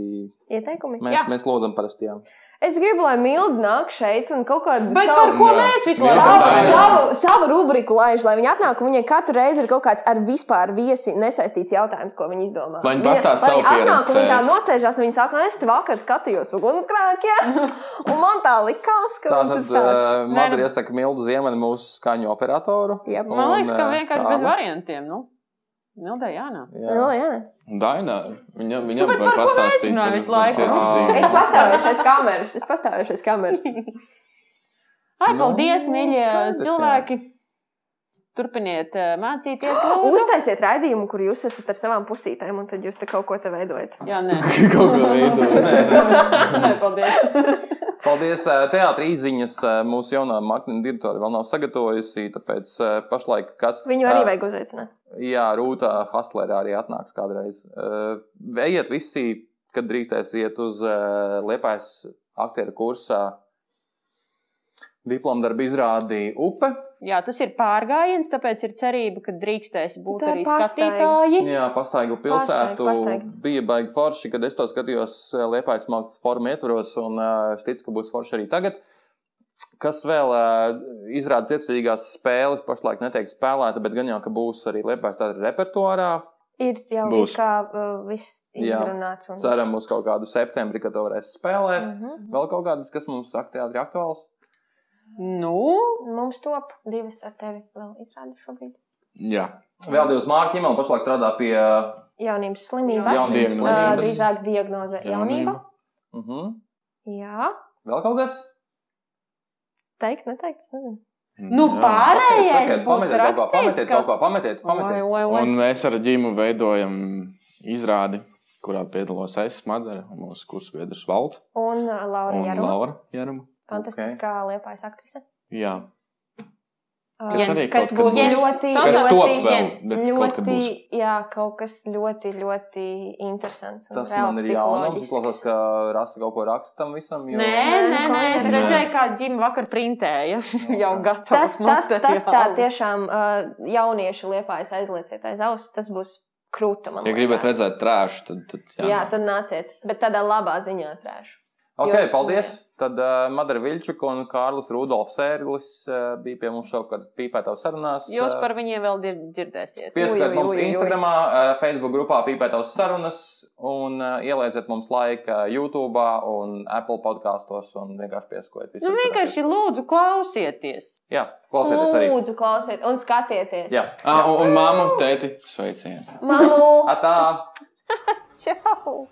Ieteikumi? Mēs, Jā. mēs lūdzam, parasti jā. Es gribu, lai Milda nāk šeit un kaut kādu Bet savu- par ko mēs visu Jā, laiku Savu, savu, savu rubriku laiž, lai viņi atnāk, un viņai katru reizi ir kaut kāds ar vispār viesi nesaistīts jautājums, ko viņi izdomā. Lai viņi Viņa- pastāsta savu viņi atnāk, un viņi tā pieredzi. nosēžās, un viņi saka, es te vakar skatījos ugunsgrēkiem, (laughs) un man tā likās, ka Tā viņi tad tur stāsta. uh, Madara iesaka Mildu Ziemeni mūsu skaņu operatoru. Jep. Man liekas, ka uh, vienkārši tā, bez nu, variantiem. Nu, Mildai jānāk. jā. Nu, jā. Daina, viņam, viņam var pastāstīt. runājam par- visu laiku? Es pastāvēšu aiz kameras, es pastāvēšu aiz kameras. (laughs) Ai, Nu, paldies, mīļie skaidrs, jā. cilvēki! Turpiniet eh, mācīties. (gasps) lūdzu. Uztaisiet raidījumu, kur jūs esat ar savām pusītēm, un tad jūs te kaut ko te veidojat. Jā, nē, (laughs) Kaut ko veidot. (laughs) nē, paldies. Paldies! Teātris izziņas mūsu jaunā marketinga direktore vēl nav sagatavojusi, tāpēc pašlaik kas. Viņu arī vajag uzaicināt. Jā, Rūta Hastlere arī atnāks kādreiz. Ejiet visi, kad drīkstēs iet uz Liepājas aktieru kursā. Diplomdarbu izrādīja upe. Jā, tas ir pārgājiens, tāpēc ir cerība, ka drīkstēs būt Tā ir arī pastaiga. skatītāji. Jā, pastaigu pilsētu. Pastaigu, pastaigu. Bija baigi forši, kad es to skatījos eh, Liepājas mākslas formu ietvaros, un eh, es ticu, ka būs forši arī tagad. Kas vēl uh, izrāda cietsirdīgās spēles, pašlaik netiek spēlēta, bet gan jau, ka būs arī Liepājas tāda repertuārā. Ir jau Būs. Kā uh, viss izrunāts. Un... Ceram uz kaut kādu septembri, kad to varēs spēlēt. Mm -hmm. Vēl kaut kādas, kas mums aktuāli ir aktuāls. Nu, Mums top divas ar tevi vēl izrādes šobrīd. Jā, Vēl divas mārciņas, man pašlaik strādā pie. Jaunības slimības. Jaunības slimības. Drīzāk diagnoze jaunība. Uh -huh. Jā. Vēl kaut kas? Teikt, neteikt, es nezinu. nu pārējais būs rakstīts, pametiet ka... kaut ko, pametiet, Oi, pametiet. oi, oi. Un mēs ar ģimu veidojam izrādi, kurā piedalos es, Madara, un mūsu kursabiedrs Valds Un uh, Laura un Jaruma. Laura Jaruma. Fantastiskā okay. liepājas aktrise. Jā, Uh, Kas arī kas būs būs. ļoti, Kas ļoti, vēl, ļoti, būs. jā, kaut kas ļoti, ļoti interesants. un Tas man ir jaunums. Izklausās, ka Rasta kaut ko raksta tam visam. Jo... Nē, Nē, nē, nu, es redzēju, kā ģimene vakar printēja. (laughs) (laughs) jau gatavs Tas, tas, tas tā tiešām jaunieši liepājas aizlieciet aiz auss. Tas būs krūta. man ja gribat liekas. redzēt trāšu, tad, tad jā. Jā, tad nāciet. Bet tādā labā ziņā trēšu. Ok, Jo- paldies. Tad uh, Madara Vilčuka un Kārlis Rudolfs Ērglis uh, bija pie mums šovakar pīpētās sarunās. Jūs Uh, par viņiem vēl dzir- dzirdēsiet. Ui, mums. Instagram, uh, Facebook grupā pīpētās sarunas un uh, ielieciet mums laiku YouTube un Apple podkastos un vienkārši piesakojiet. Nu, vienkārši lūdzu, klausieties. Jā, klausieties arī. Lūdzu, klausiet un skatieties. Jā, Ah, un, un māmu, tēti, sveicieni! Mamu! atā! (laughs) Čau!